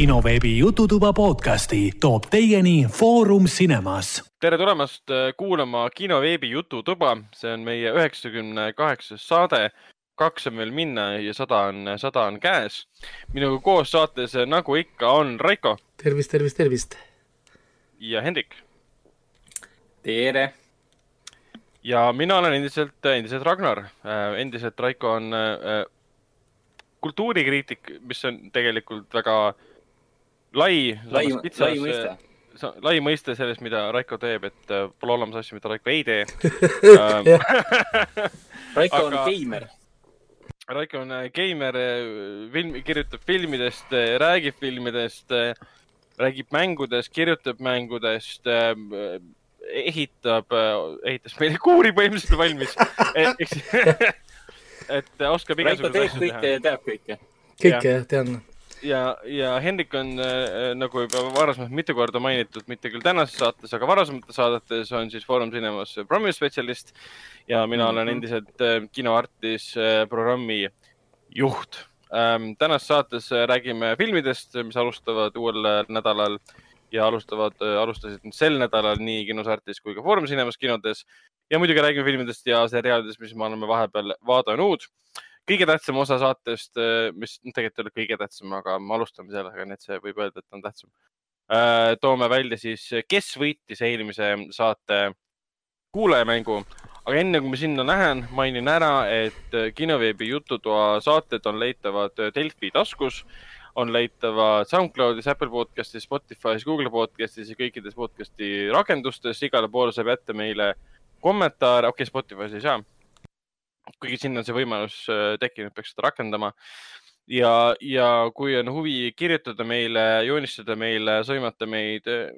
kinoveebi Jututuba podcasti toob teieni Foorum Cinemas. tere tulemast äh, kuulama kinoveebi Jututuba, see on meie üheksakümne kaheksas saade. kaks on veel minna ja sada on, sada on käes. minuga koos saates, äh, nagu ikka, on Raiko. tervist, tervist, tervist. ja Hendrik. tere ja mina olen endiselt, endiselt Ragnar. endiselt Raiko on kultuurikriitik, mis on tegelikult väga lai. lai, lai mõiste. lai mõiste sellest, mida Raiko teeb, et pole olemas asju, mida Raiko ei tee Raiko on geimer. Raiko on geimer, film, kirjutab filmidest, räägib filmidest, räägib mängudest, kirjutab mängudest ehitab, ehitas meile kuuri põhimõtteliselt valmis et oskab igasuguseid asju teha. kõike ja teab kõike. kõike jah, tean. Ja, ja Hendrik on äh, nagu juba varasemalt mitu korda mainitud, mitte küll tänases saates, aga varasemates saadetes on siis Foorum Cinemas programmispetsialist ja mina mm -hmm. olen mhm. endiselt äh, kinoartis äh, programmi juht ähm,. tänases saates räägime filmidest, mis alustavad uuel nädalal ja alustavad, alustasid sel nädalal nii kinosartis kui ka Foorum Cinemas kinodes ja muidugi räägime filmidest ja seriaalidest, mis me oleme vahepeal vaadanud. Kõige tähtsam osa saatest, äh, mis tegelikult ei ole kõige tähtsam, aga me alustame sellega, nii et see võib öelda, et on tähtsam. Äh, toome välja siis, kes võitis eelmise saate kuulajamängu, aga enne kui ma sinna lähen, mainin ära, et kinoveebi Jututoa saated on leitavad Delfi taskus on leitavad SoundCloudis, Apple podcastis, Spotify's, Google podcastis ja kõikides podcasti rakendustes. igale poole saab jätta meile kommentaare, okei okay,, Spotify's ei saa. Kuigi sinna on see võimalus äh, tekkinud, peaks seda rakendama. ja, ja kui on huvi kirjutada meile, joonistada meile, sõimata meid, äh,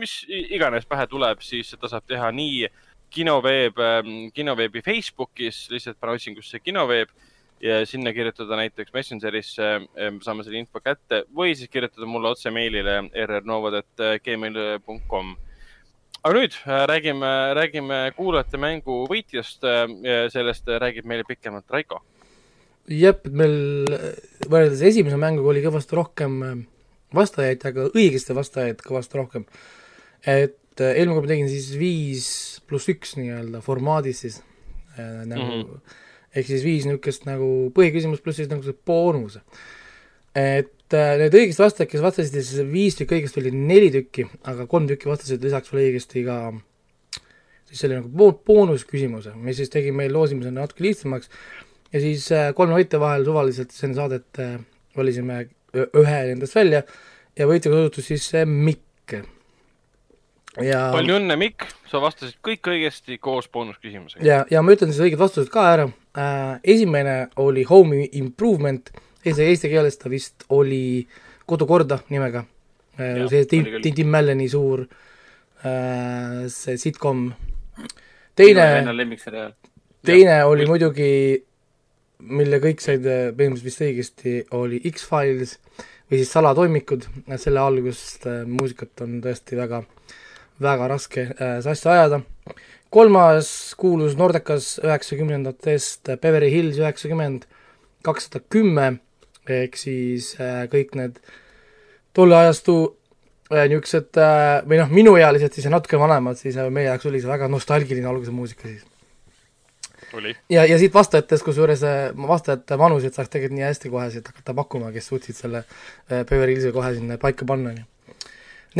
mis iganes pähe tuleb, siis seda saab teha nii kinoveeb, ähm, kinoveebi Facebookis, lihtsalt pane otsingusse kinoveeb ja sinna kirjutada näiteks Messengerisse, ähm, saame selle info kätte või siis kirjutada mulle otse meilile rrnovad.gmail.com aga nüüd äh, räägime, räägime kuulajate mängu võitjast. Äh, sellest räägib meile pikemalt Raiko. jep, meil võrreldes esimese mänguga oli kõvasti rohkem äh, vastajaid, aga õigesti vastajaid kõvasti rohkem. et eelmine kord ma tegin siis viis pluss üks nii-öelda formaadis siis äh, nagu mm -hmm. ehk siis viis niisugust nagu põhiküsimust pluss siis nagu see boonus. et äh, need õigesti vastajad, kes vastasid, siis viis tükki õigesti oli neli tükki, aga kolm tükki vastasid lisaks veel õigesti ka. Siis selle nagu boonusküsimuse, mis siis tegi meil loosimise natuke lihtsamaks. Ja siis äh, kolme võitja vahel suvaliselt enne saadet äh, valisime ühe nendest välja ja võitjaga osutus siis Mikk. ja palju õnne, Mikk, sa vastasid kõik õigesti koos boonusküsimusega. ja, ja ma ütlen siis õiged vastused ka ära. Äh,, esimene oli Home Improvement eesti, eesti keeles ta vist oli Kodukorda nimega. Äh, see Tim, Tim, Malleni suur äh, see sitcom. teine, teine oli muidugi, mille kõik said äh, põhimõtteliselt vist õigesti, oli X-Files või siis Salatoimikud, selle algust äh, muusikat on tõesti väga, väga raske äh, sassi ajada. kolmas kuulus Nordekas üheksakümnendatest Beverly Hills üheksakümmend, kakssada kümme ehk siis äh, kõik need tolle ajastu äh, niisugused äh, või noh, minuealised siis ja natuke vanemad, siis meie jaoks oli see väga nostalgiline alguse muusika siis. ja, ja siit vastajatest, kusjuures vastajate vanuseid saaks tegelikult nii hästi kohe siit hakata pakkuma, kes suutsid selle Beverly Hillsi kohe sinna paika panna, nii.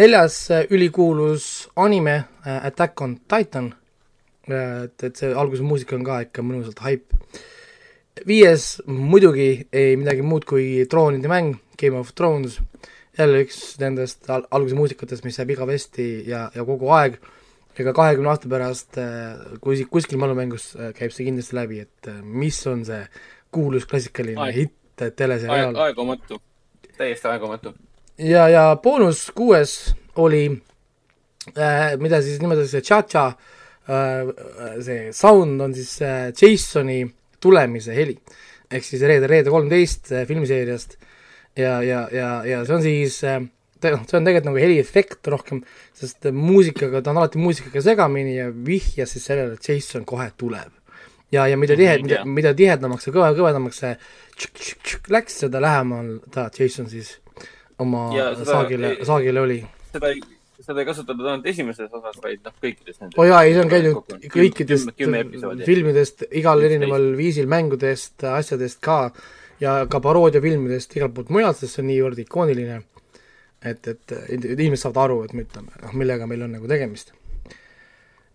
neljas ülikuulus anime Attack on Titan et, et see alguse muusika on ka ikka mõnusalt haip viies muidugi ei midagi muud kui troonide mäng, Game of Thrones, jälle üks nendest al-, alguse muusikatest, mis jääb igavesti ja, ja kogu aeg, ega kahekümne aasta pärast, äh, kui kuskil mälumängus äh, käib see kindlasti läbi, et äh, mis on see kuulus klassikaline aeg. hitt teleseriaal. aeg, aegumatu, täiesti aegumatu. ja, ja boonus kuues oli äh,, mida siis nimetatakse cha-cha äh,, see sound on siis äh, Jasoni äh, tulemise heli. ehk siis Reede, Reede kolmteist äh, filmiseeriast ja, ja, ja, ja see on siis äh, noh, see on tegelikult nagu heliefekt rohkem, sest muusikaga, ta on alati muusikaga segamini ja vihjas siis sellele, et Jason kohe tuleb. ja, ja mida tihe- mm, mida, mida tihedamaks ja kõva, kõvemaks see tšük, tšük, tšük läks, seda lähemal ta, Jason siis oma saagile, saagile oli. seda ei, seda ei kasutatud ainult esimeses osas, vaid noh, kõikides nendes. oo jaa, ei see on käinud kõikidest kümme episoodi. filmidest, igal erineval viisil, mängudest, asjadest ka ja ka paroodiafilmidest igalt poolt mujalt, sest see on niivõrd ikooniline, et, et inimesed saavad aru, et me ütleme, noh, millega meil on nagu tegemist.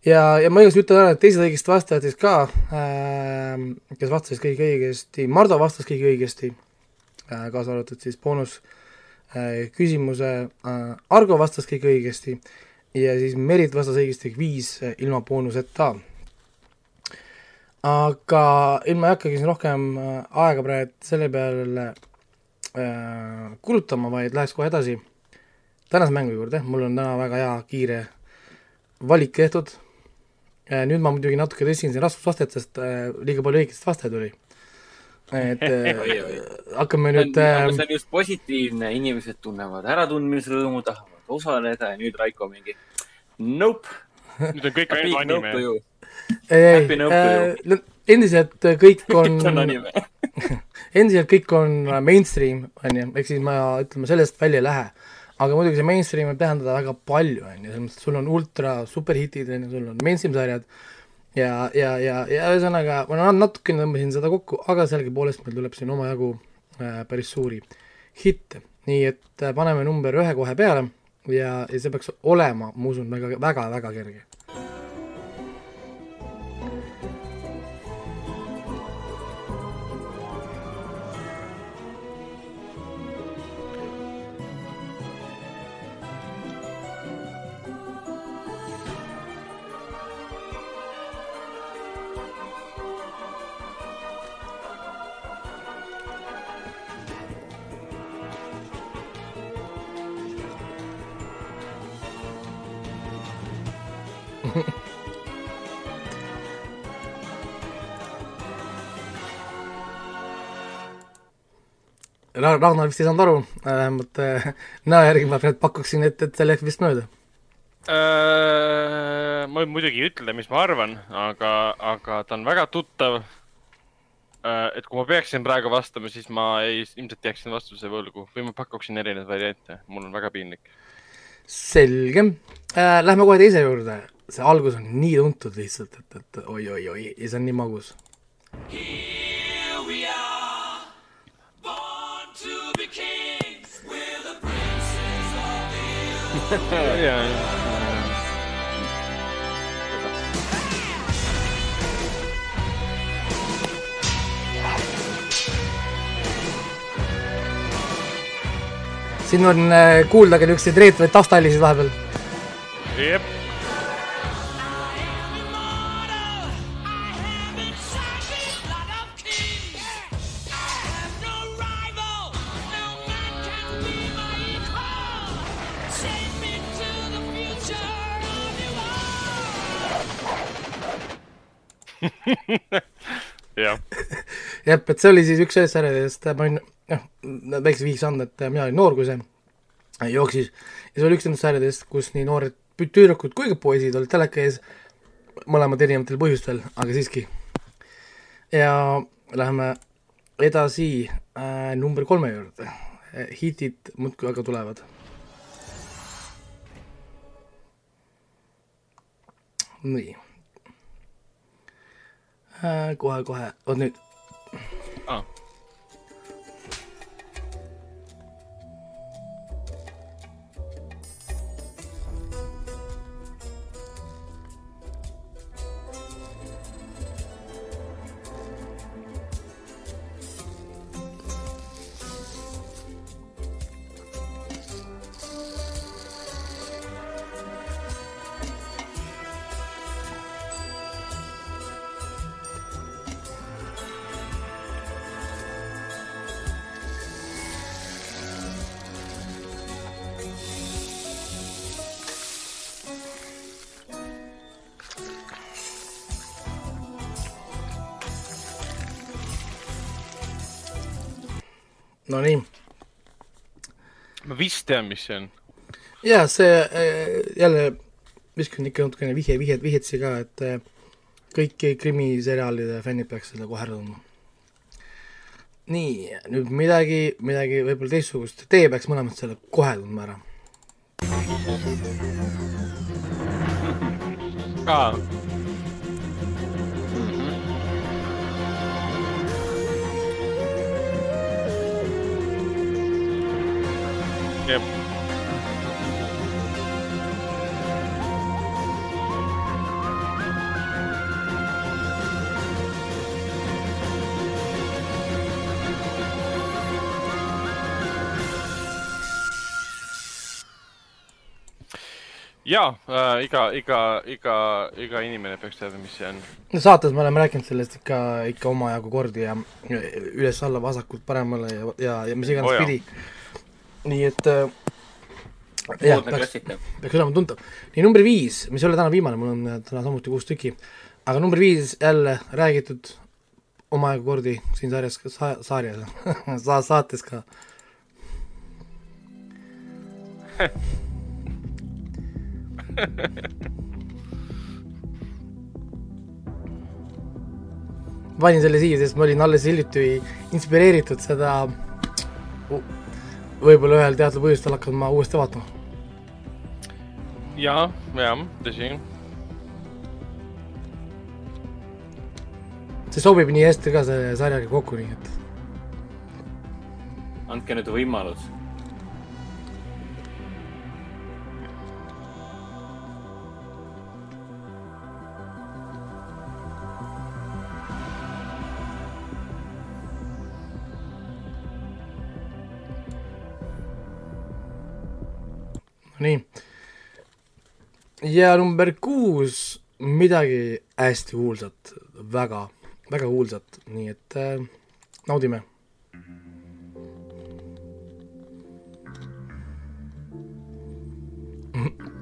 ja, ja ma igatahes ütlen ära, et teised õigesti vastajatest ka äh,, kes vastasid kõik õigesti, Mardu vastas kõik õigesti äh,, kaasa arvatud siis boonus äh, küsimuse äh,, Argo vastas kõik õigesti ja siis Merit vastas õigesti viis äh, ilma boonuseta aga ilma ei hakkagi siin rohkem äh, aega praegu selle peale äh, kulutama, vaid läheks kohe edasi tänase mängu juurde, mul on täna väga hea kiire valik tehtud äh,. nüüd ma muidugi natuke tõstsin siin raskusvastet, sest äh, liiga palju õigetest vastajaid oli. Et äh, Oi, oi. hakkame see on, nüüd äh, see on just positiivne, inimesed tunnevad äratundmisrõõmu, tahavad osaleda ja nüüd Raiko mingi nope, nüüd on kõik ainult nope anime. you. ei to äh, endiselt kõik on endiselt kõik on mainstream, on ju, ehk siis ma ütleme, sellest välja ei lähe. aga muidugi see mainstream võib tähendada väga palju, on ju, selles mõttes, et sul on ultra superhitid, on ju, sul on mainstream sarjad ja, ja, ja, ja ühesõnaga ma na- natukene tõmbasin seda kokku, aga sellegipoolest meil tuleb siin omajagu äh, päris suuri hitte. nii et äh, paneme number ühe kohe peale ja, ja see peaks olema, ma usun, väga, väga, väga kerge. Ragnar vist ei saanud aru, vähemalt äh, näo järgi ma pakuksin, et, et see läks vist mööda. Äh, ma muidugi ei ütle, mis ma arvan, aga, aga ta on väga tuttav. et kui ma peaksin praegu vastama, siis ma ei, ilmselt jääksin vastuse võlgu või ma pakuksin erinevaid variante, mul on väga piinlik. selge äh,, lähme kohe teise juurde, see algus on nii tuntud lihtsalt, et, et oi-oi-oi ja see on nii magus. Siin on äh, kuulda ka niisuguseid reetuvaid taustahelisid vahepeal. jep, jah. jah, et see oli siis üks sellest sarjadest, ma olin, noh, väikse vihjeks andnud, et mina olin noor, kui see jooksis ja see oli üks nendest sarjadest, kus nii noored tüdrukud kui ka poisid olid teleka ees, mõlemad erinevatel põhjustel, aga siiski. ja läheme edasi äh, number kolme juurde. hitid muudkui aga tulevad. nii. kohe-kohe, vot nüüd vist tean, mis see on. jaa, see äh, jälle viskan ikka natukene vihje, vihjet, vihjet siia ka, et äh, kõik krimiseriaalide fännid peaks seda kohe ära tundma. nii, nüüd midagi, midagi võib-olla teistsugust, teie peaks mõlemad selle kohe tundma ära. aa, jah, ja äh, iga, iga, iga, iga inimene peaks teadma, mis see on. no saates me oleme rääkinud sellest ikka, ikka omajagu kordi ja üles-alla, vasakult paremale ja, ja, ja mis iganes oh, jaa. pidi. Nii et äh, jah, peaks, peaks olema tuntav. nii number viis, mis ei ole täna viimane, mul on äh, täna samuti kuus tükki, aga number viis jälle räägitud omajagu kordi siin sarjas, sa-, sarjas sa,, saates ka. panin selle siia, sest ma olin alles hiljuti inspireeritud seda võib-olla ühel teatud põhjustel hakkan ma uuesti vaatama. ja, ja, tõsi. see sobib nii hästi ka selle sarjaga kokku, nii et andke nüüd võimalus. nii. ja number kuus, midagi hästi kuulsat, väga, väga kuulsat, nii et äh, naudime.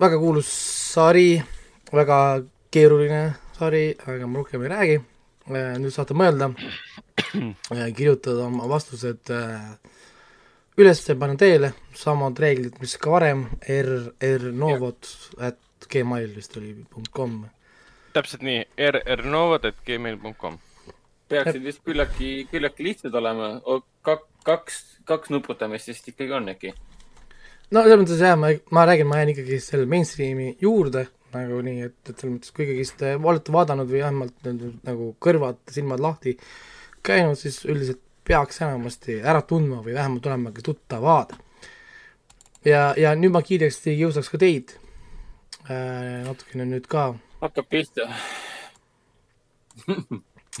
väga kuulus sari, väga keeruline sari, aga ma rohkem ei räägi. nüüd saate mõelda, kirjutada oma vastused äh, üles ja panna teele, samad reeglid, mis ka varem, r, rnovot at gmail vist oli punkt kom. täpselt nii, rrnovat.gmail.com. peaksid vist küllaltki, küllaltki lihtsad olema. kaks, kaks, kaks nuputamist vist ikkagi on äkki. No selles mõttes jah, ma, ma räägin, ma jään ikkagi selle mainstream'i juurde nagu nii, et, et selles mõttes, kui ikkagist te olete vaadanud või vähemalt nagu kõrvad, silmad lahti käinud, siis üldiselt peaks enamasti ära tundma või vähemalt olema ka tuttavad. ja, ja nüüd ma kiiresti jõustaks ka teid äh, natukene nüüd ka hakkab pihta.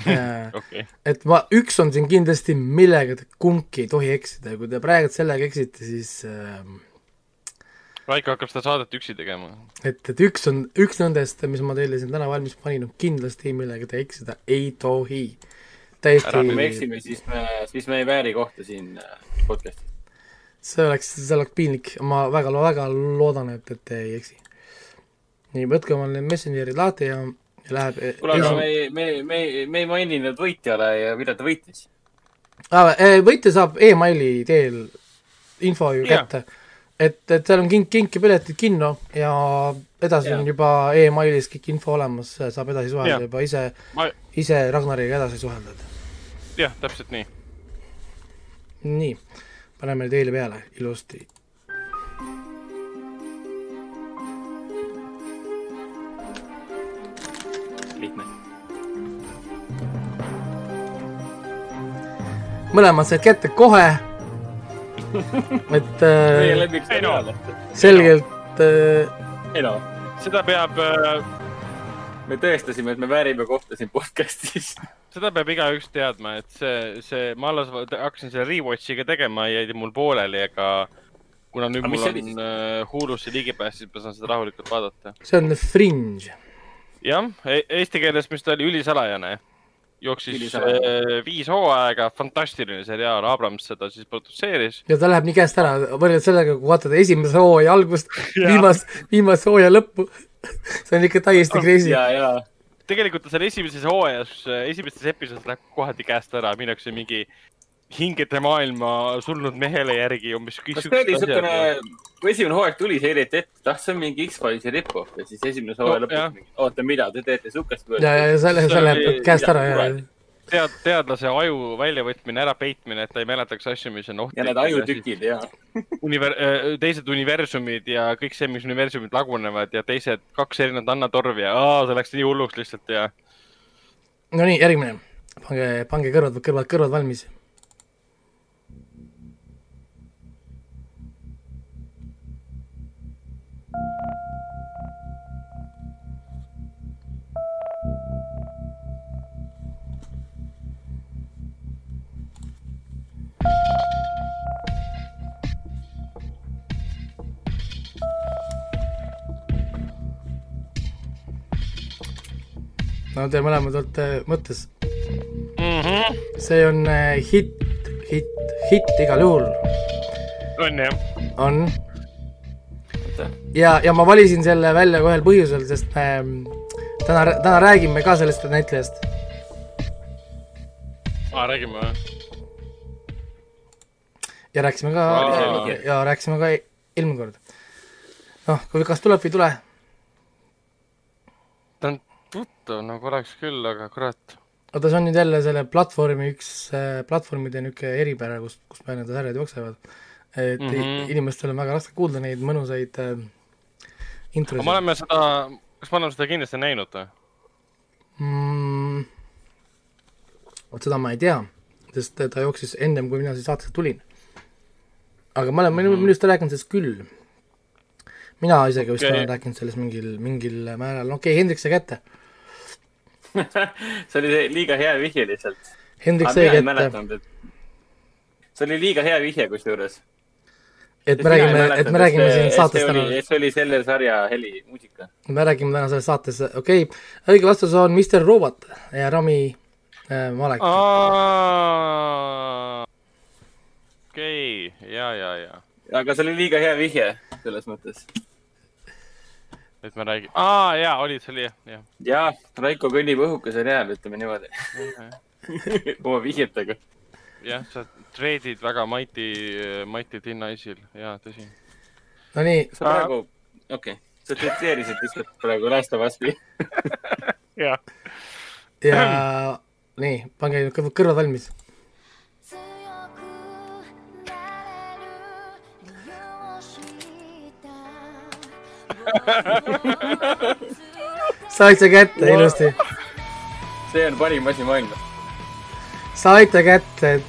äh, okei, et ma, üks on siin kindlasti, millega te kumbki ei tohi eksida ja kui te praegu sellega eksite, siis äh, Raiko hakkab seda saadet üksi tegema. et, et üks on, üks nendest, mis ma teile siin täna valmis panin, on kindlasti, millega te eksida ei tohi. täiesti kui me, eksime, siis me, siis me ei vääri kohta siin äh, podcast'is. see oleks, see oleks piinlik, ma väga, väga loodan, et, et te ei eksi. nii, võtke omal need messenger'id lahti ja, ja läheb kuule, aga me ei, me, me, me ei maininud võitjale ja millal ta võitis. ah,. võitja saab emaili teel info ju kätte. et, et seal on kink, kinkepiletid kinno ja edasi Jaa. on juba emailis kõik info olemas, saab edasi suhelda Jaa. juba ise, ma, ise Ragnariga edasi suhelda. jah, täpselt nii. nii, paneme teile peale ilusti. lihtne. mõlemad said kätte kohe. et äh, ei no. selgelt äh, ei no, seda peab äh, me tõestasime, et me väärime kohta siin podcast'is. seda peab igaüks teadma, et see, see, ma alles hakkasin selle rewatch'iga tegema, jäi mul pooleli, ega kuna nüüd Aga mul on siis? äh, Hulusse ligipääs, siis ma saan seda rahulikult vaadata. see on The Fringe. jah, eesti keeles, mis ta oli, ülisalajane. Jooksis äh, viis hooaega, fantastiline seriaal, Abrams seda siis produtseeris. ja ta läheb nii käest ära, võrreldes sellega, kui vaatad esimese hooaja algust, viimast, viimast hooaja lõppu. see on ikka täiesti crazy. ja, ja tegelikult ta seal esimeses hooajas, esimestes episoodides läheb kohati käest ära, minnakse mingi hingede maailma surnud mehele järgi umbes. kas see oli niisugune, kui esimene hooaeg tuli, see heideti ette, ah, see on mingi X-Filesi rip-off ja siis esimese hooaja No, lõpus mingi, oota, mida te teete sihukest ja, ja selle, oli- käest ära ja, tead, teadlase aju väljavõtmine, ärapeitmine, et ta ei mäletaks asju, mis on ja ohtlikud. need ajutükid ja, univer-, teised universumid ja kõik see, mis universumid lagunevad ja teised kaks erinevat Anna Torvi ja aa, see läks nii hulluks lihtsalt ja no nii, järgmine. pange, pange kõrvad, kõrvad, kõrvad valmis. No te mõlemad olete mõttes. mm. -hmm. see on äh, hitt, hitt, hitt igal juhul on jah. on. ja, ja ma valisin selle välja ka ühel põhjusel, sest me täna, täna räägime ka sellest näitlejast. aa, räägime või? ja rääkisime ka ja, ja rääkisime ka eelmine kord. noh, kui kas tuleb või ei tule, tuttav nagu oleks küll, aga kurat. oota, see on nüüd jälle selle platvormi üks platvormide niisugune eripära, kus, kus meil need sarjad jooksevad. et mm Mhm. -hmm. inimestel on väga raske kuulda neid mõnusaid äh, introsid me oleme seda, kas me oleme seda kindlasti näinud või? mm,. vot seda ma ei tea, sest ta jooksis ennem, kui mina siia saatesse tulin. aga ma olen mm -hmm. minu arust rääkinud sellest küll. mina isegi vist Okei. olen rääkinud sellest mingil, mingil määral, okei okay,, Hendrik sai kätte. see oli liiga hea vihje lihtsalt. Hendrik sai kätte, see oli liiga hea vihje kusjuures. et me räägime, et me räägime siin saates täna, see oli selle sarja helimuusika. me räägime täna selles saates, okei okay,, õige vastus on Mr Robot ja Rami äh, Malek. okei, ja, ja, ja, aga see oli liiga hea vihje selles mõttes. Et me räägime, aa jaa, oli, see oli jah, jah. jah, Raiko kõnnib õhukesel jääl, ütleme niimoodi. oma vihjetega. jah, sa treedid väga Mighty Thin Ice'il, jaa, tõsi. Nonii, sa praegu, okei okay., sa tsiteerisid lihtsalt praegu Last of Us'i. jah. ja nii, pange nüüd kõrvad valmis. saite kätte ilusti, see on parim asi maailmas. saite kätte,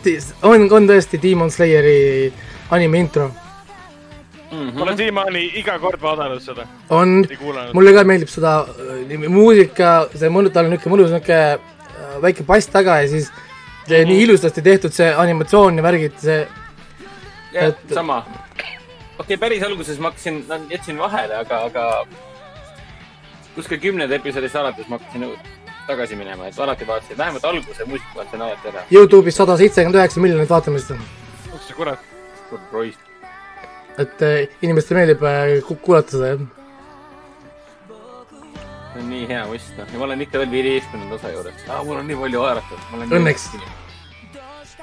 on, on tõesti Demon Slayeri anime intro, ma olen siiamaani iga kord vaadanud seda, on, mulle ka meeldib seda äh, muusika, see mõnu, tal on niisugune mõnus niisugune äh, väike bass taga ja siis see nii ilusasti tehtud, see animatsioon ja värgid, see jah sama. Okei okay,, päris alguses ma hakkasin, jätsin vahele, aga, aga kuskil kümnenda episoodist alates ma hakkasin tagasi minema, et alati vaatasin, vähemalt alguse muusika vaatasin alati ära. Youtube'is sada seitsekümmend üheksa miljonit vaatamist, kus see kurat, Roist. et äh, inimestele meeldib äh, ku- kuulata seda, jah. see on nii hea must, noh, ja ma olen ikka veel viieteistkümnenda osa juures ah,. mul on nii palju haaratud. Õnneks.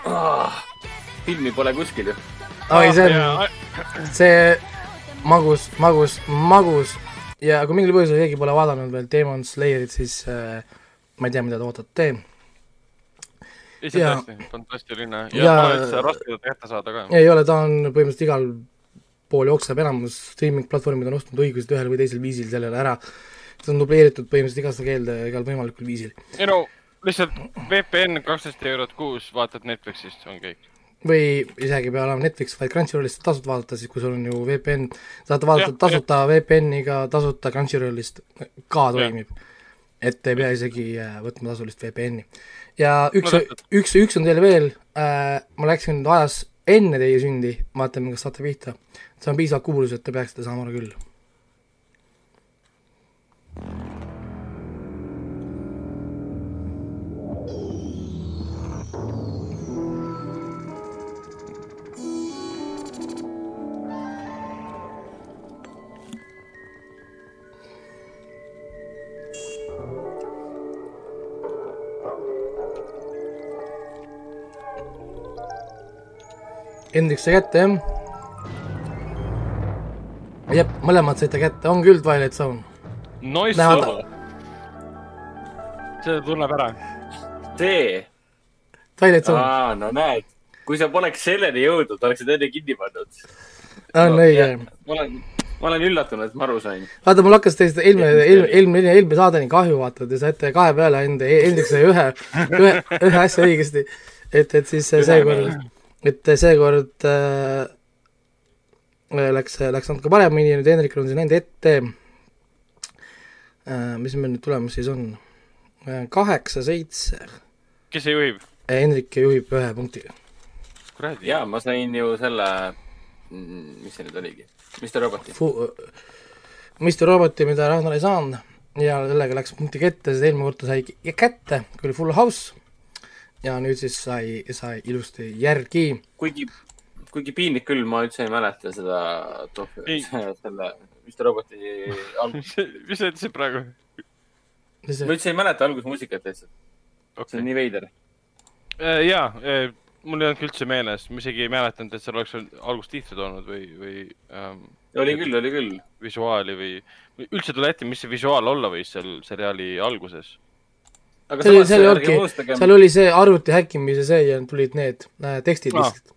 ah,. filmi pole kuskil ju. oi, see on, see magus, magus, magus ja kui mingil põhjusel keegi pole vaadanud veel Demon Slayerit, siis äh, ma ei tea, mida te ootate. lihtsalt jaa. tõesti fantastiline Ja- ja üldse raske teda kätte saada ka. ei ole, ta on põhimõtteliselt igal pool jookseb, enamus streaming-platvormid on ostnud õigused ühel või teisel viisil sellele ära. see on dubleeritud põhimõtteliselt igasse keelde igal võimalikul viisil. ei no lihtsalt VPN kaksteist eurot kuus, vaatad Netflixist, on kõik. Või isegi ei pea olema Netflix, vaid Crunchyrollist tasuta vaadata, siis kui sul on ju VPN, saate vaadata Jah, tasuta VPN-iga tasuta Crunchyrollist ka toimib. et ei pea isegi äh, võtma tasulist VPN-i. ja üks üks, üks on teil veel äh,, ma läksin ajas enne teie sündi, vaatame, kas saate pihta. see on piisavalt kuulus, et te peaksite saama küll. Hendrik sai kätte, jah? jep, mõlemad saite kätte, on küll Twilight Zone. Nice lugu. see tunneb ära. see, Twilight Zone aa, no näed, kui sa poleks selleni jõudnud, oleksid enne kinni pannud. on õige. ma olen, ma olen üllatunud, et ma aru sain. vaata, mul hakkas teist eelmine, eelmine, eelmine, eelmine saadeni kahju vaata, te saite kahe peale enda, Hendrik sai ühe, ühe, ühe asja õigesti. et, et siis seekord, et seekord äh, läks, läks natuke paremini ja nüüd Hendrikul on siin enda ette äh,. mis meil nüüd tulemus siis on? kaheksa, seitse. kes see juhib? Hendrik juhib ühe punktiga. kuradi. ja ma sain ju selle, mis see nüüd oligi, Mr Roboti. Mr Roboti, mida Ragnar ei saanud ja sellega läks punkti kätte, sest eelmine kord ta sai kätte, kui oli Full House ja nüüd siis sai, sai ilusti järgi. kuigi, kuigi piinlik küll, ma üldse ei mäleta seda tohvi, selle Mr Roboti algust. mis sa ütlesid praegu? ma üldse ei mäleta algusmuusikat lihtsalt, see okei on. nii veider. jaa, mul ei olnud üldse meeles, ma isegi ei mäletanud, et seal oleks algust tiitrid olnud või, või ähm, oli küll, oli küll. visuaali või, üldse ei tule ette, mis see visuaal olla võis seal seriaali alguses. Aga seal oli, samas seal ei ärge olnudki, unustage, seal oli see arvuti häkkimise see ja tulid need äh, tekstid Aa. lihtsalt.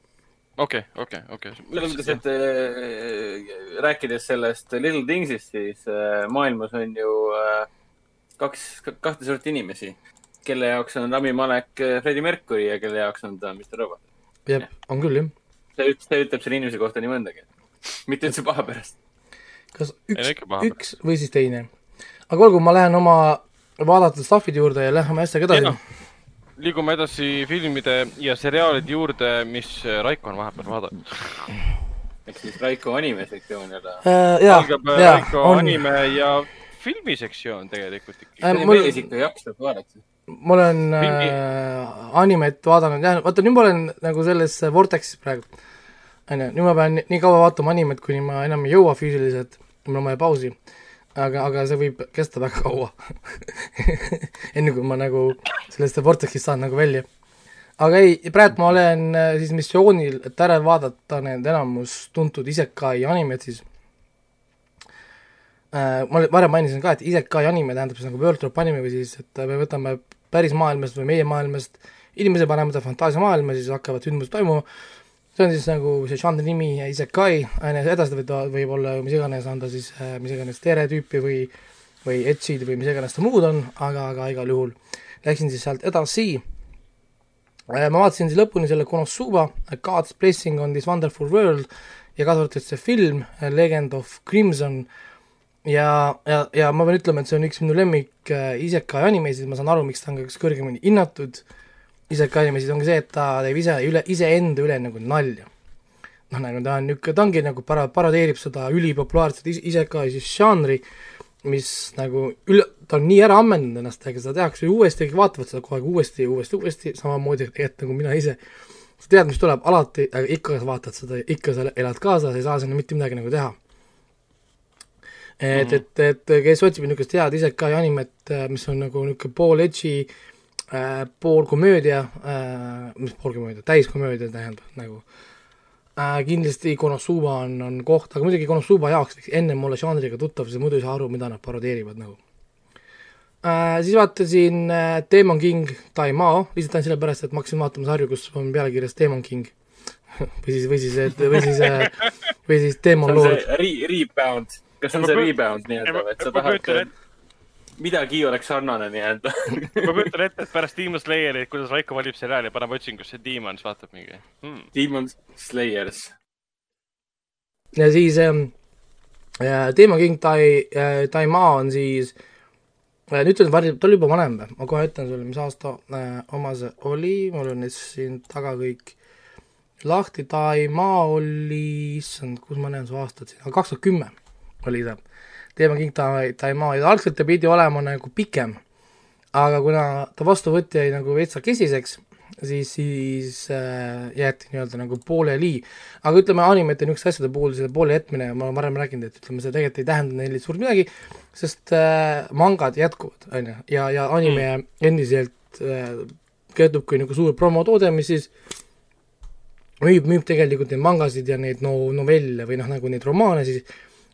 okei, okei, okei. selles mõttes, et äh, rääkides sellest Little Things'ist, siis äh, maailmas on ju äh, kaks, kahte sorti inimesi, kelle jaoks on Rami Malek äh, Freddie Mercury ja kelle jaoks on ta Mr Robot. jah, on küll jah. see üt-, see ütleb selle inimese kohta nii mõndagi. mitte üldse paha pärast. kas üks üks või siis teine. aga olgu, ma lähen oma vaadatud stuff'ide juurde ja lähme asjaga edasi Jah.. liigume edasi filmide ja seriaalide juurde, mis Raiko on vahepeal vaadanud. ehk siis Raiko animesektsioon jälle. Äh, algab, äh, jaa, Raiko on, anime ja filmisektsioon tegelikult Äh, ikkagi. mul- ikka jaksab vaadata. ma olen Filmi- äh, animet vaadanud jah, vaata nüüd ma olen nagu selles Vortexis praegu. onju, nüüd ma pean nii- nii kaua vaatama animet, kuni ma enam ei jõua füüsiliselt, mul on vaja pausi. aga, aga see võib kesta väga kaua. enne kui ma nagu sellest Vortexist saan nagu välja. aga ei, praegu ma olen äh, siis missioonil, et ära vaadata need enamus tuntud isekai animed siis äh, ma varem mainisin ka, et isekai anime tähendab siis nagu world drop anime või siis, et me võtame päris maailmast või meie maailmast inimese paneme ta fantaasiamaailma, siis hakkavad sündmused toimuma, see on siis nagu see žanri nimi isekai, on ju, edasi võib ta, võib olla mis iganes, on ta siis äh, mis iganes stereotüüpi või või etsid või mis iganes ta muud on, aga, aga igal juhul läksin siis sealt edasi. Äh, ma vaatasin siis lõpuni selle Konosuba, God's Blessing on this wonderful world ja kaasa arvatud see film Legend of Crimson. Ja, ja, ja ma pean ütlema, et see on üks minu lemmik äh, isekai animesid, ma saan aru, miks ta on ka üks kõrgemini hinnatud isekai animesid, ongi see, et ta teeb ise üle, iseenda üle nagu nalja. noh, nagu ta on niisugune, ta ongi nagu para-, parodeerib seda ülipopulaarset is- isekai siis žanri, mis nagu üle, ta on nii ära ammendanud ennast, aga seda tehakse uuesti, vaatavad seda kogu aeg uuesti ja uuesti, uuesti, samamoodi tegelikult nagu mina ise. sa tead, mis tuleb alati, aga ikka vaatad seda, ikka sa elad kaasa, sa ei saa sinna mitte midagi nagu teha et, et, et kes otsib niisugust head isekai animet, mis on nagu niisugune pool edgy äh,, pool komöödia äh,, mis pool komöödia, täiskomöödia tähendab nagu äh,, kindlasti Konosuba on, on koht, aga muidugi Konosuba jaoks võiks ennem olla žanriga tuttav, sest muidu ei saa aru, mida nad parodeerivad nagu äh,. siis vaatasin äh, Demon King Taimao, lihtsalt ainult sellepärast, et ma hakkasin vaatama sarju, kus on pealkirjas Demon King või siis, või siis, või siis, või siis Demon Lord. rebound. kas on see rebound nii-öelda või, et sa tahad midagi oleks sarnane nii-öelda? ma kujutan ette, et pärast Demon Slayerit, kuidas Raiko valib seriaali ja paneb otsingusse Demon, siis vaatab mingi hmm.. Demon Slayers. ja siis ähm, äh, Demon King Tai äh,, Taima on siis äh, nüüd on varsti, ta oli juba vanem või, ma kohe ütlen sulle, mis aasta äh, oma see oli, mul on nüüd siin taga kõik lahti Taimaa oli, issand, kus ma näen su aastat siin, kaks tuhat kümme oli ta. Demon King Tai- Taimaa ja algselt ta pidi olema nagu pikem, aga kuna ta vastuvõtt jäi nagu veitsa kesiseks, siis, siis äh, jäeti nii-öelda nagu pooleli. aga ütleme, animete niisuguste asjade puhul selle poole jätmine, ma olen varem rääkinud, et ütleme, see tegelikult ei tähenda neile suurt midagi, sest äh, mangad jätkuvad, on ju, ja, ja anime mm. endiselt äh, käitub kui nagu suur promotoode, mis siis müüb, müüb tegelikult neid mangasid ja neid no novelle või noh, nagu neid romaane siis,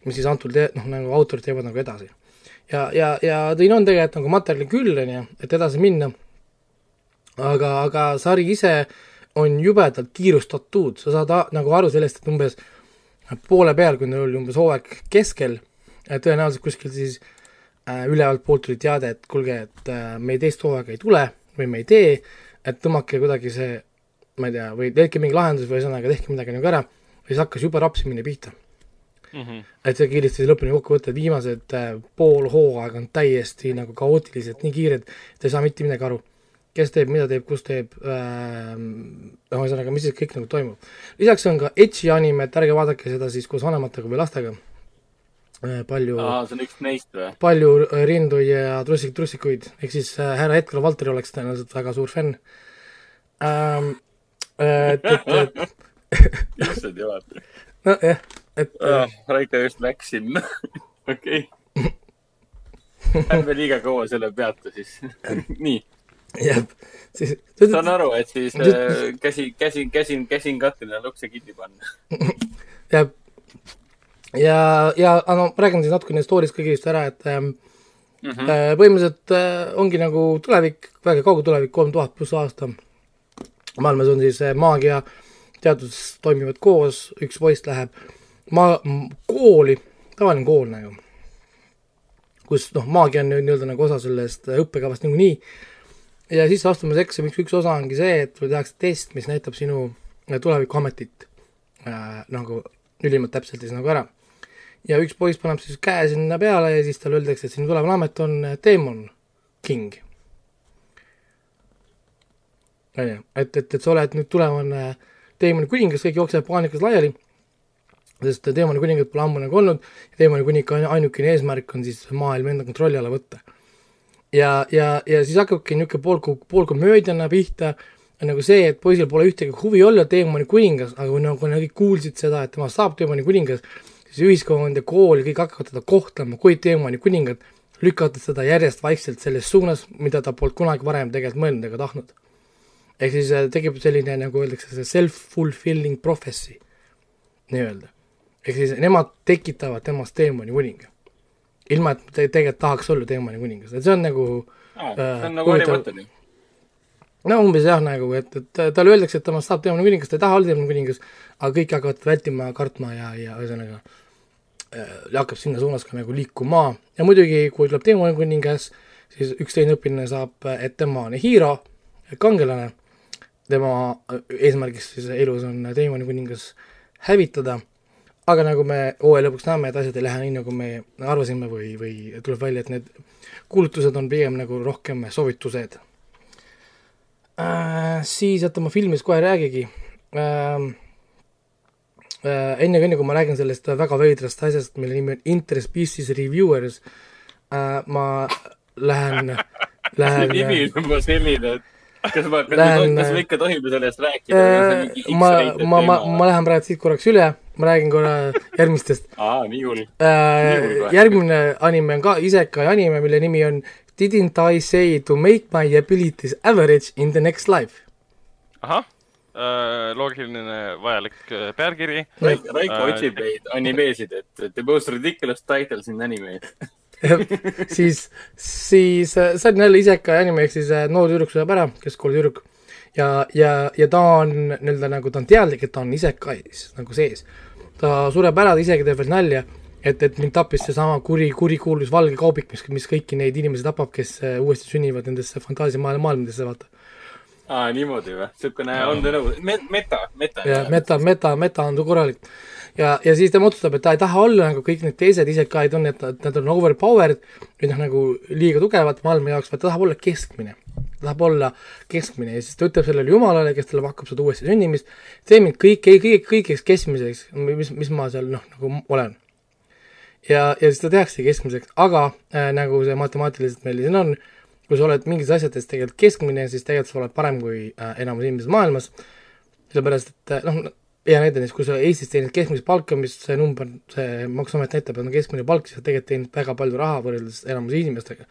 mis siis antud te- noh, nagu autorid teevad nagu edasi. ja, ja, ja teil on tegelikult nagu materjali küll, on ju, et edasi minna, aga, aga sari ise on jubedalt kiirustatud, sa saad a- nagu aru sellest, et umbes poole peal, kui neil oli umbes hooaeg keskel, tõenäoliselt kuskil siis äh, ülevalt poolt tuli teade, et kuulge, et äh, meie teist hooaega ei tule või me ei tee, et tõmmake kuidagi see ma ei tea, või tehke mingi lahendus või ühesõnaga tehke midagi nagu ära, ja siis hakkas jube rapsimine pihta. mm. -hmm. et see kiiresti lõpuni kokku võtta, et viimased äh, pool hooaega on täiesti nagu kaootilised, nii kiired, et ei saa mitte midagi aru. kes teeb, mida teeb, kus teeb äh,, ühesõnaga, mis siis kõik nagu toimub. lisaks on ka etši anime, et ärge vaadake seda siis koos vanematega või lastega äh,. palju aa, see on üks neist või? palju äh, rindu ja trussik, trussikuid, ehk siis äh, härra Edgar Valteri oleks tõenäoliselt väga suur fänn ähm,. et, et, et issand jumal. nojah, et äh, Raiko just läks sinna. okei. ärme liiga kaua selle peata siis. nii, jah, siis saan aru, et siis äh, käsi, käsi, käsi, käsi on katki, ukse kinni panna. jah, ja, ja aga no ma räägin siis natukene story'st kõigist ära, et ähm, mm -hmm. põhimõtteliselt äh, ongi nagu tulevik, väga kauge tulevik, kolm tuhat pluss aasta. maailmas on siis äh, maagia, teadus toimivad koos, üks poiss läheb maa, kooli, tavaline kool nagu, kus noh, maagia on nii-öelda nagu osa sellest õppekavast niikuinii ja siis astumiseksamiks üks osa ongi see, et sulle tehakse test, mis näitab sinu äh, tulevikuametit äh, nagu ülimalt täpselt siis nagu ära. ja üks poiss paneb siis käe sinna peale ja siis talle öeldakse, et sinu tulevane amet on äh, Demon King. on ju, et, et, et sa oled nüüd tulevane Demoni kuningas, kõik jooksevad paanikas laiali, sest Demoni kuningat pole ammu nagu olnud ja Demoni kuninga ainu- ainukene eesmärk on siis maailm enda kontrolli alla võtta ja, ja, ja siis hakkabki niisugune pool, poolkomöödiana pihta, nagu see, et poisil pole ühtegi huvi olla teemani kuningas, aga kui nagu nad kõik kuulsid seda, et temast saab teemani kuningas, siis ühiskond ja kool kõik hakkavad teda kohtlema kui teemani kuningat, lükata seda järjest vaikselt selles suunas, mida ta polnud kunagi varem tegelikult mõelnud ega tahtnud. ehk siis äh, tekib selline, nagu öeldakse, see self-fulfilling prophecy nii-öelda. Ehk siis nemad tekitavad temast teemani kuninga. ilma, et ta tegelikult tahaks olla teemani kuningas, et see on nagu see on nagu huvitav- Potter ju. no umbes jah, nagu, et, et talle öeldakse, et temast saab teemani kuningas, ta ei taha olla teemani kuningas, aga kõik hakkavad vältima, kartma ja, ja ühesõnaga äh, hakkab sinna suunas ka nagu liikuma. Ja muidugi, kui tuleb teemani kuningas, siis üks teine õpilane saab, et tema on hiiro, kangelane, tema äh, eesmärgiks siis elus on teemani kuningas hävitada, aga nagu me hooaja lõpuks näeme, et asjad ei lähe nii, nagu me arvasime või, või tuleb välja, et need kuulutused on pigem nagu rohkem soovitused äh,. siis, oota, ma filmist kohe ei räägigi äh,. Äh, enne, enne kui ma räägin sellest väga veidrast asjast, mille nimi on Interspecies Reviewers äh,, ma lähen, see lähen nimi on juba selline, et kas ma, kas Lähen- me, kas me ikka tohime sellest rääkida? äh, ma, ma, ma, ma lähen praegu siit korraks üle, ma räägin korra järgmistest aa, nii hull. äh, järgmine anime on ka isekai anime, mille nimi on Didn't I say to make my abilities average in the next life? ahah, loogiline vajalik äh, pealkiri. Raiko, Äh, otsib neid animesid, et the most ridiculous titles in anime. siis, siis äh, see on jälle isekai anime, ehk siis äh, noor tüdruk sureb ära, keskkooli tüdruk. ja, ja, ja ta on nii-öelda nagu, ta on teadlik, et ta on isekais nagu sees. ta sureb ära, ta isegi teeb veel nalja, et, et mind tappis seesama kuri, kurikuulus valge kaubik, mis, mis kõiki neid inimesi tapab, kes äh, uuesti sünnivad nendesse fantaasiamaailma maailmadesse, vaata. aa, niimoodi või? siukene on ta nagu, meta, meta. ja meta, meta, meta on ta korralik. ja, ja siis tema otsustab, et ta ei taha olla nagu kõik need teised isekaid on, et nad, nad on overpowered või noh, nagu liiga tugevad maailma jaoks, vaid ta tahab olla keskmine. ta tahab olla keskmine ja siis ta ütleb sellele jumalale, kes talle pakub seda uuesti sündimist, tee mind kõik, kõik, kõigeks keskmiseks, mis, mis ma seal noh, nagu olen ja, ja siis ta tehakse keskmiseks, aga äh, nagu see matemaatiliselt meil siin on, kui sa oled mingites asjades tegelikult keskmine, siis tegelikult sa oled parem kui äh, enamus inimesed maailmas, sellepärast et äh, noh, hea näide näiteks, kui sa Eestis teenid keskmist palka, mis see number, see Maksuamet näitab, on keskmine palk, siis sa tegelikult teenid väga palju raha võrreldes enamuse inimestega.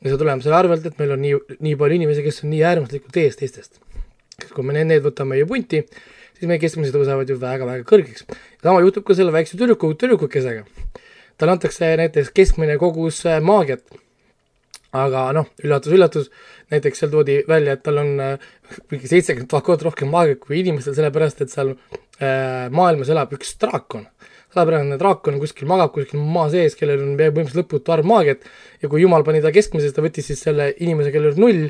ja see tuleb selle arvelt, et meil on nii, nii palju inimesi, kes on nii äärmuslikult ees teistest. kui me need, võtame ju punti, siis meie keskmised tõusevad ju väga-väga kõrgeks. sama juhtub ka selle väikse tüdruku, tüdrukukesega talle antakse näiteks keskmine kogus äh, maagiat. Aga noh, üllatus-üllatus, näiteks seal toodi välja, et tal on äh, mingi seitsekümmend tuhat korda rohkem maagiat kui inimestel, sellepärast et seal äh, maailmas elab üks draakon. sellepärast, et draakon kuskil magab kuskil maa sees, kellel on põhimõtteliselt lõputu arv maagiat ja kui jumal pani ta keskmisest, ta võttis siis selle inimese, kellel on null,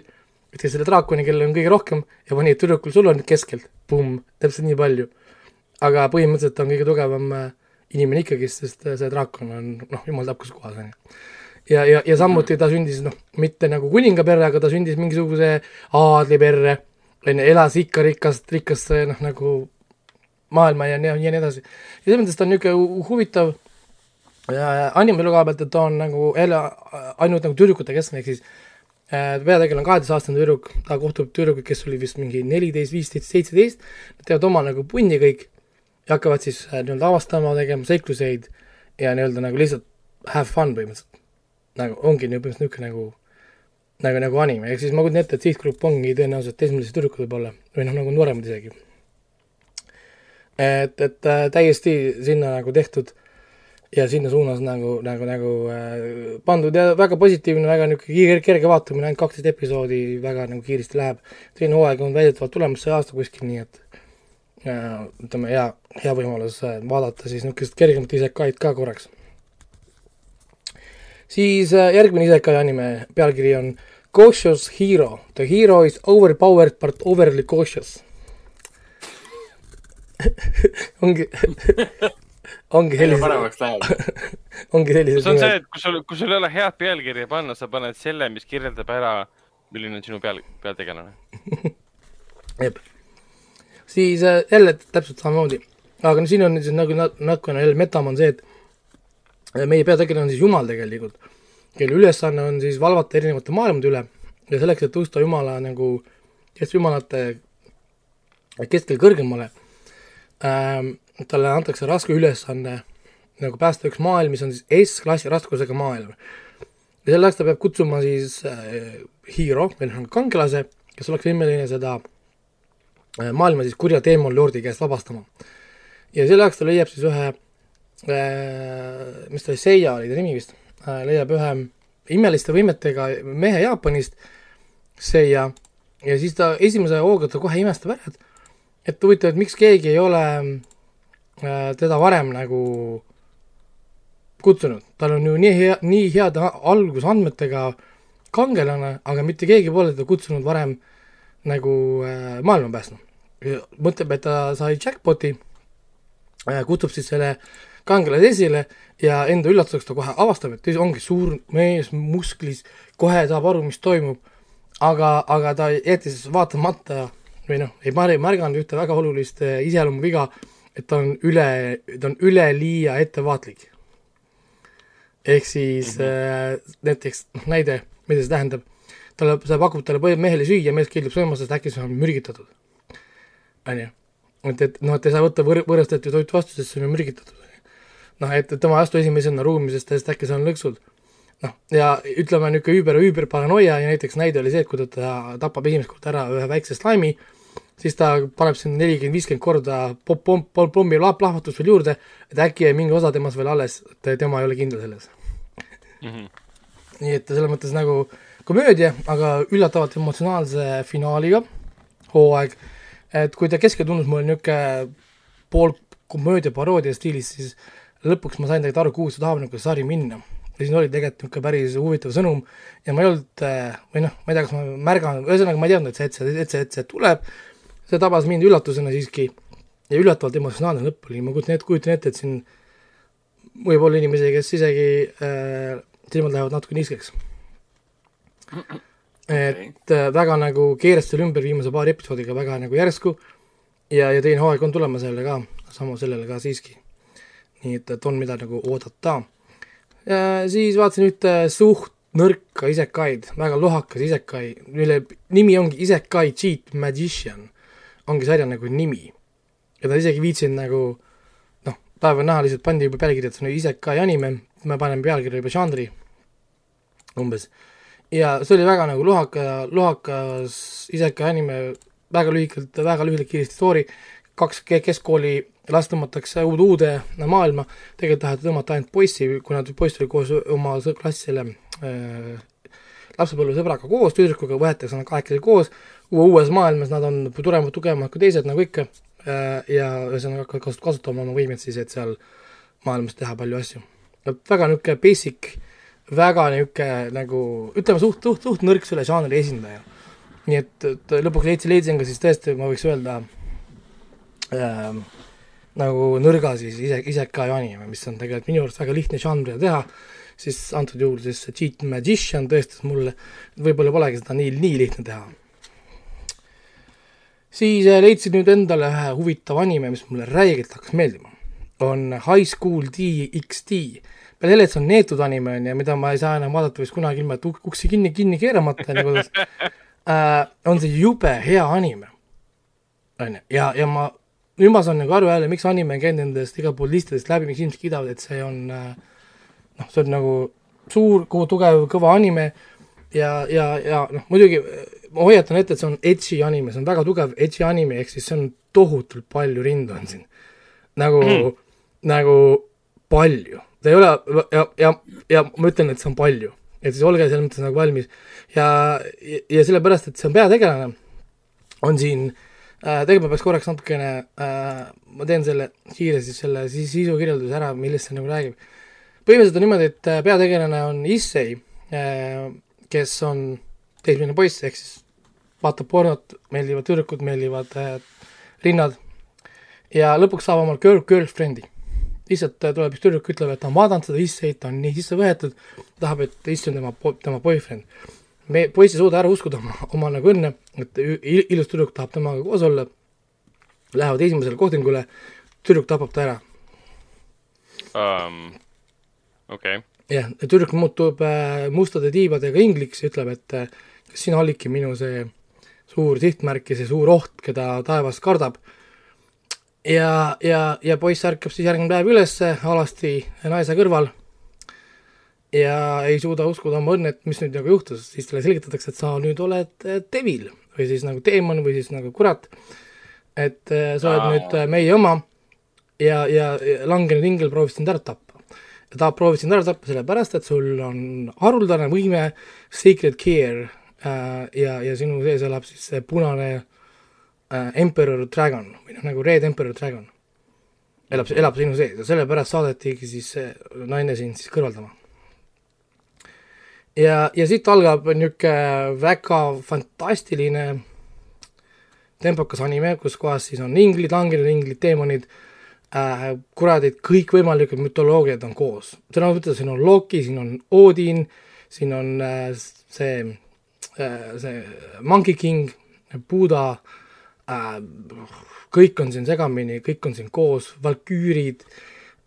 võttis selle draakoni, kellel on kõige rohkem ja pani tüdrukul, sul on keskelt, pumm, täpselt nii palju. aga põhimõtteliselt on kõige tugevam äh, inimene ikkagist, sest äh, see draakon on noh, jumal teab kus kohas on ju. ja, ja, ja samuti ta sündis noh, mitte nagu kuningaperre, aga ta sündis mingisuguse aadliperre, on ju, elas ikka rikast, rikast noh, nagu maailma ja nii, ja nii edasi. ja selles mõttes ta on niisugune hu- huvitav äh, animelu koha pealt, et ta on nagu jälle ainult nagu tüdrukute keskne, ehk siis äh, peategelane on kaheteistaastane tüdruk, ta kohtub tüdrukuga, kes oli vist mingi neliteist, viisteist, seitseteist, nad teevad oma nagu punni kõik ja hakkavad siis äh, nii-öelda avastama, tegema seikluseid ja nii-öelda nagu lihtsalt have fun põhimõtteliselt. Nagu ongi nii- põhimõtteliselt niisugune nagu nagu, nagu anime, ehk siis ma kujutan ette, et sihtgrupp ongi tõenäoliselt esimesed tüdrukud võib-olla või noh, nagu nooremad isegi. et, et äh, täiesti sinna nagu tehtud ja sinna suunas nagu, nagu, nagu äh, pandud ja väga positiivne, väga niisugune kerge vaatamine, ainult kaksteist episoodi väga nagu kiiresti läheb. teine hooaeg on väidetavalt tulemas see aasta kuskil, nii et äh, ütleme, hea, hea võimalus äh, vaadata siis niisugust kergemat isekaid ka korraks. Siis äh, järgmine isekai anime pealkiri on Cautious Hero. The hero is overpowered but overly cautious. ongi, ongi sellise, paremaks läheb. ongi sellised see on see, et kui sul, kui sul ei ole head pealkirja panna, sa paned selle, mis kirjeldab ära, milline on sinu peal, peategelane. jep. siis äh, jälle täpselt samamoodi, aga no siin on siis nagu nat- natukene jälle metam on see, et meie peategelane on siis Jumal tegelikult, kelle ülesanne on siis valvata erinevate maailmade üle ja selleks, et tõusta Jumala nagu, kes Jumalate keskel kõrgemale ähm,, talle antakse raske ülesanne nagu päästa üks maailm, mis on siis S-klassi raskusega maailm. ja selleks ta peab kutsuma siis äh, hero või noh, kangelase, kes oleks võimeline seda äh, maailma siis kurja teemon lordi käest vabastama. ja selle jaoks ta leiab siis ühe mis ta oli, Seiya oli ta nimi vist äh,, leiab ühe imeliste võimetega mehe Jaapanist, Seiya, ja siis ta esimese hooga ta kohe imestab ära, et et huvitav, et miks keegi ei ole äh, teda varem nagu kutsunud, tal on ju nii hea, nii heade algusandmetega kangelane, aga mitte keegi pole teda kutsunud varem nagu äh, maailma päästma. mõtleb, et ta sai jackpot'i äh,, kutsub siis selle kangelase esile ja enda üllatuseks ta kohe avastab, et ongi suur mees musklis, kohe saab aru, mis toimub, aga, aga ta jättis vaatamata või noh, ei mär- märganud ühte väga olulist äh, iseloomuviga, et ta on üle, ta on üleliia ettevaatlik. ehk siis mm -hmm. äh, näiteks noh, näide, mida see tähendab, talle, sa pakud talle mehele süüa, mees keeldub sööma, sest äkki see on mürgitatud. on ju, et, et noh, et ei saa võtta võr-, võõrastatud toitu vastu, sest see on ju mürgitatud. noh, et, et tema ei astu esimesena ruumi, sest sest äkki seal on lõksud. noh, ja ütleme niisugune üüber, üüber paranoia ja näiteks näide oli see, et kui ta, ta tapab esimest korda ära ühe väikse slaimi, siis ta paneb sinna nelikümmend, viiskümmend korda pommi lah- plahvatust veel juurde, et äkki jäi mingi osa temast veel alles, et tema ei ole kindel selles. nii et selles mõttes nagu komöödia, aga üllatavalt emotsionaalse finaaliga hooaeg, et kui ta keskel tundus mulle niisugune pool komöödia paroodia stiilis, siis lõpuks ma sain tegelikult aru, kuhu see tahab see sari minna. ja siin oli tegelikult niisugune päris huvitav sõnum ja ma ei olnud äh, või noh, ma ei tea, kas ma märgan, ühesõnaga ma ei teadnud, et see, et see, et see, et see tuleb, see tabas mind üllatusena siiski ja üllatavalt emotsionaalne lõpp oli, ma kujutan ette, kujutan ette, et siin võib olla inimesi, kes isegi äh, silmad lähevad natuke niiskeks. et äh, väga nagu keeras selle ümber viimase paari episoodiga väga nagu järsku ja, ja teine hooaeg on tulemas jälle ka, sama sellele ka siiski. Nii et, et on, mida nagu oodata. siis vaatasin ühte suht nõrka isekaid, väga lohakas isekai, mille nimi ongi Isekai Cheat Magician, ongi sarja nagu nimi. ja ta isegi viitsinud nagu noh, päeva näha lihtsalt pandi juba pealkiri, et see on Isekai anime, me paneme pealkirja juba žanri umbes. ja see oli väga nagu lohaka, lohakas Isekai anime, väga lühikalt, väga lühidalt kiiresti story, kaks ke- keskkooli last tõmmatakse uude, uude maailma, tegelikult taheti tõmmata ainult poissi, kuna poiss oli koos oma klassi selle äh, lapsepõlvesõbraga koos, tüdrukuga võetakse nad kahekesi koos, uues maailmas nad on tugevad, tugevamad kui teised, nagu ikka äh,, ja ühesõnaga hakkavad kasut-, kasutama oma võimet siis, et seal maailmas teha palju asju. väga niisugune basic, väga niisugune nagu ütleme, suht, suht, suht nõrk selle žanri esindaja. nii et, et lõpuks leidsin, leidsin ka siis tõesti, ma võiks öelda ähm, nagu nõrga siis ise, isekai anime, mis on tegelikult minu arust väga lihtne žanr teha, siis antud juhul siis see Cheat Magician tõestas mulle, et võib-olla polegi seda nii, nii lihtne teha. siis äh, leidsin nüüd endale ühe huvitava anime, mis mulle räigelt hakkas meeldima. on High School DxD. peale selle, et see on neetud anime on ju, mida ma ei saa enam vaadata vist kunagi ilma, uksi kinni, kinni keeramata on ju kodus äh,, on see jube hea anime. on ju, ja, ja ma, ma saan nagu aru jälle, miks anime on käinud nendest igal pool listidest läbi, miks inimesed kiidavad, et see on äh, noh, see on nagu suur, tugev, kõva anime ja, ja, ja noh, muidugi ma hoiatan ette, et see on edgy anime, see on väga tugev edgy anime, ehk siis see on tohutult palju rindu on siin. nagu mm., nagu palju, ta ei ole ja, ja, ja ma ütlen, et see on palju, et siis olge selles mõttes nagu valmis ja, ja, ja sellepärast, et see on peategelane, on siin äh,, tegelikult ma peaks korraks natukene äh,, ma teen selle kiiresti selle sisukirjelduse ära, millest see nagu räägib põhimõtteliselt on niimoodi, et äh, peategelane on Issei, kes on teismeline poiss, ehk siis vaatab pornot, meeldivad tüdrukud, meeldivad äh, rinnad ja lõpuks saab omal girl, girlfriend'i. lihtsalt äh, tuleb üks tüdruk, ütleb, et ta on vaadanud seda Isseit, ta on nii sisse võetud, tahab, et Isse on tema, tema boyfriend. me, poiss ei suuda ära uskuda oma, oma nagu õnne, et ilus tüdruk tahab temaga koos olla, lähevad esimesele kohtingule, tüdruk tapab ta ära um,. okei okay., jah, tüdruk muutub äh, mustade tiibadega ingliks ja ütleb, et äh, kas sina olidki minu see suur sihtmärk ja see suur oht, keda taevas kardab. ja, ja, ja poiss ärkab siis järgmine päev ülesse alasti naise kõrval ja ei suuda uskuda oma õnne, et mis nüüd nagu juhtus, siis talle selgitatakse, et sa nüüd oled äh, devil või siis nagu teemon või siis nagu kurat. et äh, sa oled Aa. nüüd äh, meie oma ja, ja, ja langenud ingel proovis sind ära tappa. ja ta proovis sind ära tappa sellepärast, et sul on haruldane võime Care äh, ja, ja sinu sees elab siis see punane Emperor Dragon või noh, nagu Red Emperor Dragon. elab, elab sinu sees ja sellepärast saadetigi siis see naine sind siis kõrvaldama. ja, ja siit algab niisugune väga fantastiline tempokas anime, kus kohas siis on inglid, angelid, inglid, teemonid äh,, kuradid, kõikvõimalikud mütoloogiad on koos. sõna otseses siin on Loki, siin on Odin, siin on äh, see äh,, see Monkey King, Buda äh,, kõik on siin segamini, kõik on siin koos, valküürid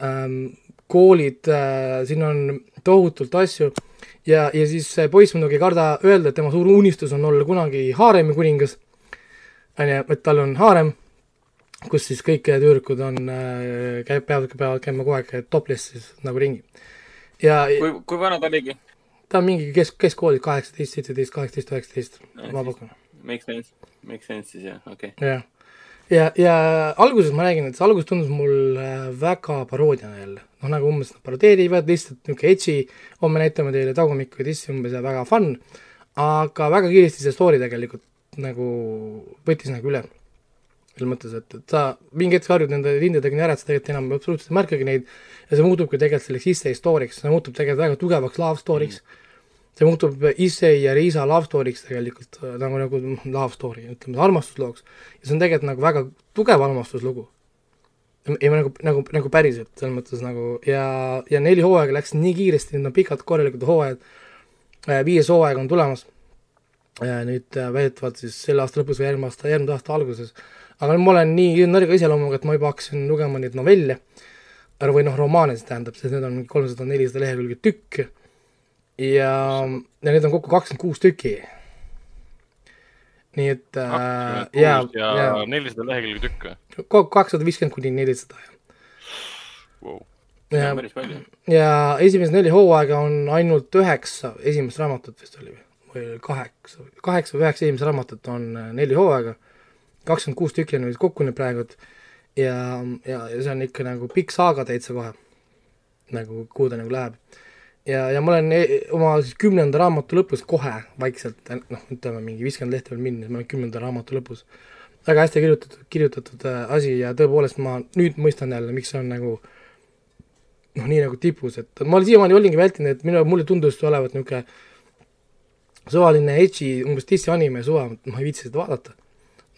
ähm,, koolid äh,, siin on tohutult asju ja, ja siis see poiss muidugi ei karda öelda, et tema suur unistus on olla kunagi haaremi kuningas, on ju, et tal on haarem, kus siis kõik tüdrukud on äh,, käib, peavad, peavad käima kogu aeg toplessis nagu ringi. ja kui, kui vana ta oligi? ta on mingi kesk, keskkoolid kaheksateist, seitseteist, kaheksateist, üheksateist, ma pakun. Make sense, make sense siis jah, okei jah, ja, ja alguses ma räägin, et see algus tundus mul äh, väga paroodiana jälle, noh nagu umbes nad parodeerivad lihtsalt niisugune edgy, homme näitame teile tagumikku ja dissi umbes ja väga fun, aga väga kiiresti see story tegelikult nagu võttis nagu üle. selles mõttes, et, et sa mingi hetk harjud nende lindidega nii ära, et sa tegelikult enam absoluutselt ei märkagi neid ja see muutubki tegelikult selleks issei story'ks, see muutub tegelikult väga tugevaks love story'ks mm.. See muutub issei ja Riisa love story'ks tegelikult äh, nagu, nagu love story, ütleme armastuslooks. ja see on tegelikult nagu väga tugev armastuslugu. ei nagu, nagu, nagu päriselt, selles mõttes nagu ja, ja neli hooaega läks nii kiiresti, need on pikad korralikud hooajad, viies hooaeg on tulemas, nüüd äh, väidetavalt siis selle aasta lõpus või järgmine aasta, järgmise aasta alguses, aga nüüd ma olen nii nõrga iseloomuga, et ma juba hakkasin lugema neid novelle, või noh, romaane siis tähendab, sest need on kolmsada, nelisada lehekülge tükk ja, ja neid on kokku kakskümmend kuus tükki. nii et äh, ja, ja nelisada lehekülge tükk või kokku kakssada viiskümmend kuni nelisada wow.? ja, ja esimesed neli hooaega on ainult üheksa esimest raamatut vist oli või, kaheksa, kaheksa või üheksa esimest raamatut on äh, neli hooaega, kakskümmend kuus tükki on nüüd kokku nüüd praegu ja, ja, ja see on ikka nagu pikk saaga täitsa kohe, nagu kuhu ta nagu läheb. ja, ja ma olen e oma siis kümnenda raamatu lõpus kohe vaikselt, noh, ütleme mingi viiskümmend lehte veel minna, ma olen kümnenda raamatu lõpus. väga hästi kirjutatud, kirjutatud äh, asi ja tõepoolest ma nüüd mõistan jälle, miks see on nagu noh, nii nagu tipus, et ma siiamaani olingi vältinud, et minu, mulle tundus olevat niisugune suvaline edži, umbes dissi anime suva, ma ei viitsi seda vaadata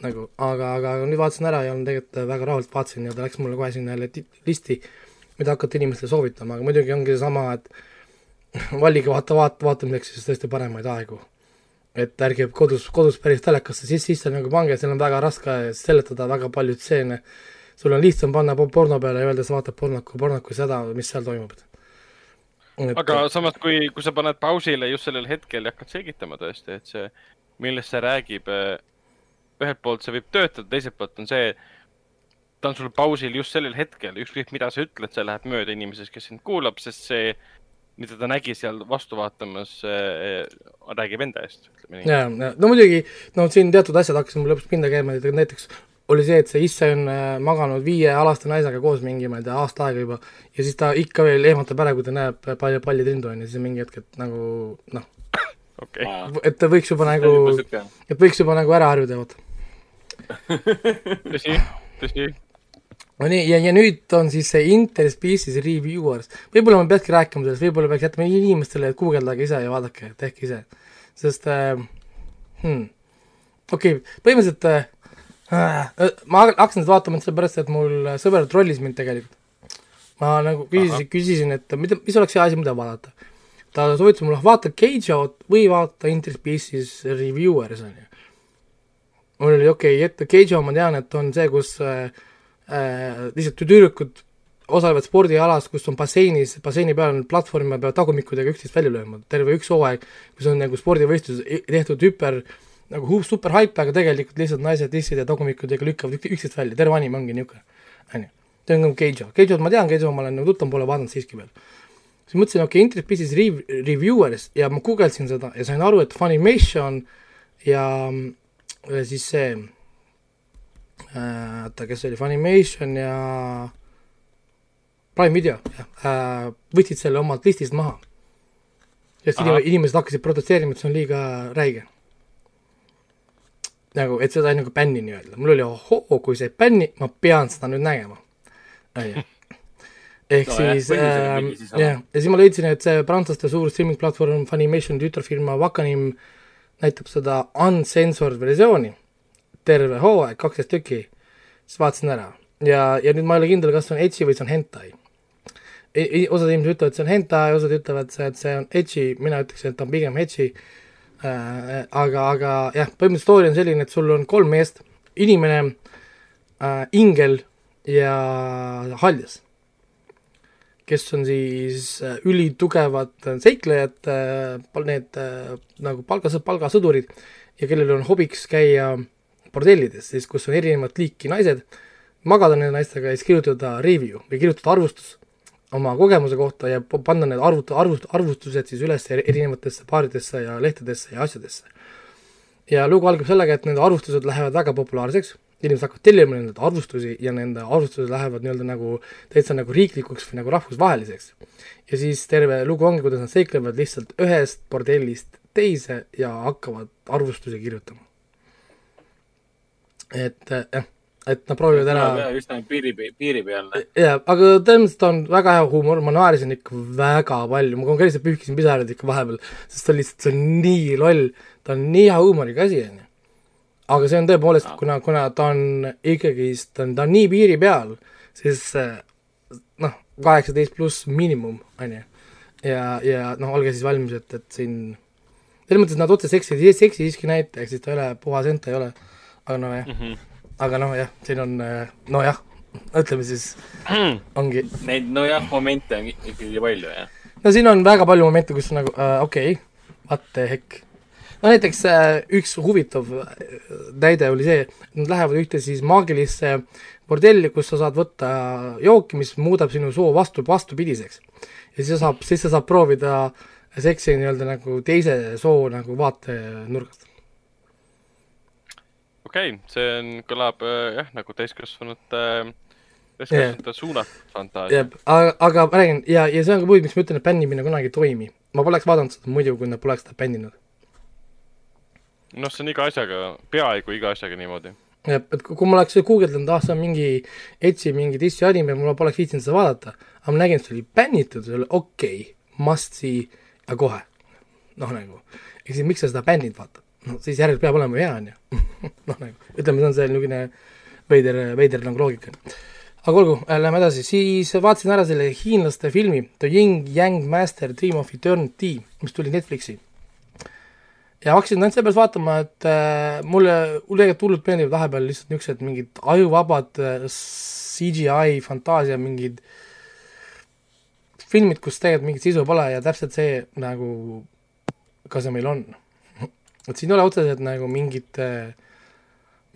nagu, aga, aga nüüd vaatasin ära ja olen tegelikult väga rahult vaatasin ja ta läks mulle kohe sinna jälle ti- listi, mida hakata inimestele soovitama, aga muidugi ongi seesama, et valige vaata, vaata, vaatamiseks siis tõesti paremaid aegu. et ärge kodus, kodus päris telekasse sisse, sisse nagu pange, seal on väga raske seletada väga palju stseene. sul on lihtsam panna po- porno peale ja öelda, sa vaatad pornoku, pornoku seda, mis seal toimub. aga samas, kui, kui sa paned pausile just sellel hetkel ja hakkad selgitama tõesti, et see, millest see räägib, ühelt poolt see võib töötada, teiselt poolt on see, ta on sul pausil just sellel hetkel, ükskõik mida sa ütled, see läheb mööda inimesest, kes sind kuulab, sest see, mida ta nägi seal vastu vaatamas, räägib enda eest, ütleme nii. ja, ja no muidugi, no siin teatud asjad hakkasid mul lõpuks pinda käima, näiteks oli see, et see isse on äh, maganud viiealaste naisega koos mingi, ma ei tea, aasta aega juba ja siis ta ikka veel ehmatab ära, kui ta näeb palju palli trindu on ja siis mingi hetk, et nagu noh, okei, et ta võiks juba nagu, et võiks juba nagu ära harjuda, vaata. tõsi, tõsi. No nii, ja, ja nüüd on siis see Interspecies Reviewers, võib-olla ma peakski rääkima sellest, võib-olla peaks jätma inimestele, et guugeldage ise ja vaadake, tehke ise, sest äh, hmm, okei okay,, põhimõtteliselt äh, äh, ma hakkasin seda vaatama sellepärast, et mul sõber trollis mind tegelikult. ma nagu küsisin, küsisin, et mida, mis oleks hea asi, mida vaadata. ta soovitas mulle, vaata Cage'ot või vaata Interspecies Reviewers, on ju. mul oli okei okay,, et Cage'o ma tean, et on see, kus äh, äh, lihtsalt tüdrukud osalevad spordialas, kus on basseinis, basseini peal on platvorm ja peavad tagumikudega üksteist välja lööma, terve üks hooaeg, kus on nagu spordivõistlus tehtud hüper nagu hu- super hype, aga tegelikult lihtsalt naised dissid ja tagumikudega lükkavad ük- üksteist välja, terve anim ongi niisugune, on ju. see on nagu Keijo, Keijot ma tean, Keijo ma olen nagu tuttav, pole vaadanud siiski veel. siis mõtlesin, okei okay,, Internet Business Reviewers ja ma guugeldasin seda ja sain aru, et Funimation ja siis see oota, kes oli, Funimation ja Prime Video, jah äh,, võtsid selle omalt listist maha. sest inimesed hakkasid protesteerima, et see on liiga räige. nagu, et seda nagu bänni nii-öelda, mul oli ohoo, kui see bänni, ma pean seda nüüd nägema. onju. ehk No jah, siis äh, jah, ja siis ma leidsin, et see prantslaste suur streaming platvorm Funimation tütarfirma Wakanim näitab seda uncensored versiooni, terve hooaeg, kaksteist tükki, siis vaatasin ära. Ja, ja nüüd ma ei ole kindel, kas see on etsi või see on hentai. osad inimesed ütlevad, see on hentai, osad ütlevad, et see on etsi, mina ütleksin, et ta on pigem etsi äh,. aga, aga jah, põhimõtteliselt story on selline, et sul on kolm meest, inimene äh,, ingel ja haljas, kes on siis äh, ülitugevad äh, seiklejad äh,, need äh, nagu palgas, palgasõdurid ja kellel on hobiks käia bordellides, siis kus on erinevat liiki naised, magada nende naistega ja siis kirjutada review või kirjutada arvustus oma kogemuse kohta ja pa- panna need arvut-, arvust-, arvustused siis üles eri- erinevatesse paaridesse ja lehtedesse ja asjadesse. ja lugu algab sellega, et need arvustused lähevad väga populaarseks, inimesed hakkavad tellima nende arvustusi ja nende arvustused lähevad nii-öelda nagu täitsa nagu riiklikuks või nagu rahvusvaheliseks. ja siis terve lugu ongi, kuidas nad seiklevad lihtsalt ühest bordellist teise ja hakkavad arvustusi kirjutama. Et jah, et nad proovivad ära just nagu piiri, piiri peal. jaa, aga tõenäoliselt on väga hea huumor, ma naersin ikka väga palju, ma konkreetselt pühkisin pisaraid ikka vahepeal, sest ta lihtsalt, see on nii loll, ta on nii hea huumoriga asi, on ju. aga see on tõepoolest, kuna, kuna ta on ikkagist, ta on, ta on nii piiri peal, siis noh, kaheksateist pluss miinimum, on ju. ja, ja noh, olge siis valmis, et, et siin selles mõttes, nad otseselt seksi, seksi siiski ehk siis ta ei ole puhas ent, ei ole. Aga noh, jah, Mhm. aga noh, jah, siin on äh, nojah, ütleme siis ongi, Neid nojah momente on ikkagi palju jah. no siin on väga palju momente, kus nagu äh, okei okay,, what the heck. no näiteks äh, üks huvitav näide oli see, nad lähevad ühte siis maagilisse bordelli, kus sa saad võtta jooki, mis muudab sinu soo vastu, vastupidiseks. ja siis sa saab, siis sa saad proovida seksi nii-öelda nagu teise soo nagu vaatenurgast. Okei okay,, see on, kõlab äh, jah, nagu täiskasvanute, täiskasvanute suunatud fantaasia. jah, aga, aga ma räägin ja, ja see on ka põhjus, miks ma ütlen, et bändimine kunagi ei toimi. ma poleks vaadanud seda muidu, kui nad poleks seda bändinud. noh, see on iga asjaga, peaaegu iga asjaga niimoodi. jah, et kui ma oleks guugeldanud, ah see on mingi Etsi mingi dissi anime, ma poleks viitsinud seda vaadata, aga ma nägin, et see oli bännitud, see oli okei okay,, must see ja kohe. noh, nagu, ehk siis miks sa seda bändinud vaatad? No siis järelikult peab olema hea, on ju. noh, nagu ütleme, see on see niisugune veider, veider nagu loogika. aga olgu äh,, lähme edasi, siis vaatasin ära selle hiinlaste filmi The Yin Yang Master Dream of Eternity, mis tuli Netflixi ja hakkasin ainult seepärast vaatama, et äh, mulle, mulle tegelikult hullult meeldivad vahepeal lihtsalt niisugused mingid ajuvabad äh, CGI fantaasia mingid filmid, kus tegelikult mingit sisu pole ja täpselt see nagu ka see meil on. Et siin ei ole otseselt nagu mingit äh,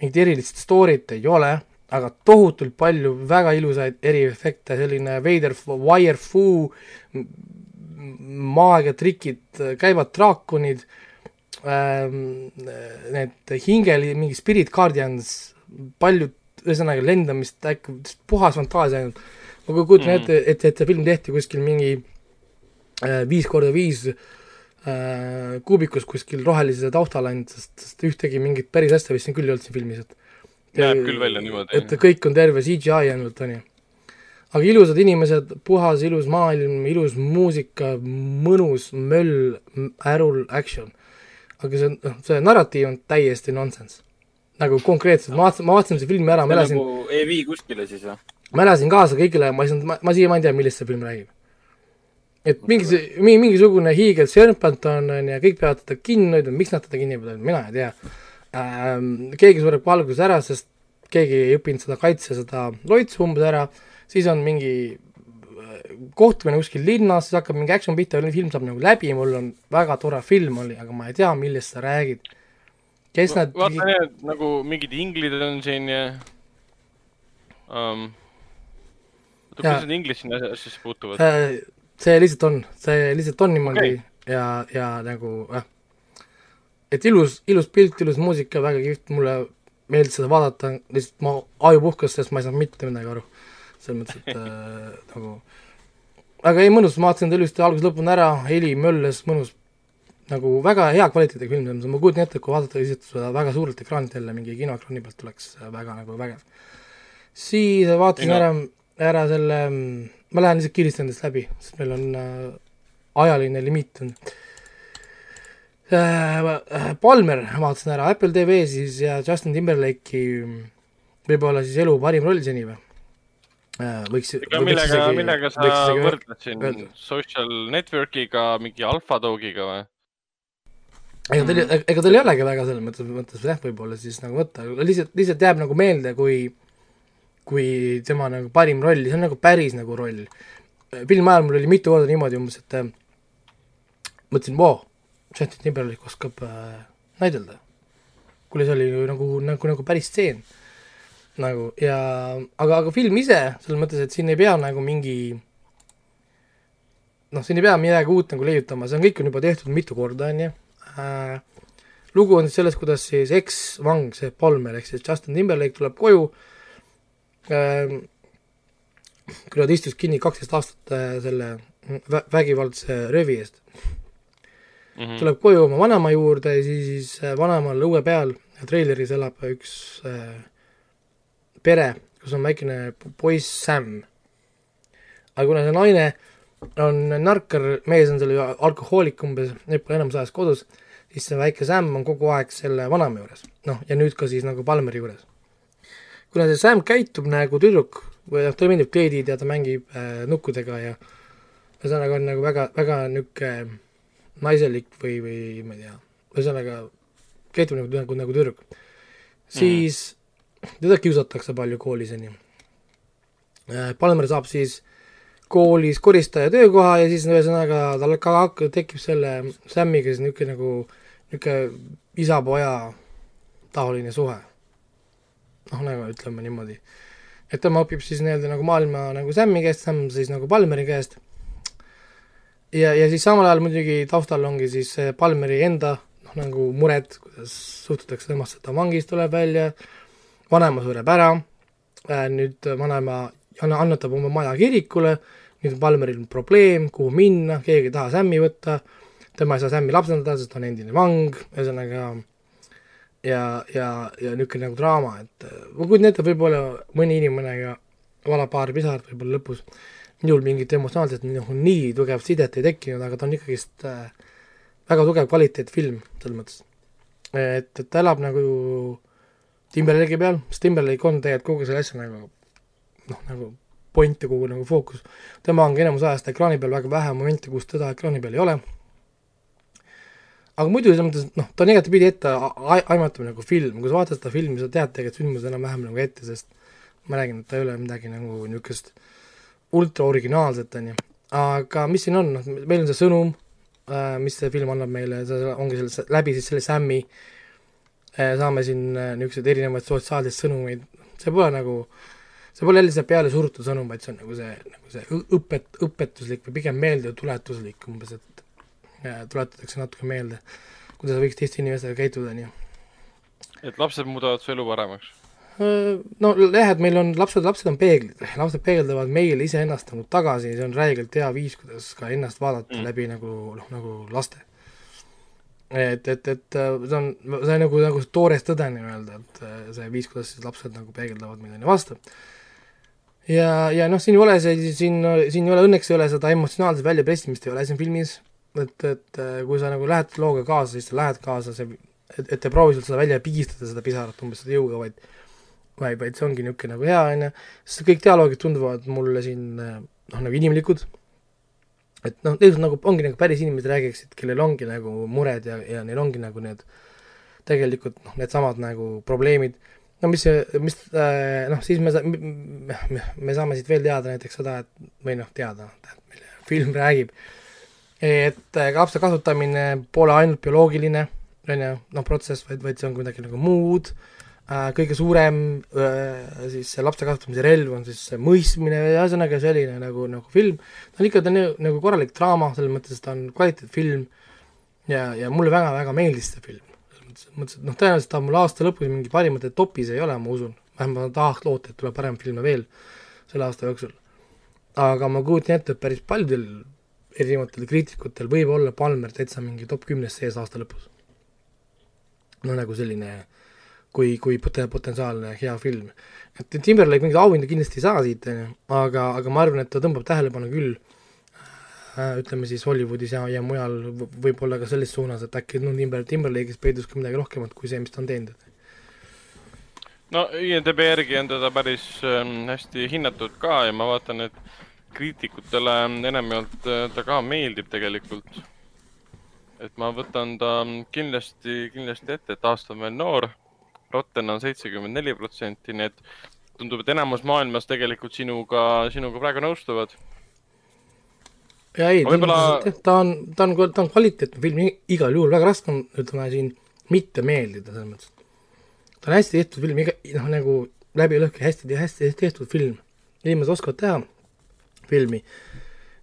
mingit erilist story't ei ole, aga tohutult palju väga ilusaid eriefekte, selline veider f- wire-foo, maagiatrikid, käivad draakonid ähm,, need hingeli, mingi Spirit Guardians, palju, ühesõnaga lendamist, äkki puhas fantaasia ainult. ma kui kujutan Mhm. ette, et, et see film tehti kuskil mingi äh, viis korda viis äh, kuubikus kuskil rohelise taustal ainult, sest, sest ühtegi mingit päris asja vist siin küll ei olnud siin filmis, et näeb küll välja niimoodi. et kõik on terve CGI ainult, on ju. aga ilusad inimesed, puhas ilus maailm, ilus muusika, mõnus möll, ärul action. aga see, noh, see narratiiv on täiesti nonsense. nagu konkreetselt, ma vaatasin, ma vaatasin selle filmi ära, ma elasin, nagu ei vii kuskile siis või? ma elasin kaasa kõigile, ma ei saanud, ma, ma siiamaani ei tea, millest see film räägib. Et mingi, mingi, mingisugune hiigelsörpant on, on ju, kõik peavad teda kinni hoidma, miks nad teda kinni peavad, mina ei tea ähm,. keegi sureb kohe alguses ära, sest keegi ei õppinud seda kaitse, seda loitsu umbes ära, siis on mingi äh, kohtumine kuskil linnas, siis hakkab mingi action pihta, film saab nagu läbi, mul on väga tore film oli, aga ma ei tea, millest sa räägid. kes nad vaata need nagu mingid inglid on siin ja um,. kuidas need inglid sinna asjasse puutuvad? Äh, see lihtsalt on, see lihtsalt on niimoodi okay. ja, ja nagu jah, et ilus, ilus pilt, ilus muusika, väga kihvt, mulle meeldis seda vaadata, lihtsalt ma aju puhkas, sest ma ei saanud mitte midagi aru. selles mõttes, et äh, nagu aga ei mõnus, ma vaatasin ta ilusti algusest lõpuni ära, heli mölles, mõnus, nagu väga hea kvaliteediga film, selles mõttes ma kujutan ette, et kui vaadata lihtsalt seda väga suurelt ekraanilt jälle mingi kinoekraani pealt oleks väga nagu vägev. siis vaatasin ära, ära selle, ma lähen lihtsalt kiiresti nendest läbi, sest meil on äh, ajaline limiit on äh,. Palmer vaatasin ära Apple TV siis ja Justin Timberlake'i võib-olla siis elu parim roll seni või äh,? võiks. ega millega, millega sa võrdled siin öelda. social network'iga, mingi alfa dogiga või? ega tal, ega tal ei olegi väga selles mõttes, mõttes jah, võib-olla siis nagu võtta, lihtsalt, lihtsalt jääb nagu meelde, kui kui tema nagu parim roll, see on nagu päris nagu roll. filmi ajal mul oli mitu korda niimoodi umbes, et äh, mõtlesin, vau, Justin Timberlake oskab äh, näidelda. kuule, see oli ju nagu, nagu, nagu päris stseen. nagu ja, aga, aga film ise, selles mõttes, et siin ei pea nagu mingi noh, siin ei pea midagi uut nagu leiutama, see on kõik on juba tehtud mitu korda, on ju äh, lugu on siis selles, kuidas siis eksvang, see Palmer ehk siis Justin Timberlake tuleb koju äh,, kui nad istus kinni kaksteist aastat äh, selle vä- vägivaldse röövi eest, Mhm. tuleb koju oma vanaema juurde ja siis, äh, vanaemal õue peal treileris elab üks äh, pere, kus on väikene po- poiss Sam. aga kuna see naine on narkar, mees on seal ju alkohoolik umbes, need pole enamus ajast kodus, siis see väike Sam on kogu aeg selle vanaema juures, noh, ja nüüd ka siis nagu Palmeri juures. Kuna see Sam käitub nagu tüdruk, või noh, talle meeldib kleedid ja ta mängib äh, nukkudega ja ühesõnaga on nagu väga, väga niisugune naiselik või, või ma ei tea, ühesõnaga käitub nagu, nagu, nagu tüdruk. siis teda kiusatakse palju koolis, on ju. Palmer saab siis koolis koristaja töökoha ja siis ühesõnaga tal ka tekib selle Samiga siis niisugune nagu, niisugune isa-poja taoline suhe. noh, nagu ütleme niimoodi. et tema õpib siis nii-öelda nagu maailma nagu Sami käest, Sam siis nagu Palmeri käest. ja, ja siis samal ajal muidugi taustal ongi siis Palmeri enda noh, nagu mured, kuidas suhtutakse temasse, ta vangist tuleb välja, vanaema sureb ära, nüüd vanaema annetab oma maja kirikule, nüüd on Palmeril probleem, kuhu minna, keegi ei taha Sämmi võtta, tema ei saa Sämmi lapsendada, sest ta on endine vang, ühesõnaga ja, ja, ja niisugune nagu draama, et äh, ma kujutan ette, võib-olla mõni inimene ja valab paar pisarat võib-olla lõpus, minul mingit emotsionaalset nagu nii tugevat sidet ei tekkinud, aga ta on ikkagist äh, väga tugev kvaliteetfilm selles mõttes. et, et ta elab nagu Timberlake'i peal, sest Timberlake on tegelikult kogu selle asja nagu noh, nagu point ja kogu nagu fookus. tema on ka enamus ajast ekraani peal, väga vähe momente, kus teda ekraani peal ei ole. Aga muidu selles mõttes, noh, ta on igatepidi ette aimatav nagu film, kui sa vaatad seda filmi, sa tead tegelikult sündmused enam-vähem nagu ette, sest ma räägin, et ta ei ole midagi nagu niisugust ultra originaalset, on ju. aga mis siin on, noh, meil on see sõnum, mis see film annab meile, see ongi selle, läbi siis selle Sam'i äh, saame siin äh, niisuguseid erinevaid sotsiaalseid sõnumeid, see pole nagu, see pole jälle see peale surutud sõnum, vaid see on nagu see, nagu see õpet-, õpetuslik või pigem meeldetuletuslik umbes, et äh, tuletatakse natuke meelde, kuidas võiks teiste inimestega käituda, nii. et lapsed muudavad su elu paremaks. no jah, et meil on lapsed, lapsed on peeglid, lapsed peegeldavad meile iseennast nagu tagasi, see on räigelt hea viis, kuidas ka ennast vaadata mm. Läbi nagu noh, nagu laste. et, et, et äh, see on, see on nagu, nagu toores tõde nii-öelda, et äh, see viis, kuidas siis lapsed nagu peegeldavad meile vastu. ja, ja noh, siin ei ole see, siin, siin ei ole, õnneks ei ole seda emotsionaalset väljapressimist ei ole siin filmis, et, et äh, kui sa nagu lähed looga kaasa, siis sa lähed kaasa, see, et, et ei proovi sul seda välja pigistada, seda pisarat umbes seda jõuga, vaid vaid, vaid see ongi niisugune nagu hea, on ju, sest kõik dialoogid tunduvad mulle siin äh, noh, nagu inimlikud, et noh, tegelikult nagu ongi nagu päris inimesed räägiksid, kellel ongi nagu mured ja, ja neil ongi nagu need tegelikult noh, needsamad nagu probleemid, no mis mis äh, noh, siis me me, me saame siit veel teada näiteks seda, et või noh, teada, mille film räägib, et äh, lapse kasutamine pole ainult bioloogiline, on ju, noh, protsess, vaid, vaid see on kuidagi nagu muud äh,, kõige suurem äh, siis lapse kasutamise relv on siis mõistmine ühesõnaga selline nagu, nagu film, ta on ikka, ta on nagu korralik draama, selles mõttes, et ta on kvaliteetfilm ja, ja mulle väga-väga meeldis see film. selles mõttes, et noh, tõenäoliselt ta mul aasta lõpus mingi parimate topis ei ole, ma usun, vähemalt ma tahaks loota, et tuleb parem filme veel selle aasta jooksul. aga ma kujutan ette, et päris paljudel erinevatel kriitikutel võib olla Palmer täitsa mingi top kümnes sees aasta lõpus. no nagu selline kui, kui poten-, potentsiaalne hea film. et Timberlake mingit auhinda kindlasti ei saa siit, on ju, aga, aga ma arvan, et ta tõmbab tähelepanu küll äh, ütleme siis Hollywoodis ja, ja mujal võib-olla ka selles suunas, et äkki no Timber, Timberlake'is peidus ka midagi rohkemat kui see, mis ta on teinud. no IMDB järgi on teda päris ähm, hästi hinnatud ka ja ma vaatan, et kriitikutele enamjaolt äh, ta ka meeldib tegelikult. et ma võtan ta kindlasti, kindlasti ette, et aasta on veel noor. Rotten on seitsekümmend neli protsenti, nii et tundub, et enamus maailmas tegelikult sinuga, sinuga praegu nõustuvad. ja ei, ta on, ta on, ta on kvaliteetne film igal juhul, väga raske on, ütleme siin mitte meeldida selles mõttes. ta on hästi tehtud film, iga, noh nagu läbi lõhki hästi, hästi tehtud film. inimesed oskavad teha filmi.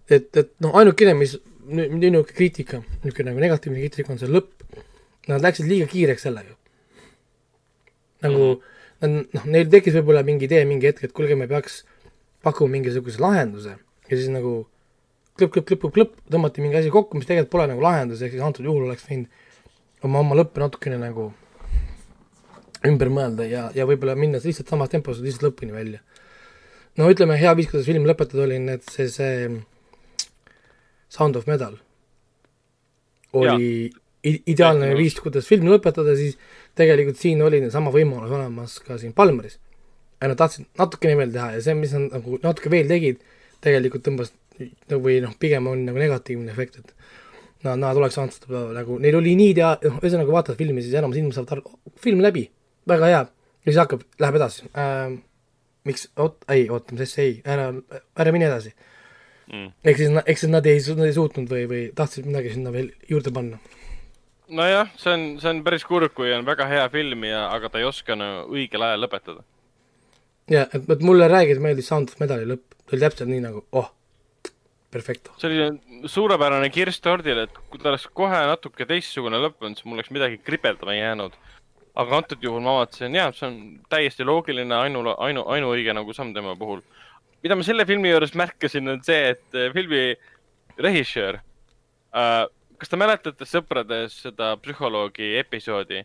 et, et noh, ainukene, mis niisugune kriitika, niisugune nagu negatiivne kriitika on see lõpp. Nad läksid liiga kiireks sellega. nagu nad noh, neil tekkis võib-olla mingi idee mingi hetk, et kuulge, me peaks pakkuma mingisuguse lahenduse ja siis nagu klõpp, klõpp, klõpp, klõpp, tõmmati mingi asi kokku, mis tegelikult pole nagu lahendus, ehk siis antud juhul oleks võinud oma, oma lõppe natukene nagu ümber mõelda ja, ja võib-olla minna lihtsalt samas tempos lihtsalt lõpuni välja. No ütleme, hea viis, kuidas film lõpetada oli, need see, see Sound of Metal oli ideaalne viis, kuidas filmi lõpetada, siis tegelikult siin oli sama võimalus olemas ka siin Palmeris. ja nad tahtsid natukene veel teha ja see, mis nad nagu natuke veel tegid, tegelikult tõmbas või noh, pigem on nagu negatiivne efekt, et nad, nad oleks saanud seda nagu, neil oli nii tea-, noh, ühesõnaga vaatad filmi, siis enamus inimesed saavad aru, film läbi, väga hea, ja siis hakkab, läheb edasi ähm,. miks, oot, ei, oota, mis asja, ei, ära, ära mine edasi Mm. ehk siis, ehk siis nad ei, nad ei suutnud või, või tahtsid midagi sinna veel juurde panna. nojah, see on, see on päris kurb, kui on väga hea film ja, aga ta ei oska no, õigel ajal lõpetada. ja, et, et mulle räägiti, meeldis Sound of Metali lõpp, see oli täpselt nii nagu, oh, perfecto. see oli suurepärane kirss tordil, et kui ta oleks kohe natuke teistsugune lõpp olnud, siis mul oleks midagi kripeldama jäänud. Aga antud juhul ma vaatasin, jah, see on täiesti loogiline, ainu, ainu, ainuõige nagu samm tema puhul. mida ma selle filmi juures märkasin, on see, et äh, filmi režissöör äh,, kas te mäletate Sõprades seda psühholoogi episoodi,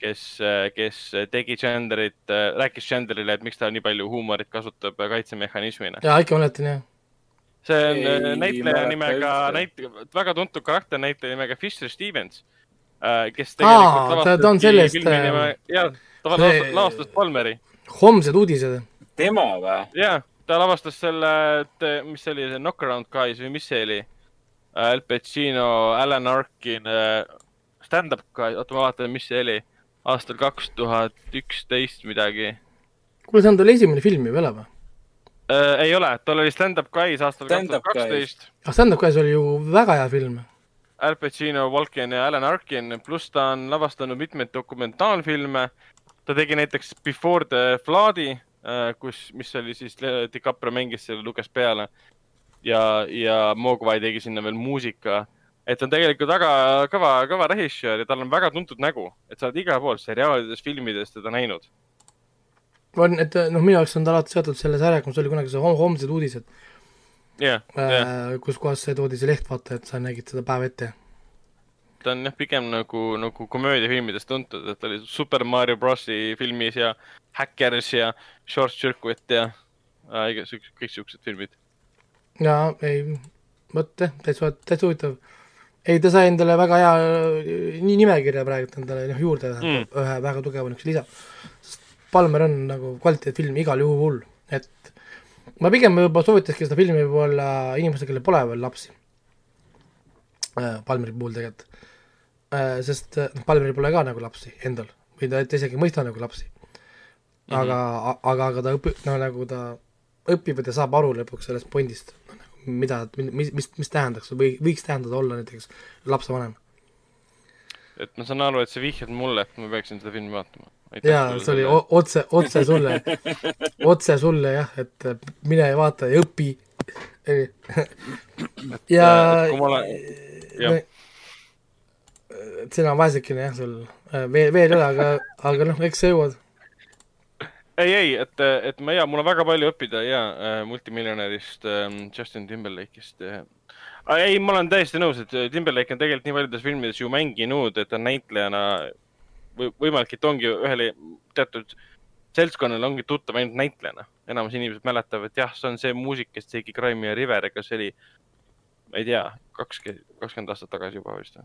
kes, kes tegi Chandlerit, rääkis Chandlerile, et miks ta nii palju huumorit kasutab kaitsemehhanismina. jaa, ikka mäletan jah. see on näitleja nimega, näit-, väga tuntud karakternäitleja nimega Fisher Stevens, kes Aa, ta- ta on sellest, äh, jah, ta see- lavastas, Palmeri, homsed uudised. tema või? jah, ta lavastas selle, mis see oli, see Knockaround Guys või mis see oli? Al Pacino, Alan Arkin, stand-up guy, oota ma vaatan, mis see oli, aastal kaks tuhat üksteist midagi kuule, see on tal esimene film ju veel või? äh,. ei ole, tal oli stand-up guys aastal kaks tuhat guys. kaksteist ah, Stand-up Guys oli ju väga hea film. Al Pacino, Walken ja Alan Arkin, pluss ta on lavastanud mitmeid dokumentaalfilme. ta tegi näiteks Before the Flood'i, kus, mis oli siis, DiCaprio mängis selle, luges peale. ja, ja Mogwai tegi sinna veel muusika. et ta on tegelikult väga kõva, kõva režissöör ja tal on väga tuntud nägu, et sa oled igal pool seriaalides, filmides teda näinud. on, et noh, minu jaoks on ta alati seotud selle sarjaga, mis oli kunagi see hom- homsed uudised jah, jah, äh,, kus kohas see toodi see leht, vaata, et sa nägid seda päev ette. ta on jah, pigem nagu, nagu komöödiafilmides tuntud, et ta oli Super Mario Brosi filmis ja Hackers ja Short Circuit ja äh, igasugused, kõik siuksed filmid. jaa, ei, vot jah, täitsa, täitsa huvitav. ei, ta sai endale väga hea nii nimekirja praegu endale noh juurde mm. ühe väga tugeva niisuguse lisa. sest Palmer on nagu kvaliteetfilm igal juhul, et ma pigem juba soovitaski seda filmi võib-olla inimestele, kellel pole veel lapsi. Palmeri puhul tegelikult. sest äh, noh, Palmeril pole ka nagu lapsi endal või ta, ta isegi ei mõista nagu lapsi. aga mm, -hmm. aga, aga ta õpib, no nagu ta õpib ja ta saab aru lõpuks sellest pointist, mida, mis, mis, mis tähendaks või võiks tähendada olla näiteks lapsevanem. et ma saan aru, et sa vihjad mulle, et ma peaksin seda filmi vaatama. jaa, see oli otse, otse sulle, otse sulle jah, et mine ja vaata ja õpi. ja olen, jah, et sina on vaesekene jah, sul veel, veel ei ole, aga, aga noh, eks sa jõuad. ei, ei, et, et ma ja mul on väga palju õppida ja äh, multimiljonärist äh, Justin Timberlake'ist äh.. ei, ma olen täiesti nõus, et Timberlake on tegelikult nii paljudes filmides ju mänginud, et ta näitlejana või võimalik, et ongi ühele teatud seltskonnale ongi tuttav ainult näitlejana. enamus inimesed mäletavad, et jah, see on see muusik, kes tegi Crime'i ja River, aga see oli, ma ei tea, kakskümmend, kakskümmend aastat tagasi juba vist või?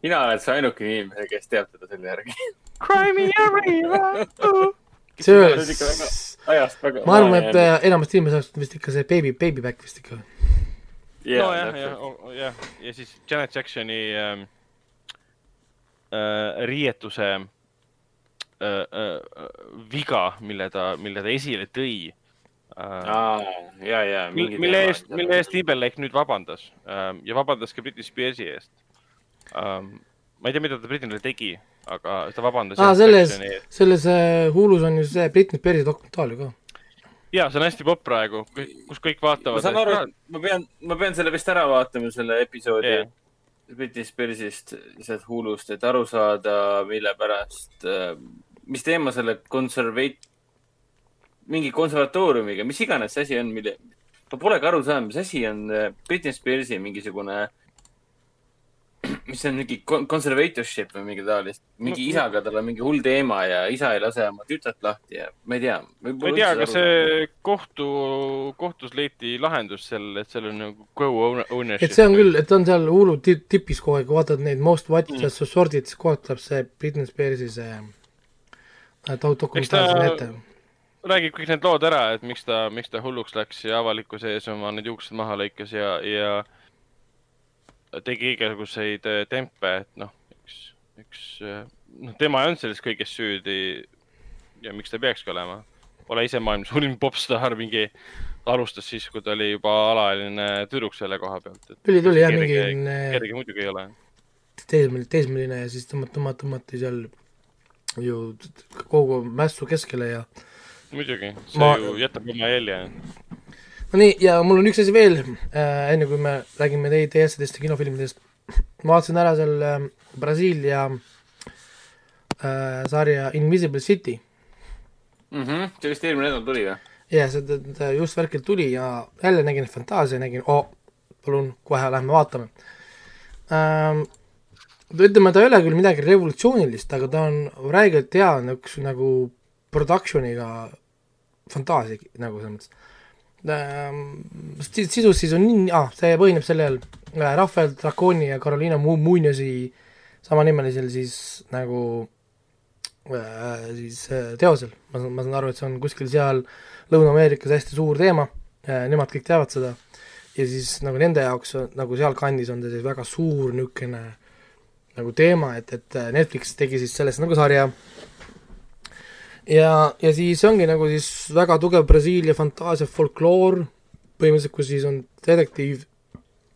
sina oled see ainuke inimene, kes teab teda selle järgi. Crime'i ja River. see sa oled ikka väga ajast väga. ma arvan, et äh, enamasti on vist ikka see Baby, Baby Back vist ikka. nojah, jah, jah, ja siis Janet Jacksoni ähm, äh, riietuse äh, äh, viga, mille ta, mille ta esile tõi äh,. ja, ja. mille eest, mille eest Timberlake nüüd vabandas ähm, ja vabandas ka Britney Spearsi eest ähm,. ma ei tea, mida ta Britneyle tegi, aga ta vabandas. aa, selles, selles äh, Hulus on ju see Britney Spearsi dokumentaal ju ka. ja see on hästi popp praegu, kus kõik ma vaatavad. saan aru, et ma pean, ma pean selle vist ära vaatama, selle episoodi yeah. Briti Spearsist, sealt Hulust, et aru saada, mille pärast, mis teema selle konserveit-, mingi konservatooriumiga, mis iganes see asi on, mille, ma polegi aru saanud, mis asi on äh, Britney Spearsi mingisugune, mis see on mingi conservatorship või mingi taolist, mingi No- isaga, tal on mingi hull teema ja isa ei lase oma tütart lahti ja ma ei tea. ma ei tea, kas see kohtu, kohtus leiti lahendus sellele, et seal on nagu co-ownership. et see on küll, et on seal Hulu ti- tipis kogu aeg, kui vaatad neid most watched Mm. mm. sordid, siis aeg tuleb see Britney Spearsi see äh, do- Eks dokumentaal ta- sinna ette. räägib kõik need lood ära, et miks ta, miks ta hulluks läks ja avalikkuse ees oma need juuksed maha lõikas ja, ja tegi igasuguseid äh, tempe, et noh, üks, üks, noh, tema ei olnud selles kõiges süüdi ja miks ta peakski olema. Pole ise maailma suurim popstaar, mingi alustas siis, kui ta oli juba alaealine tüdruk selle koha pealt, tuli, tuli jah, mingi kerge muidugi ei ole. teismeline, teismeline ja siis tõmmati, tõmmati, tõmmati seal ju kogu mässu keskele ja muidugi, see Ma... ju jätab oma jälje. No nii, ja mul on üks asi veel äh,, enne kui me räägime teie, ja kinofilmidest. ma vaatasin ära seal äh, Brasiilia äh, sarja Invisible City mhmh, see vist eelmine nädal tuli või? ja see ta- just värkilt tuli ja jälle nägin fantaasia, nägin, oo, palun, kohe lähme vaatame ähm,. ütleme, ta ei ole küll midagi revolutsioonilist, aga ta on räigelt hea niisuguse nagu production'iga fantaasia nagu selles mõttes. Sisus siis on nii ah,, see põhineb sellel äh, Rafael Draconi ja Carolina Mu- Munozi samanimelisel siis nagu äh, siis äh, teosel, ma saan, ma saan aru, et see on kuskil seal Lõuna-Ameerikas hästi suur teema, nemad kõik teavad seda, ja siis nagu nende jaoks nagu sealkandis on ta siis väga suur niisugune nagu teema, et, et Netflix tegi siis sellest nagu sarja ja, ja siis ongi nagu siis väga tugev Brasiilia fantaasia folkloor, põhimõtteliselt kus siis on detektiiv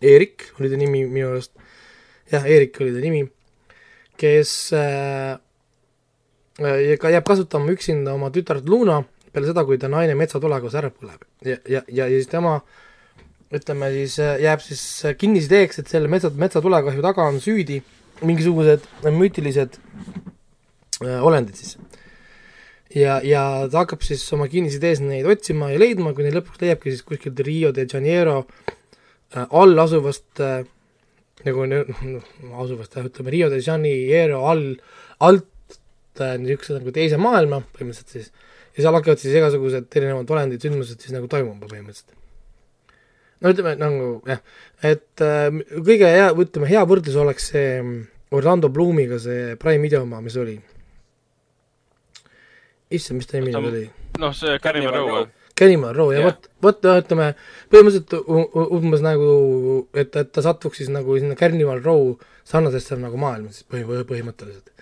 Eerik, oli ta nimi minu arust, jah, Eerik oli ta nimi, kes äh, ja ka jääb kasutama üksinda oma tütart Luna peale seda, kui ta naine metsatulekus ära põleb. Ja, ja, ja, ja siis tema ütleme siis äh, jääb siis kinnisideeks, et selle metsa, metsatulekahju taga on süüdi mingisugused müütilised äh, olendid siis. Ja, ja ta hakkab siis oma kinnisidees neid otsima ja leidma, kui neid lõpuks leiabki siis kuskilt Rio de Janeiro äh, all asuvast äh, nagu noh, asuvast jah, ütleme Rio de Janeiro all, alt niisuguse nagu teise maailma põhimõtteliselt siis ja seal hakkavad siis igasugused erinevad olendid, sündmused siis nagu toimuma põhimõtteliselt. no ütleme nagu jah, et äh, kõige hea, ütleme hea võrdlus oleks see Orlando Bloomiga see Prime video oma, mis oli. Issand, mis ta nimi nüüd oli? noh, see Carnival Row. Candyman Row ja vot, vot ütleme põhimõtteliselt umbes nagu, et, et ta satuks siis nagu sinna Carnival Row sarnasesse nagu maailma siis põhi, põhi- põhimõtteliselt.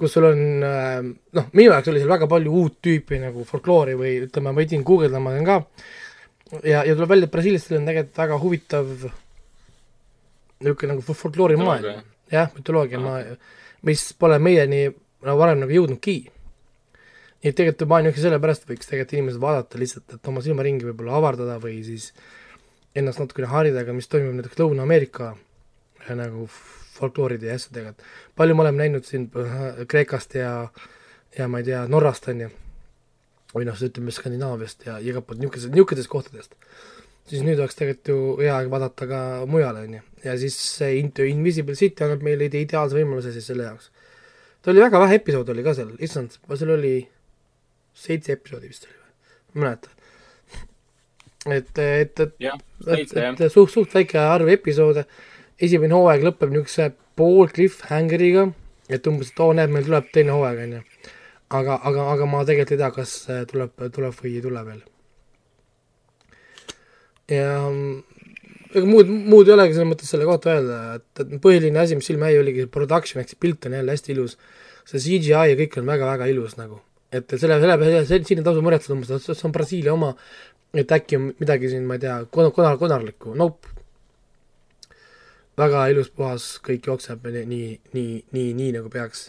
kus sul on äh, noh, minu jaoks oli seal väga palju uut tüüpi nagu folkloori või ütleme, ma pidin guugeldama ka ja, ja tuleb välja, et Brasiiliastel on tegelikult väga huvitav niisugune nagu fol- folkloorimaailm Mütoloogia. jah, mütoloogia ma, mis pole meieni nagu varem nagu jõudnudki nii et tegelikult juba ainuüksi sellepärast võiks tegelikult inimesed vaadata lihtsalt, et oma silmaringi võib-olla avardada või siis ennast natukene harida, aga mis toimub näiteks Lõuna-Ameerika äh, nagu folklooride ja asjadega, et palju me oleme näinud siin äh, Kreekast ja ja ma ei tea, Norrast, on ju, või noh, ütleme Skandinaaviast ja igalt poolt niisugusest, niisugustest kohtadest, siis nüüd oleks tegelikult ju hea vaadata ka mujale, on ju, ja siis see Into Invisible City annab meile ide- ideaalse võimaluse siis selle jaoks. ta oli väga vähe episoode oli ka seal, issand, seal oli seitse episoodi vist oli või, ma ei mäleta. et, et, et, et, et suht, suht väike arv episoode, esimene hooaeg lõpeb niisuguse pool cliffhangeriga, et umbes, et oo, näed, meil tuleb teine hooaeg, on ju. aga, aga, aga ma tegelikult ei tea, kas äh, tuleb, tuleb või ei tule veel. ja ega muud, muud ei olegi selles mõttes selle kohta öelda, et, et põhiline asi, mis silma jäi, oligi production ehk see pilt on jälle hästi ilus. see CGI ja kõik on väga-väga ilus nagu, et selle, selle peale, siin ei tasu muretseda see on Brasiilia oma, et äkki on midagi siin, ma ei tea, konar, konar, konarlikku, nope. väga ilus, puhas, kõik jookseb nii, nii, nii, nii, nii nagu peaks.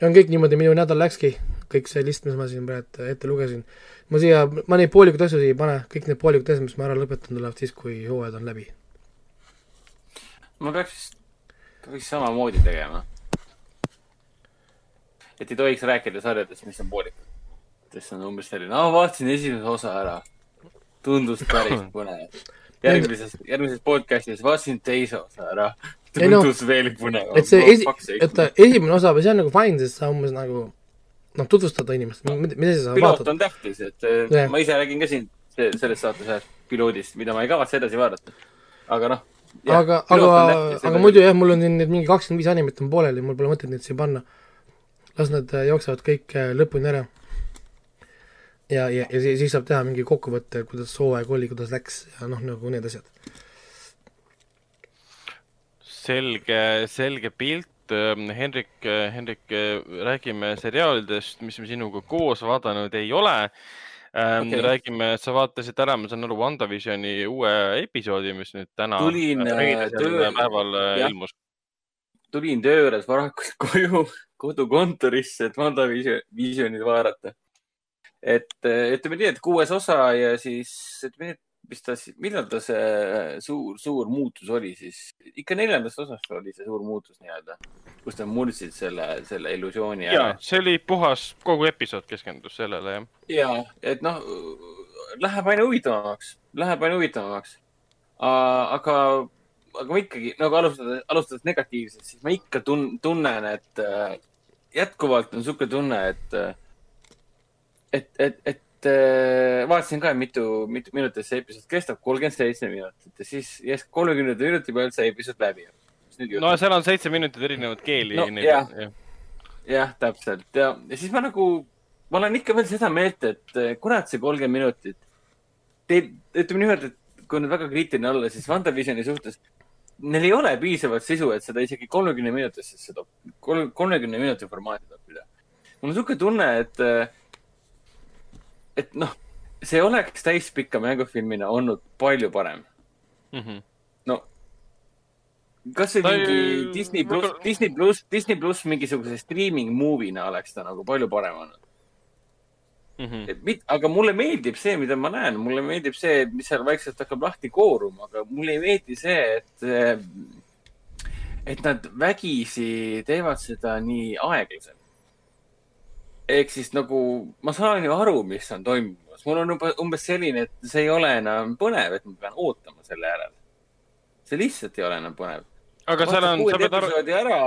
on kõik niimoodi, minu nädal läkski, kõik see list, mis ma siin praegu ette lugesin. ma siia, ma neid poolikuid asju siia ei pane, kõik need poolikud asjad, mis ma ära lõpetan, tulevad siis, kui hooajad on läbi. ma peaks, peaks samamoodi tegema. Et ei tohiks rääkida sarjadest, mis on poolikud. sest on umbes selline, aa vaatasin esimese osa ära. tundus päris põnev. järgmises, järgmises podcast'is vaatasin teise osa ära. Tundus veel põnevam. et see esi-, et ta esimene osa või see on nagu fine, sest sa umbes nagu noh, tutvustada inimestele, mida, mida sa piloot vaatad. on tähtis, et eh, Jah. ma ise räägin ka siin se- selles saates ühest piloodist, mida ma ei kavatse edasi vaadata. aga noh. aga, aga, aga muidu jah, mul on siin need mingi kakskümmend viis animet on pooleli, mul pole mõtet neid siia panna. Las nad äh, jooksevad kõik äh, lõpuni ära. ja, ja, ja siis- saab teha mingi kokkuvõtte, kuidas hooaeg oli, kuidas läks ja noh, nagu need asjad. selge, selge pilt. Hendrik, Hendrik, räägime seriaalidest, mis me sinuga koos vaadanud ei ole. Okei. Okay. räägime, sa vaatasid ära, ma saan aru, WandaVisioni uue episoodi, mis nüüd täna Tulin, äh, reedesel töö- päeval äh, jah. ilmus. Tulin töö juures varakult koju, kodukontorisse, et WandaVisionit vaadata. et ütleme nii, et kuues osa ja siis ütleme nii, et mis ta siis, millal ta see suur, suur muutus oli siis? ikka neljandast osast oli see suur muutus nii-öelda, kus nad murdsid selle, selle illusiooni ära. see oli puhas, kogu episood keskendus sellele jah. ja, et noh, läheb aina huvitavamaks, läheb aina huvitavamaks. aga, aga ma ikkagi nagu alustades, alustades negatiivsest, siis ma ikka tun-, tunnen, et äh, jätkuvalt on niisugune tunne, et, et, et, et äh, vaatasin ka, mitu, mitu minutit see episood kestab, kolmkümmend seitse minutit ja siis järsku kolmekümne minuti pealt see episood läbi. no seal on seitse minutit erinevat keeli No, jah. jah, täpselt ja, ja siis ma nagu, ma olen ikka veel seda meelt, et eh, kurat, see kolmkümmend minutit. Teil, ütleme niimoodi, et kui nüüd väga kriitiline olla, siis WandaVisioni suhtes, neil ei ole piisavalt sisu, et seda isegi kolmekümne minutisse kolm, kolmekümne minuti formaati toppida. mul on niisugune tunne, et, et noh, see oleks täispika mängufilmina olnud palju parem. Mhm. no kas või Ta mingi ei- Disney pluss, Disney pluss, Disney pluss mingisuguse streaming movie'na oleks ta nagu palju parem olnud. Mhm. et mit-, aga mulle meeldib see, mida ma näen, mulle meeldib see, mis seal vaikselt hakkab lahti kooruma, aga mulle ei meeldi see, et, et nad vägisi teevad seda nii aeglaselt. ehk siis nagu ma saan ju aru, mis on toimumas, mul on umbes, umbes selline, et see ei ole enam põnev, et ma pean ootama selle järele. see lihtsalt ei ole enam põnev. aga seal on, sa pead aru, ära,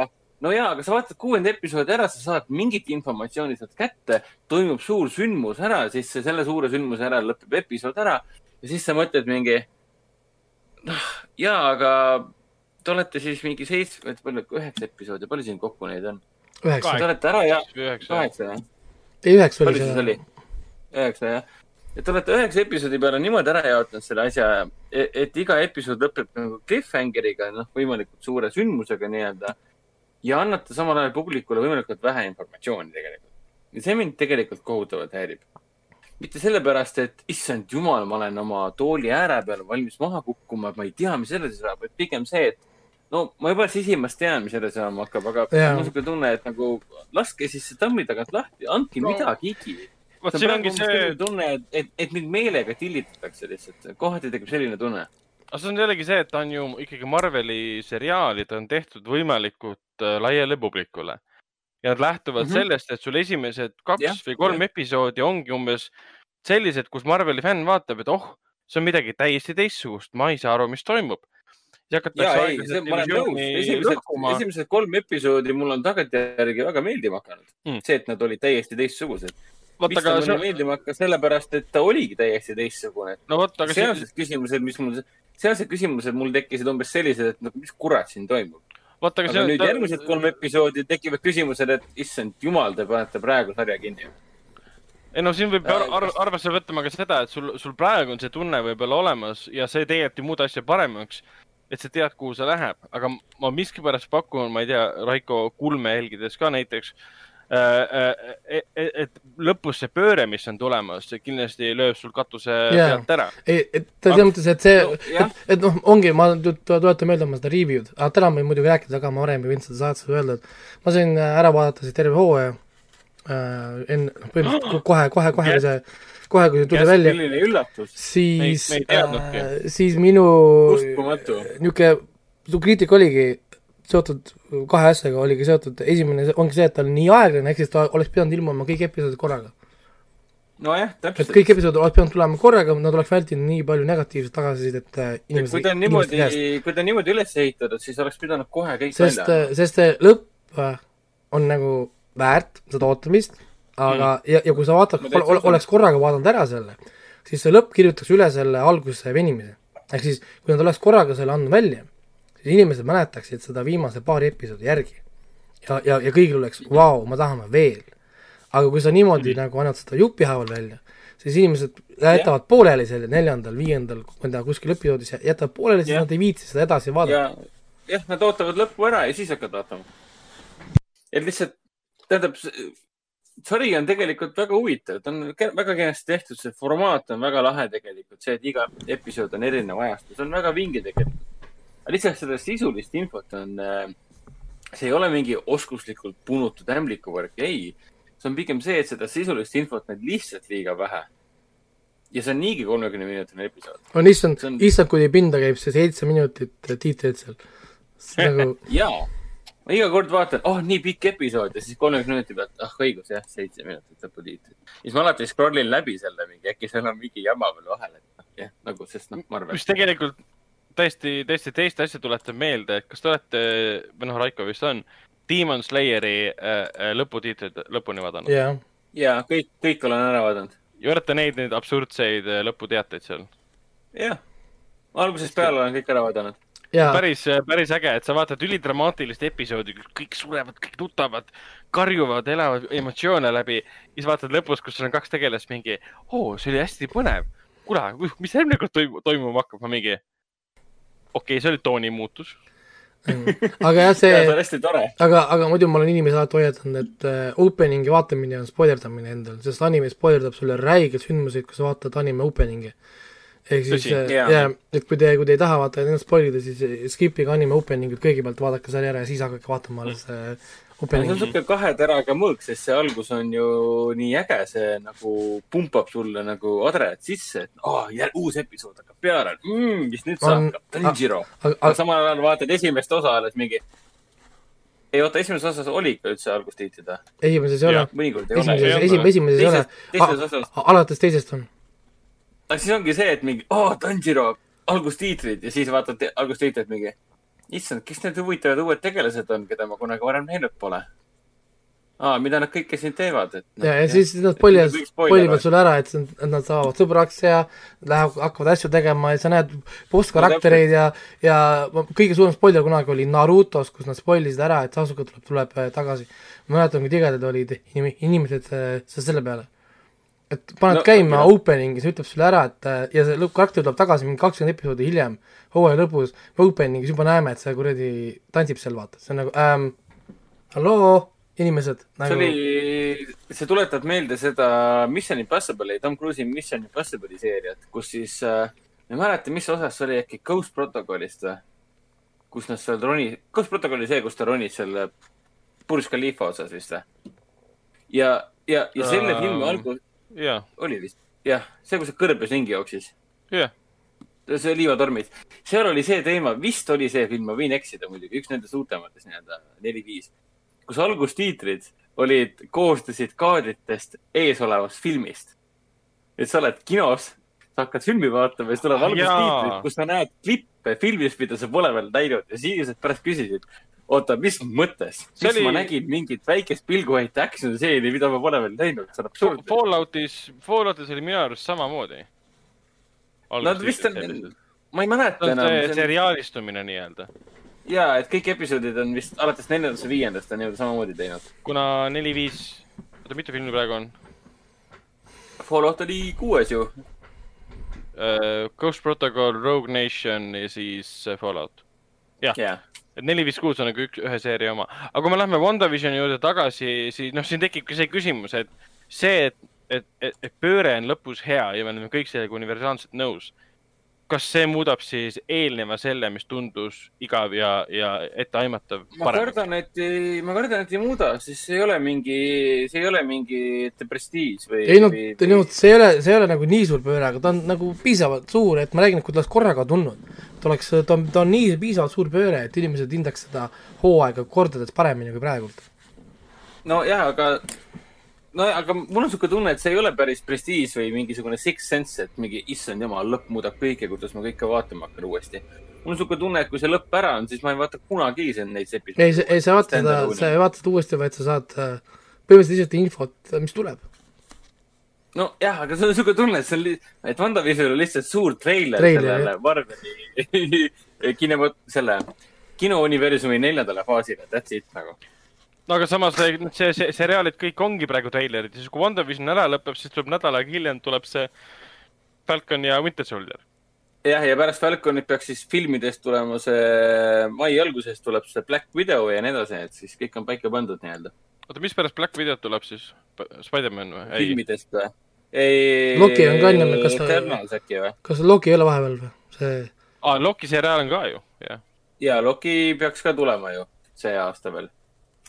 no jaa, aga sa vaatad kuuenda episoodi ära, sa saad mingit informatsiooni sealt kätte, toimub suur sündmus ära, siis selle suure sündmuse ära lõpeb episood ära ja siis sa mõtled mingi, noh, jaa, aga te olete siis mingi seitsme, palju, üheksa episoodi, palju siin kokku neid on? Te olete ära ja kaheksa jah? ei üheksa oli see oli?. üheksa jah. et te olete üheksa episoodi peale niimoodi ära jaotanud selle asja, et iga episood lõpeb nagu cliffhangeriga, noh, võimalikult suure sündmusega nii-öelda. Ja annate samal ajal publikule võimalikult vähe informatsiooni tegelikult. ja see mind tegelikult kohutavalt häirib. mitte sellepärast, et issand jumal, ma olen oma tooli ääre peal valmis maha kukkuma, ma ei tea, mis edasi saab, vaid pigem see, et no ma juba sisimas tean, mis edasi saama hakkab, aga Jaa. mul on niisugune tunne, et nagu laske siis see tammi tagant lahti, andke No. midagigi vot see siin on ongi see, tunne, et, et, et mind meelega tillitatakse lihtsalt, kohati tekib selline tunne. Aga see on jällegi see, et ta on ju ikkagi Marveli seriaalid on tehtud võimalikult äh, laiale publikule. ja nad lähtuvad mm. -hmm. sellest, et sul esimesed kaks Jah, või kolm episoodi ongi umbes sellised, kus Marveli fänn vaatab, et oh, see on midagi täiesti teistsugust, ma ei saa aru, mis toimub. ja ei, see, ma olen nõus, esimesed, esimesed kolm episoodi mul on tagantjärgi väga meeldima hakanud mm.. see, et nad olid täiesti teistsugused. Vot mis ta aga see, meeldima hakkas, sellepärast et ta oligi täiesti teistsugune. no aga see, sealsed küsimused, mis mul, sealsed küsimused mul tekkisid umbes sellised, et nagu mis kurat siin toimub. vot aga aga see nüüd järgmised kolm episoodi tekivad küsimused, et issand jumal, te panete praegu sarja kinni. ei no siin võib Äh, ar ar arvesse võtma ka seda, et sul, sul praegu on see tunne võib-olla olemas ja see tegelikult ju muud asja paremaks, et sa tead, kuhu see läheb, aga ma miskipärast pakun, ma ei tea, Raiko kulme jälgides ka näiteks, et lõpus see pööre, mis on tulemas, see kindlasti lööb sul katuse Jaa. pealt ära. ei, et selles mõttes, et see No, et, et noh, ongi, ma tu- tu- tuletan meelde oma seda review'd, aga täna ma võin muidugi rääkida ka, ma varem ei võinud seda saates öelda, et ma sain äh, ära vaadata siis terve hooaja äh, enne, noh põhimõtteliselt kohe, kohe, kohe kui see, kohe kui see tuli välja, siis ei- ei äh, siis minu niisugune, su kriitika oligi seotud kahe asjaga, oligi seotud, esimene ongi see, et ta on nii aeglane, ehk siis ta oleks pidanud ilmuma kõik episoodid korraga. nojah, et täpselt. kõik episoodid oleks pidanud tulema korraga, nad oleks vältinud nii palju negatiivset tagasisidet äh, kui ta on niimoodi kui ta on niimoodi üles ehitatud, siis oleks pidanud kohe kõik sest välja, sest see lõpp äh, on nagu väärt seda ootamist, aga mm., ja, ja kui sa vaatad ol, oleks korraga vaadanud ära selle, siis see lõpp kirjutaks üle selle alguse venimise. ehk siis, kui nad oleks korraga selle andnud välja, inimesed mäletaksid seda viimase paari episoodi järgi. ja, ja, ja kõigil oleks, vau, me tahame veel. aga kui sa niimoodi mm. nagu annad seda jupihaaval välja, siis inimesed jätavad pooleli selle neljandal, viiendal, ma ei tea, kuskil episoodis ja jätavad pooleli, siis Jah. nad ei viitsi seda edasi vaadata. ja, jah, nad ootavad lõppu ära ja siis hakkavad vaatama. et lihtsalt, tähendab, sari on tegelikult väga huvitav, ta on väga kenasti tehtud, see formaat on väga lahe tegelikult, see, et iga episood on erinev ajastus, see on väga vinge tegelikult. Aga lihtsalt seda sisulist infot on, see ei ole mingi oskuslikult punutud ämbliku värk, ei. see on pigem see, et seda sisulist infot on lihtsalt liiga vähe. ja see on niigi kolmekümne minutine episood. on issand on-, issand, kui pinda käib see seitse minutit tiitrit seal. nagu, jaa, ma iga kord vaatan, oh nii pikk episood ja siis kolmekümne minuti pealt, ah õigus jah, seitse minutit lõputiitrit. siis ma alati scroll in läbi selle mingi, äkki seal on mingi jama veel vahel, et noh, jah, nagu, sest noh, Marvel mis. tegelikult täiesti, täiesti teist asja tuletab meelde, et kas te olete, või noh, Raiko vist on, Demon Slayeri äh, äh, lõputiitrid lõpuni vaadanud yeah. jaa, ja kõik, kõik olen ära vaadanud. ja olete neid, neid absurdseid äh, lõputeateid seal? jah, algusest peale olen kõik ära vaadanud. jaa, päris, päris äge, et sa vaatad ülidramaatilist episoodi, kus kõik surevad, kõik nutavad, karjuvad, elavad emotsioone läbi. siis vaatad lõpus, kus sul on kaks tegelast mingi, oo, see oli hästi põnev. kuule, mis järgmine kord toimuma hakkab, ma mingi. Okei okay,, see oli tooni muutus. aga jah, see ja see on hästi tore. aga, aga muidu ma olen inimesi alati hoiatanud, et äh, opening'i vaatamine on spoilerdamine endal, sest anime spoilerdab sulle räigeid sündmuseid, kui sa vaatad anime opening'i. ehk siis Tõsi, äh, jaa, et kui te, kui te ei taha vaata ennast spoilida, siis äh, skip'ige anime opening'it kõigepealt, vaadake sari ära ja siis hakake vaatama alles äh, see on siuke kahe teraga mõõk, sest see algus on ju nii äge, see nagu pumpab sulle nagu adret sisse, et oh, jär, uus episood hakkab peale mm,. mis nüüd On- saab, Tanjiro. aga, samal ajal vaatad esimest osa alles mingi. ei oota, esimeses osas oli ikka üldse algustiitrid või? esimeses ei ole mõnikord ei ole. esimeses, esimeses ei ole alates teisest on. aga siis ongi see, et mingi, aa, Tanjiro, algustiitrid ja siis vaatad algustiitrid mingi. issand, kes need huvitavad uued tegelased on, keda ma kunagi varem näinud pole? aa, mida nad kõike siin teevad, et. noh, ja, ja siis nad spoilivad, spoilivad sulle ära, et nad saavad sõbraks ja lähevad, hakkavad asju tegema ja sa näed boss-karaktereid ja, ja kõige suurem spoiler kunagi oli Narutos, kus nad spoilisid ära, et Sasuke tuleb, tuleb äh, tagasi. ma mäletan, kui tigedad olid inim-, inimesed äh, se- selle peale. et paned No, no, käima okei. opening'i, see ütleb sulle ära, et äh, ja see karakter tuleb tagasi mingi kakskümmend episoodi hiljem, hooaja lõpus, opening'is juba näeme, et see kuradi tantsib seal, vaata, see on nagu ähm, halloo, inimesed see nagu oli, see tuletab meelde seda Mission Impossible'i, Tom Cruise'i Mission Impossible'i seeriat, kus siis äh,, ma ei mäleta, mis osas see oli, äkki Ghost Protocolist või? kus nad seal roni, Ghost Protocol oli see, kus ta ronis selle Burj Khalifa otsas vist või? ja, ja, ja selle Ähm. filmi algus ja, oli vist, jah, see, kus see kõrbes ringi jooksis, ja, see liivatormis, seal oli see teema, vist oli see film, ma võin eksida muidugi, üks nendest uutematest nii-öelda neli-viis, kus algustiitrid olid, koosnesid kaadritest eesolevast filmist. et sa oled kinos, sa hakkad filmi vaatama ja siis tuleb Ah, algustiitrid kus sa näed klippe filmist, mida sa pole veel näinud ja siis pärast küsisid, oota, mis mõttes, miks oli... ma nägin mingit väikest pilguheite action stseeni, mida ma pole veel näinud, see on absurdne. Falloutis, Falloutis oli minu arust samamoodi. Nad vist on, ma ei mäleta enam see. seriaalistumine nii-öelda, ja, et kõik episoodid on vist alates neljandast või viiendast on nii-öelda samamoodi teinud. kuna neli-viis, oota, mitu filmi praegu on Fallout oli kuues ju. uh,? Ghost Protocol, Rogue Nation ja siis äh, Fallout. jah, et neli, viis, kuus on nagu üks, ühe seeria oma. aga kui me läheme WandaVisioni juurde tagasi, siis noh, siin tekibki see küsimus, et see, et, et, et, et pööre on lõpus hea ja me oleme kõik sellega universaalselt nõus. kas see muudab siis eelneva selle, mis tundus igav ja, ja etteaimatav ma kardan, et, ma kardan, et ei muuda, sest see ei ole mingi, see ei ole mingi The Prestige või. ei no, ei no see ei ole, see ei ole nagu nii suur pööre, aga ta on nagu piisavalt suur, et ma räägin, et kui ta oleks korraga tulnud, ta oleks, ta on, ta on nii piisavalt suur pööre, et inimesed hindaks seda hooaega kordades paremini kui praegult. nojah, aga, no aga mul on siuke tunne, et see ei ole päris Prestige või mingisugune Six Sense, et mingi issand jumal, lõpp muudab kõike, kuidas ma kõike vaatama hakkan uuesti. mul on siuke tunne, et kui see lõpp ära on, siis ma ei vaata kunagi ise neid episoode. ei, ei sa vaata seda, sa ei vaata seda uuesti, vaid sa saad äh, põhimõtteliselt lihtsalt infot, mis tuleb. nojah, aga see on siuke tunne, et see on, et WandaVision on lihtsalt suur treiler, Treiler, sellele Marveli kinemo, selle kinouniversumi neljandale faasile, that's it nagu. No aga samas see, see, see seriaalid kõik ongi praegu treilerid ja siis kui WandaVision ära lõpeb, siis tuleb nädal aega hiljem tuleb see Falcon ja Winter Soldier. jah, ja pärast Falconit peaks siis filmidest tulema see, mai alguses tuleb see Black Widow ja nii edasi, et siis kõik on paika pandud nii-öelda. oota, mis pärast Black Widow tuleb siis? Spider-man või? filmidest või? ei. Loki on ka enne, kas ta- Eternals äkki või? kas Loki ei ole vahepeal või? see, aa, Loki seriaal on ka ju, jah. ja Loki peaks ka tulema ju see aasta veel.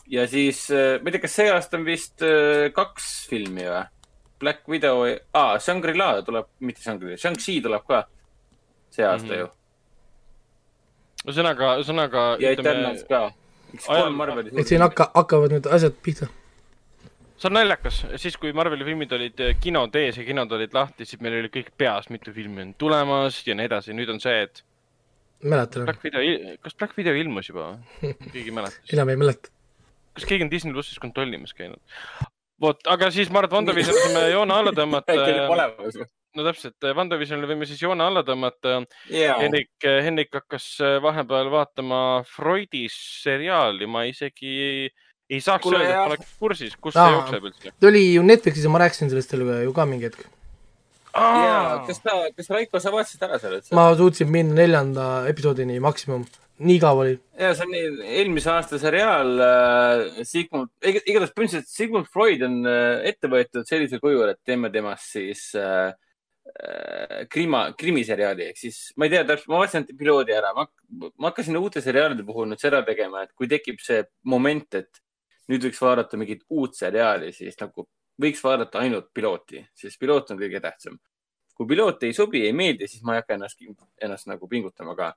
Ja siis, ma ei tea, kas see aasta on vist äh, kaks filmi või? Black Widow, aa, Shangri-La tuleb, mitte Shangri-La, Shang-Chi tuleb ka see aasta mm. -hmm. ju. ühesõnaga, ühesõnaga ja Eternals ka. et siin hakka, hakkavad nüüd asjad pihta. see on naljakas, siis kui Marveli filmid olid eh, kinod ees ja kinod olid lahti, siis meil oli kõik peas, mitu filmi on tulemas ja nii edasi. nüüd on see, et mäletan, Black Widow, kas Black Widow ilmus juba või? keegi ei mäleta. enam ei mäleta. Kas keegi on Disney plussis kontrollimas käinud? vot, aga siis ma arvan, et WandaVisionile saame joone alla äkki oli tõmmata. olemas või? no täpselt, WandaVisionile võime siis joone alla tõmmata. jaa, Henrik, Henrik hakkas äh, vahepeal vaatama Freudis seriaali, ma isegi ei, ei saaks Kuule, öelda, et ma oleks kursis, kus Aa. see jookseb üldse. ta oli ju Netflixis ja ma rääkisin sellest teile ju ka mingi hetk. jaa, kas ta, kas Raiko, sa vaatasid ära selle üldse? ma suutsin minna neljanda episoodini maksimum, nii igav oli. ja see on eelmise aasta seriaal äh, Sigmund, igatahes põhimõtteliselt Sigmund Freud on äh, ette võetud sellisel kujul, et teeme temast siis äh, äh, krima, krimiseriaali ehk siis ma ei tea täpselt, ma vaatasin piloodi ära, ma, ma hakkasin uute seriaalide puhul nüüd seda tegema, et kui tekib see moment, et nüüd võiks vaadata mingit uut seriaali, siis nagu võiks vaadata ainult pilooti, sest piloot on kõige tähtsam. kui piloot ei sobi, ei meeldi, siis ma ei hakka ennast, ennast nagu pingutama ka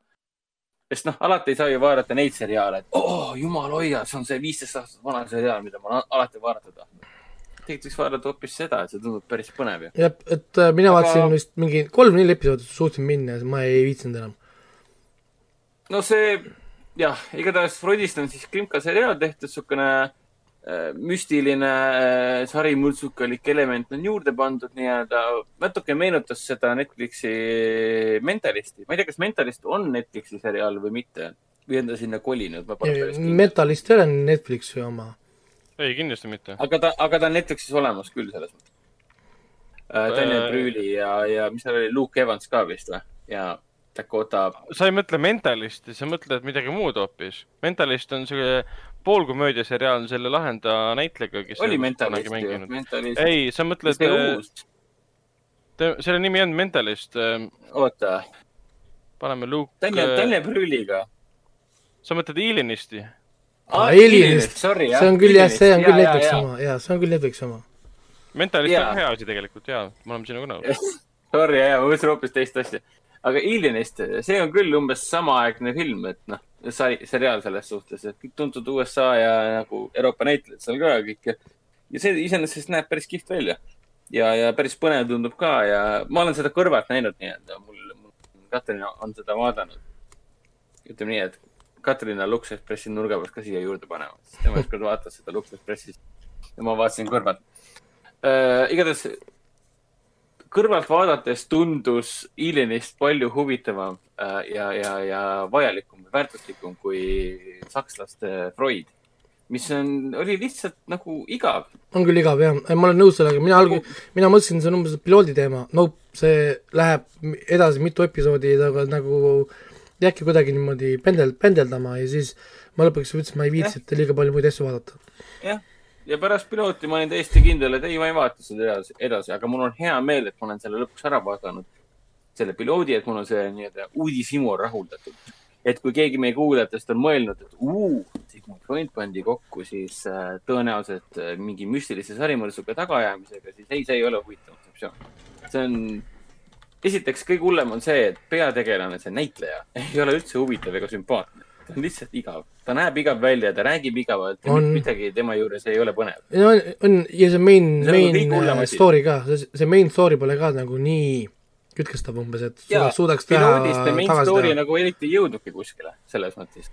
sest noh, alati ei saa ju vaadata neid seriaale, et oh, jumal hoia, see on see viisteist aastat vana seriaal, mida ma olen alati vaadata tahtnud. tegelikult võiks vaadata hoopis seda, et see tundub päris põnev ju. jah, et äh, mina Aga- vaatasin vist mingi kolm-neli episoodi suutsin minna ja ma ei viitsinud enam. no see jah, igatahes Freudist on siis Krimka seriaal tehtud, niisugune müstiline äh, sarimõrtsukalik element on juurde pandud nii-öelda, natuke meenutas seda Netflixi Mentalisti. ma ei tea, kas Mentalist on Netflixi seriaal või mitte või on ta sinna kolinud. Metalist ei ole Netflixi oma. ei, kindlasti mitte. aga ta, aga ta on Netflixis olemas küll selles mõttes. Daniel Äh, Brühli ja, ja mis seal oli, Luke Evans ka vist või? ja Dakota, sa ei mõtle Mentalisti, sa mõtled midagi muud hoopis. Mentalist on siuke poolkomöödia seriaal selle lahenda näitlejaga, kes oli on Mentalist ju. Mentalist. ei, sa mõtled see, uus, selle nimi on Mentalist. oota, paneme Luke, Daniel, Daniel Brühliga. sa mõtled Alienisti? Alienist, sorry see on küll jah, see on küll Netflixi oma, jaa, see on küll Netflixi oma. Mentalist Jaa. on hea asi tegelikult ja, me oleme sinuga nõus. Sorry, jaa, ma mõtlesin hoopis teist asja. Aga Alienist, see on küll umbes samaaegne film, et noh, sari, seriaal selles suhtes, et kõik tuntud USA ja nagu Euroopa näitlejad seal ka kõik ja, ja see iseenesest näeb päris kihvt välja. ja, ja päris põnev tundub ka ja ma olen seda kõrvalt näinud nii-öelda, mul, mul Katrin on seda vaadanud. ütleme nii, et Katrin on Lux Expressi nurga pealt ka siia juurde panema, sest tema ükskord vaatas seda Lux Expressis ja ma vaatasin kõrvalt äh,. igatahes kõrvalt vaadates tundus Alienist palju huvitavam äh, ja, ja, ja vajalikum ja väärtuslikum kui sakslaste Freud, mis on, oli lihtsalt nagu igav. on küll igav jah, ma olen nõus sellega, mina alg-, mina mõtlesin, see on umbes piloodi teema, no see läheb edasi mitu episoodi, aga nagu jääbki kuidagi niimoodi pendel, pendeldama ja siis ma lõpuks ütlesin, ma ei viitsi, et liiga palju muid asju vaadata. jah, ja pärast pilooti ma olin täiesti kindel, et ei, ma ei vaata seda edasi, edasi, aga mul on hea meel, et ma olen selle lõpuks ära vaadanud. selle piloodi, et mul on see nii-öelda uudishimu rahuldatud. et kui keegi meie kuulajatest on mõelnud, et uu, Sigmund Freud pandi kokku siis äh, tõenäoliselt äh, mingi müstilise sarimõrsuga tagaajamisega, siis ei, see ei ole huvitav kontseptsioon. see on, esiteks kõige hullem on see, et peategelane, see näitleja ei ole üldse huvitav ega sümpaatne. ta on lihtsalt igav, ta näeb igav välja, ta räägib igavalt ja On. midagi tema juures ei ole põnev. on, on ja see main, main äh, story ka, see, main story pole ka nagu nii kütkestav umbes, et ja suudaks, teha tagasi teha. nagu eriti ei jõudnudki kuskile selles mõttes.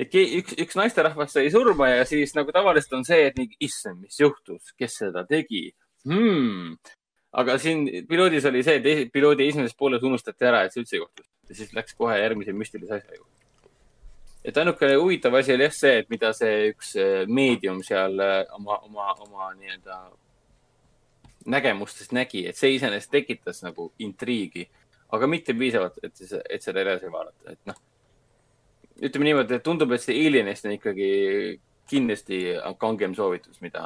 et üks, üks naisterahvas sai surma ja siis nagu tavaliselt on see, et nii, issand, mis juhtus, kes seda tegi hmm.. aga siin piloodis oli see, et esi- piloodi esimeses pooles unustati ära, et see üldse juhtus ja siis läks kohe järgmise müstilise asja juurde. Et ainuke huvitav asi oli jah see, et mida see üks äh, meedium seal äh, oma, oma, oma nii-öelda nägemustest nägi, et see iseenesest tekitas nagu intriigi, aga mitte piisavalt, et, et seda edasi vaadata, et noh. ütleme niimoodi, et tundub, et see Alienist on ikkagi kindlasti kangem soovitus, mida,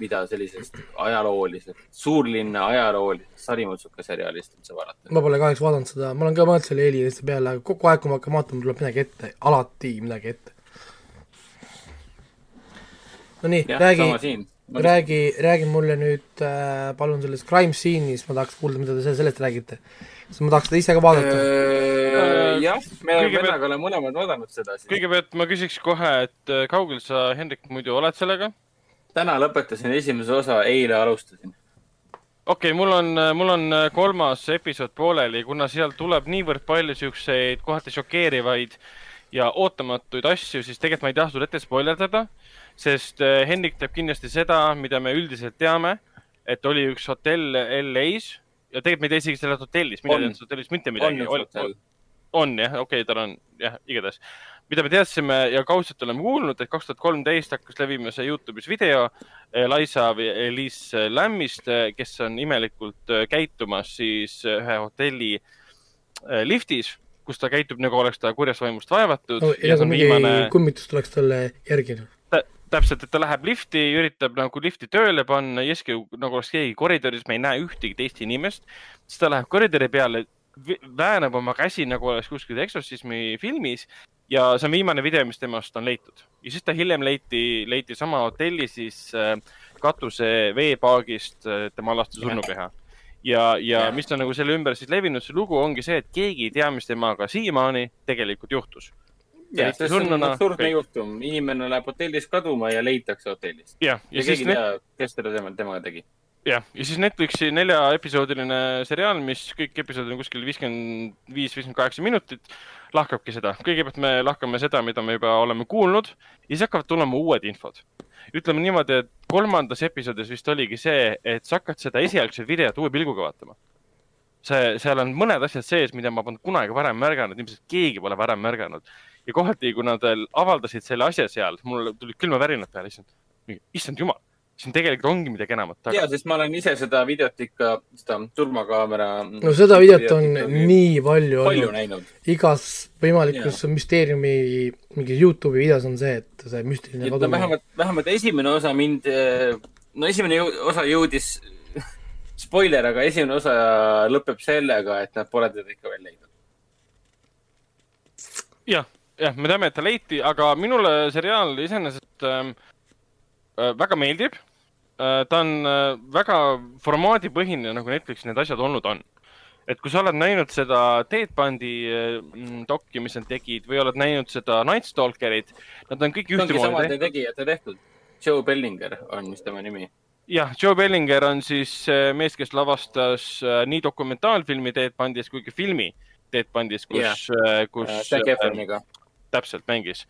mida sellisest ajaloolisest, suurlinna ajaloolisest sarimutsuka seriaalist üldse vaadata. ma pole kahjuks vaadanud seda, ma olen ka mõelnud selle Alieniste peale, aga kogu aeg, kui ma hakkan vaatama, tuleb midagi ette, alati midagi ette. no nii, jah, räägi sama, siin. räägi, räägi mulle nüüd äh, palun sellest crime scene'ist, ma tahaks kuulda, mida te se- sellest räägite. sest ma tahaks seda ise ka vaadata. Äh, jah, me Kõigepealt- vennaga oleme mõlemad vaadanud seda kõigepealt ma küsiks kohe, et äh, kaugel sa, Hendrik, muidu oled sellega? täna lõpetasin esimese osa, eile alustasin. okei okay,, mul on, mul on äh, kolmas episood pooleli, kuna sealt tuleb niivõrd palju siukseid kohati šokeerivaid ja ootamatuid asju, siis tegelikult ma ei taha sulle ette spoilerdada, sest äh, Hendrik teab kindlasti seda, mida me üldiselt teame, et oli üks hotell LA-s ja tegelikult me ei tea isegi sellest hotellist, mina On. ei teadnud sellest hotellist mitte on midagi üks. hotell. on jah, okei okay,, tal on jah, igatahes. mida me teadsime ja kaudselt oleme kuulnud, et kaks tuhat kolmteist hakkas levima see Youtube'is video eh, Liza või Elise Lammist, kes on imelikult käitumas siis ühe hotelli liftis, kus ta käitub nagu oleks ta kurjast vaimust vaevatud no ja see on mingi viimane kummitus tuleks talle järgi. tä- täpselt, et ta läheb lifti, üritab nagu lifti tööle panna, Jeski nagu oleks keegi koridoris, me ei näe ühtegi teist inimest. siis ta läheb koridori peale, väänab oma käsi nagu oleks kuskil eksotsismi filmis ja see on viimane video, mis temast on leitud. ja siis ta hiljem leiti, leiti sama hotelli siis äh, katuse veepaagist äh, tema laste surnukeha. ja, ja mis on nagu selle ümber siis levinud, see lugu ongi see, et keegi ei tea, mis temaga siiamaani tegelikult juhtus. jah, see on absurdne juhtum, inimene läheb hotellist kaduma ja leitakse hotellist. ja ja keegi siis ei tea, kes teda tema, temaga tegi. jah, ja siis Netflixi neljaepisoodiline seriaal, mis kõik episoodid on kuskil viiskümmend viis, viiskümmend kaheksa minutit, lahkabki seda. kõigepealt me lahkame seda, mida me juba oleme kuulnud ja siis hakkavad tulema uued infod. ütleme niimoodi, et kolmandas episoodis vist oligi see, et sa hakkad seda esialgset videot uue pilguga vaatama. see, seal on mõned asjad sees, mida ma polnud kunagi varem märganud, ilmselt keegi pole varem märganud. Ja kohati, kui nad avaldasid selle asja seal, mul tulid külmavärinad peale, issand, issand jumal, siin tegelikult ongi midagi enamat taga. ja, sest ma olen ise seda videot ikka, seda turvakaamera. no seda videot on nii palju palju olnud, näinud. igas võimalikus müsteeriumi mingis Youtube'i videos on see, et see müstiline kadumine. vähemalt, vähemalt esimene osa mind, no esimene osa jõudis, spoiler, aga esimene osa lõpeb sellega, et nad pole teda ikka veel leidnud. jah, jah, me teame, et ta leiti, aga minule seriaal iseenesest ähm, äh, väga meeldib äh,. ta on äh, väga formaadipõhine, nagu Netflixis need asjad olnud on. et kui sa oled näinud seda Ted Bundy äh, dokki, mis nad tegid või oled näinud seda Night Stalkerit, nad on kõik ühtemoodi samade tehtud. tegijate tehtud. Joe Bellinger on vist tema nimi. jah, Joe Bellinger on siis äh, mees, kes lavastas äh, nii dokumentaalfilmi Ted Bundist kui ka filmi Ted Bundist, kus yeah., kus Äh, Zac Efroniga. Täpselt mängis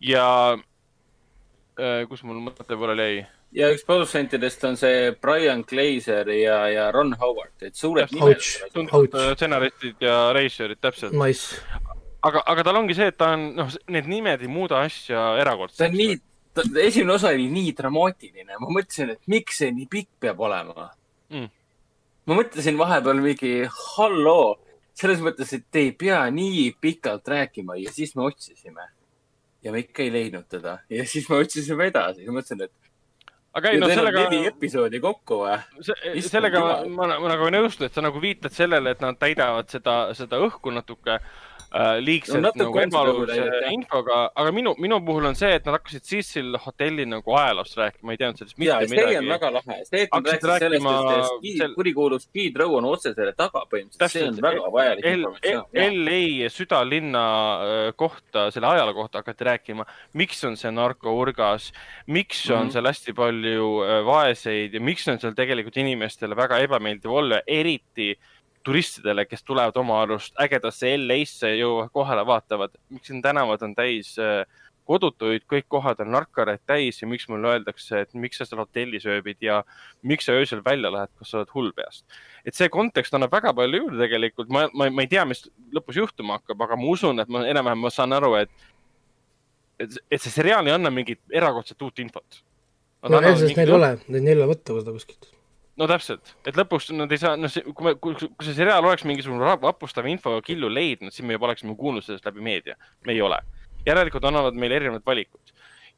ja äh, kus mul mõte pooleli jäi? ja üks produtsentidest on see Brian Glazer ja, ja Ron Howard, et suured nimed. Äh, stsenaristid ja reisijad, täpselt. Nice. aga, aga tal ongi see, et ta on, noh, need nimed ei muuda asja see erakordseks. on nii, esimene osa oli nii dramaatiline, ma mõtlesin, et miks see nii pikk peab olema Mm. ma mõtlesin vahepeal mingi halloo, selles mõttes, et te ei pea nii pikalt rääkima ja siis me otsisime. ja me ikka ei leidnud teda ja siis me otsisime edasi ja mõtlesin, et aga ei, no sellega, neli episoodi kokku või? Sellega ma, ma, ma nagu ei nõustu, et sa nagu viitad sellele, et nad täidavad seda, seda õhku natuke liigselt No nagu ebaluse jah. infoga, aga minu, minu puhul on see, et nad hakkasid Cecil hotelli nagu ajaloost rääkima, ma ei teadnud sellest ja mitte see on midagi. väga lahe, see, et nad rääkisid sellest, rääkima et Speed, sel- kurikuulus Speed Row on otse selle taga põhimõtteliselt, see on väga vajalik informatsioon. LA südalinna äh, kohta, selle ajaloo kohta hakati rääkima, miks on see narkourgas, miks on Mhm. seal hästi palju äh, vaeseid ja miks on seal tegelikult inimestele väga ebameeldiv olla, eriti turistidele, kes tulevad oma arust ägedasse LA-sse, jõuavad kohale, vaatavad, miks siin tänavad on täis äh, kodutuid, kõik kohad on narkareid täis ja miks mulle öeldakse, et miks sa seal hotellis ööbid ja miks sa öösel välja lähed, kas sa oled hull peast. et see kontekst annab väga palju juurde tegelikult, ma, ma, ma ei tea, mis lõpus juhtuma hakkab, aga ma usun, et ma enam-vähem, ma saan aru, et et, et see seriaal ei anna mingit erakordset uut infot. no ega sest neil ei ole, neil ei ole võtta seda kuskilt. No täpselt, et lõpuks nad ei saa, noh, kui me, kui kui see seriaal oleks mingisugune vapustav info killu leidnud, siis me juba oleksime kuulnud sellest läbi meedia. me ei ole. järelikult annavad meile erinevad valikud.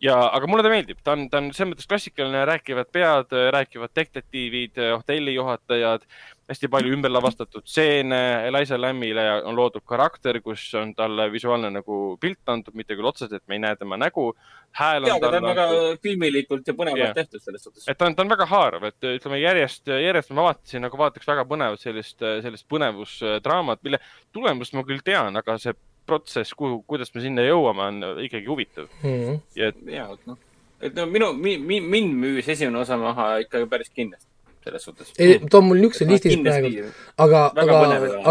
ja, aga mulle ta meeldib, ta on, ta on selles mõttes klassikaline, rääkivad pead, rääkivad detektiivid, hotellijuhatajad, hästi palju ümberlavastatud stseene, Eliza Lambile on loodud karakter, kus on talle visuaalne nagu pilt antud, mitte küll otseselt, me ei näe tema nägu. hääl on aga ta on väga antud filmilikult ja põnevalt Jah. tehtud selles suhtes. et ta on, ta on väga haarav, et ütleme järjest, järjest ma vaatasin nagu vaataks väga põnevat sellist, sellist põnevusdraamat, mille tulemust ma küll tean, aga see protsess, kuhu, kuidas me sinna jõuame, on ikkagi huvitav. Mhm. ja et jaa, et noh, et no minu, mind müüs esimene osa maha ikkagi päris kindlasti selles suhtes. ei, ta on mul niisuguse listis praegu, aga, aga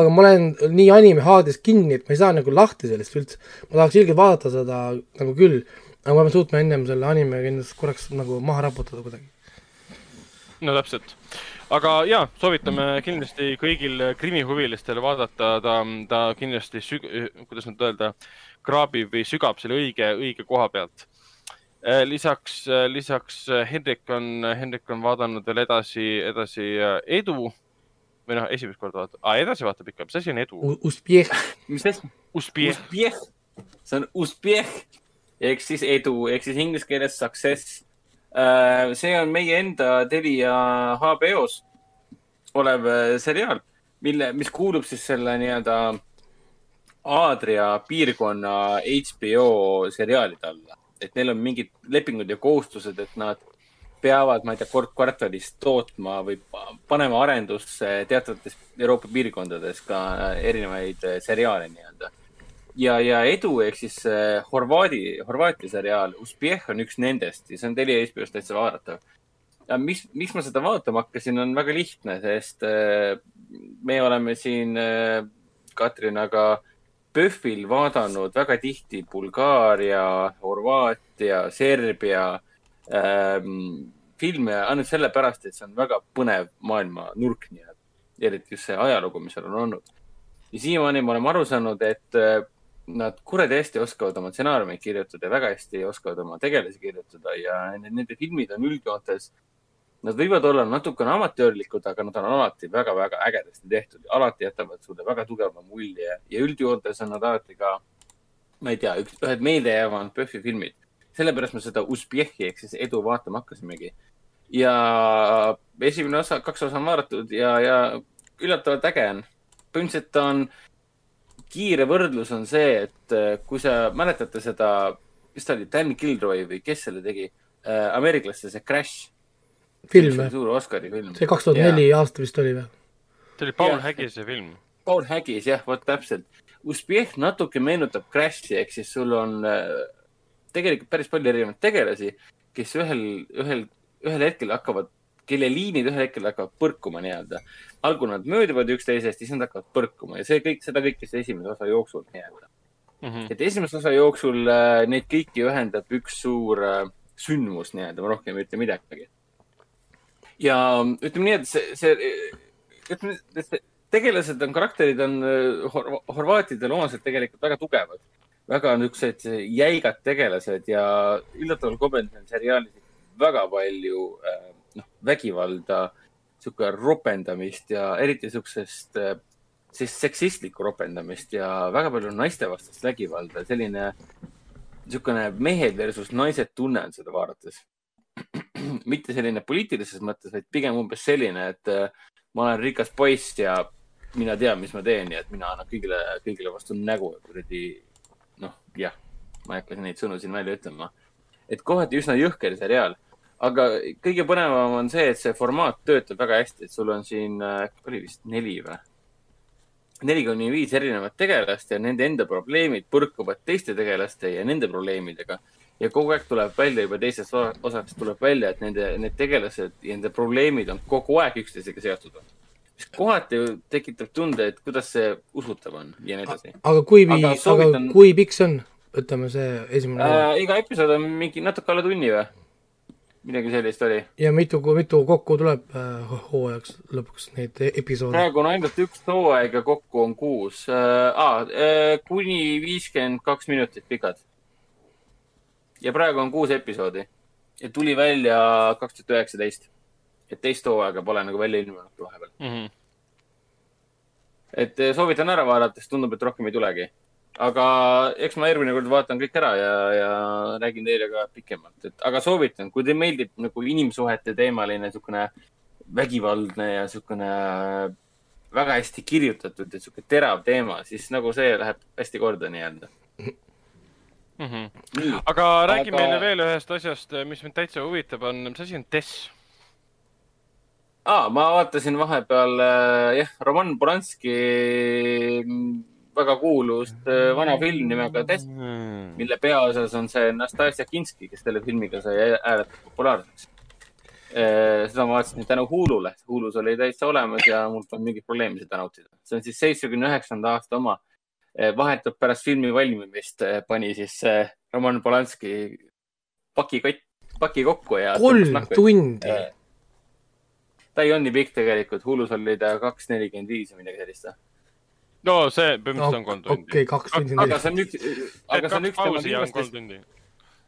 aga ma olen nii anime haades kinni, et ma ei saa nagu lahti sellest üldse. ma tahaks ilgelt vaadata seda nagu küll, aga ma pean suutma ennem selle anime endast korraks nagu maha raputada kuidagi. no täpselt. Aga ja, soovitame kindlasti kõigil krimihuvilistel vaadata, ta, ta kindlasti süg-, kuidas nüüd öelda, kraabib või sügab selle õige, õige koha pealt. lisaks, lisaks Hendrik on, Hendrik on vaadanud veel edasi, edasi äh, Edu. Või noh, esimest korda vaatab. Ah,, edasi vaatab ikka, mis asi on Edu? Uspjeh, mis asi? Uspjeh, see on Uspjeh ehk siis edu. Ehk siis inglise keeles success. See on meie enda Telia HBO-s olev äh, seriaal, mille, mis kuulub siis selle nii-öelda Aadria piirkonna HBO seriaalide alla. et neil on mingid lepingud ja kohustused, et nad peavad, ma ei tea, kord kvartalis tootma või pa- panema arendusse teatavates Euroopa piirkondades ka äh, erinevaid äh, seriaale nii-öelda ja, ja Edu ehk siis äh, Horvaadi, Horvaatia seriaal Uspjeh on üks nendest ja see on Telia HBO-s täitsa vaadatav. ja miks, miks ma seda vaatama hakkasin, on väga lihtne, sest äh, me oleme siin äh, Katrinaga PÖFFil vaadanud väga tihti Bulgaaria, Horvaatia, Serbia ähm, filme ainult sellepärast, et see on väga põnev maailmanurk nii-öelda. eriti just see ajalugu, mis seal on olnud. ja siiamaani me oleme aru saanud, et nad kuradi hästi oskavad oma stsenaariumeid kirjutada ja väga hästi oskavad oma tegelasi kirjutada ja nende, nende filmid on üldjoontes, nad võivad olla natukene amatöörlikud, aga nad on alati väga-väga ägedasti tehtud, alati jätavad sulle väga tugeva mulje ja üldjoontes on nad alati ka, ma ei tea, üks, ühed meeldejäävamad PÖFFi filmid. sellepärast me seda Uspjehi ehk siis edu vaatama hakkasimegi. ja esimene osa, kaks osa on vaadatud ja, ja üllatavalt äge on. põhimõtteliselt on, kiire võrdlus on see, et äh, kui sa mäletate seda, mis ta oli, Dan Gilroy või kes selle tegi äh,, ameeriklaste see Crash. film või? suur Oscari film. see kaks tuhat neli aasta vist oli või? see oli Paul. Haggise film. Paul Haggis, jah, vot täpselt. Uspjeh natuke meenutab Crashi ehk siis sul on äh, tegelikult päris palju erinevaid tegelasi, kes ühel, ühel, ühel hetkel hakkavad, kelle liinid ühel hetkel hakkavad põrkuma nii-öelda. algul nad mööduvad üksteisest, siis nad hakkavad põrkuma ja see kõik, seda kõike siis esimese osa jooksul nii-öelda. Mhm. et esimese osa jooksul äh, neid kõiki ühendab üks suur äh, sündmus nii-öelda, ma rohkem ei ütle midagi. ja ütleme nii, et see, see, ütleme, et tegelased on, karakterid on äh, hor horvaatidele omaselt tegelikult väga tugevad. väga niisugused jäigad tegelased ja üllataval kombel on seriaalis väga palju äh, noh, vägivalda, sihuke ropendamist ja eriti siuksest äh, siis seksistlikku ropendamist ja väga palju naistevastast vägivalda, selline niisugune mehed versus naised tunne on seda vaadates. mitte selline poliitilises mõttes, vaid pigem umbes selline, et äh, ma olen rikas poiss ja mina tean, mis ma teen ja et mina annan kõigile, kõigile vastu nägu ja kuradi noh, jah, ma ei hakka neid sõnu siin välja ütlema. et kohati üsna jõhker seriaal, aga kõige põnevam on see, et see formaat töötab väga hästi, et sul on siin, oli vist neli või? neli kuni viis erinevat tegelast ja nende enda probleemid põrkuvad teiste tegelaste ja nende probleemidega. ja kogu aeg tuleb välja, juba teises osa- osas tuleb välja, et nende, need tegelased ja nende probleemid on kogu aeg üksteisega seotud. mis kohati tekitab tunde, et kuidas see usutav on ja nii edasi aga kui, Aga aga soovitan- kui pikk see on? ütleme see esimene äh,. iga episood on mingi natuke alla tunni või? Midagi sellist oli. ja mitu, mitu kokku tuleb äh, hooajaks lõpuks neid episoode? praegu on ainult üks hooaeg ja kokku on kuus äh,. Ah, äh, kuni viiskümmend kaks minutit pikad. ja praegu on kuus episoodi ja tuli välja kaks tuhat üheksateist. et teist hooaega pole nagu välja ilmunud vahepeal. mm. -hmm. et eh, soovitan ära vaadata, sest tundub, et rohkem ei tulegi. Aga eks ma järgmine kord vaatan kõik ära ja, ja räägin teile ka pikemalt, et aga soovitan, kui teile meeldib nagu inimsuhete teemaline niisugune vägivaldne ja niisugune väga hästi kirjutatud ja niisugune terav teema, siis nagu see läheb hästi korda nii-öelda. Mm -hmm. nii, aga räägi Aga- meile veel ühest asjast, mis mind täitsa huvitab, on, mis asi on Tess? aa, ma vaatasin vahepeal äh, jah, Roman Polanski väga kuulust äh, vana film nimega Test, mille peaosas on see Nastasia Kinski, kes selle filmiga sai ääretult populaarseks. seda ma vaatasin tänu Hulule, Hulus oli täitsa olemas ja mul polnud mingit probleemi seda nautida. see on siis seitsmekümne üheksanda aasta oma. vahetult pärast filmi valmimist pani siis Roman Polanski paki kott, paki kokku ja. kolm tundi. ta ei olnud nii pikk tegelikult, Hulus oli ta kaks nelikümmend viis või midagi sellist. No see põhimõtteliselt on kolm tundi okei, kaks tundi. aga see on üks, aga see on üks tema viimastest, tundi.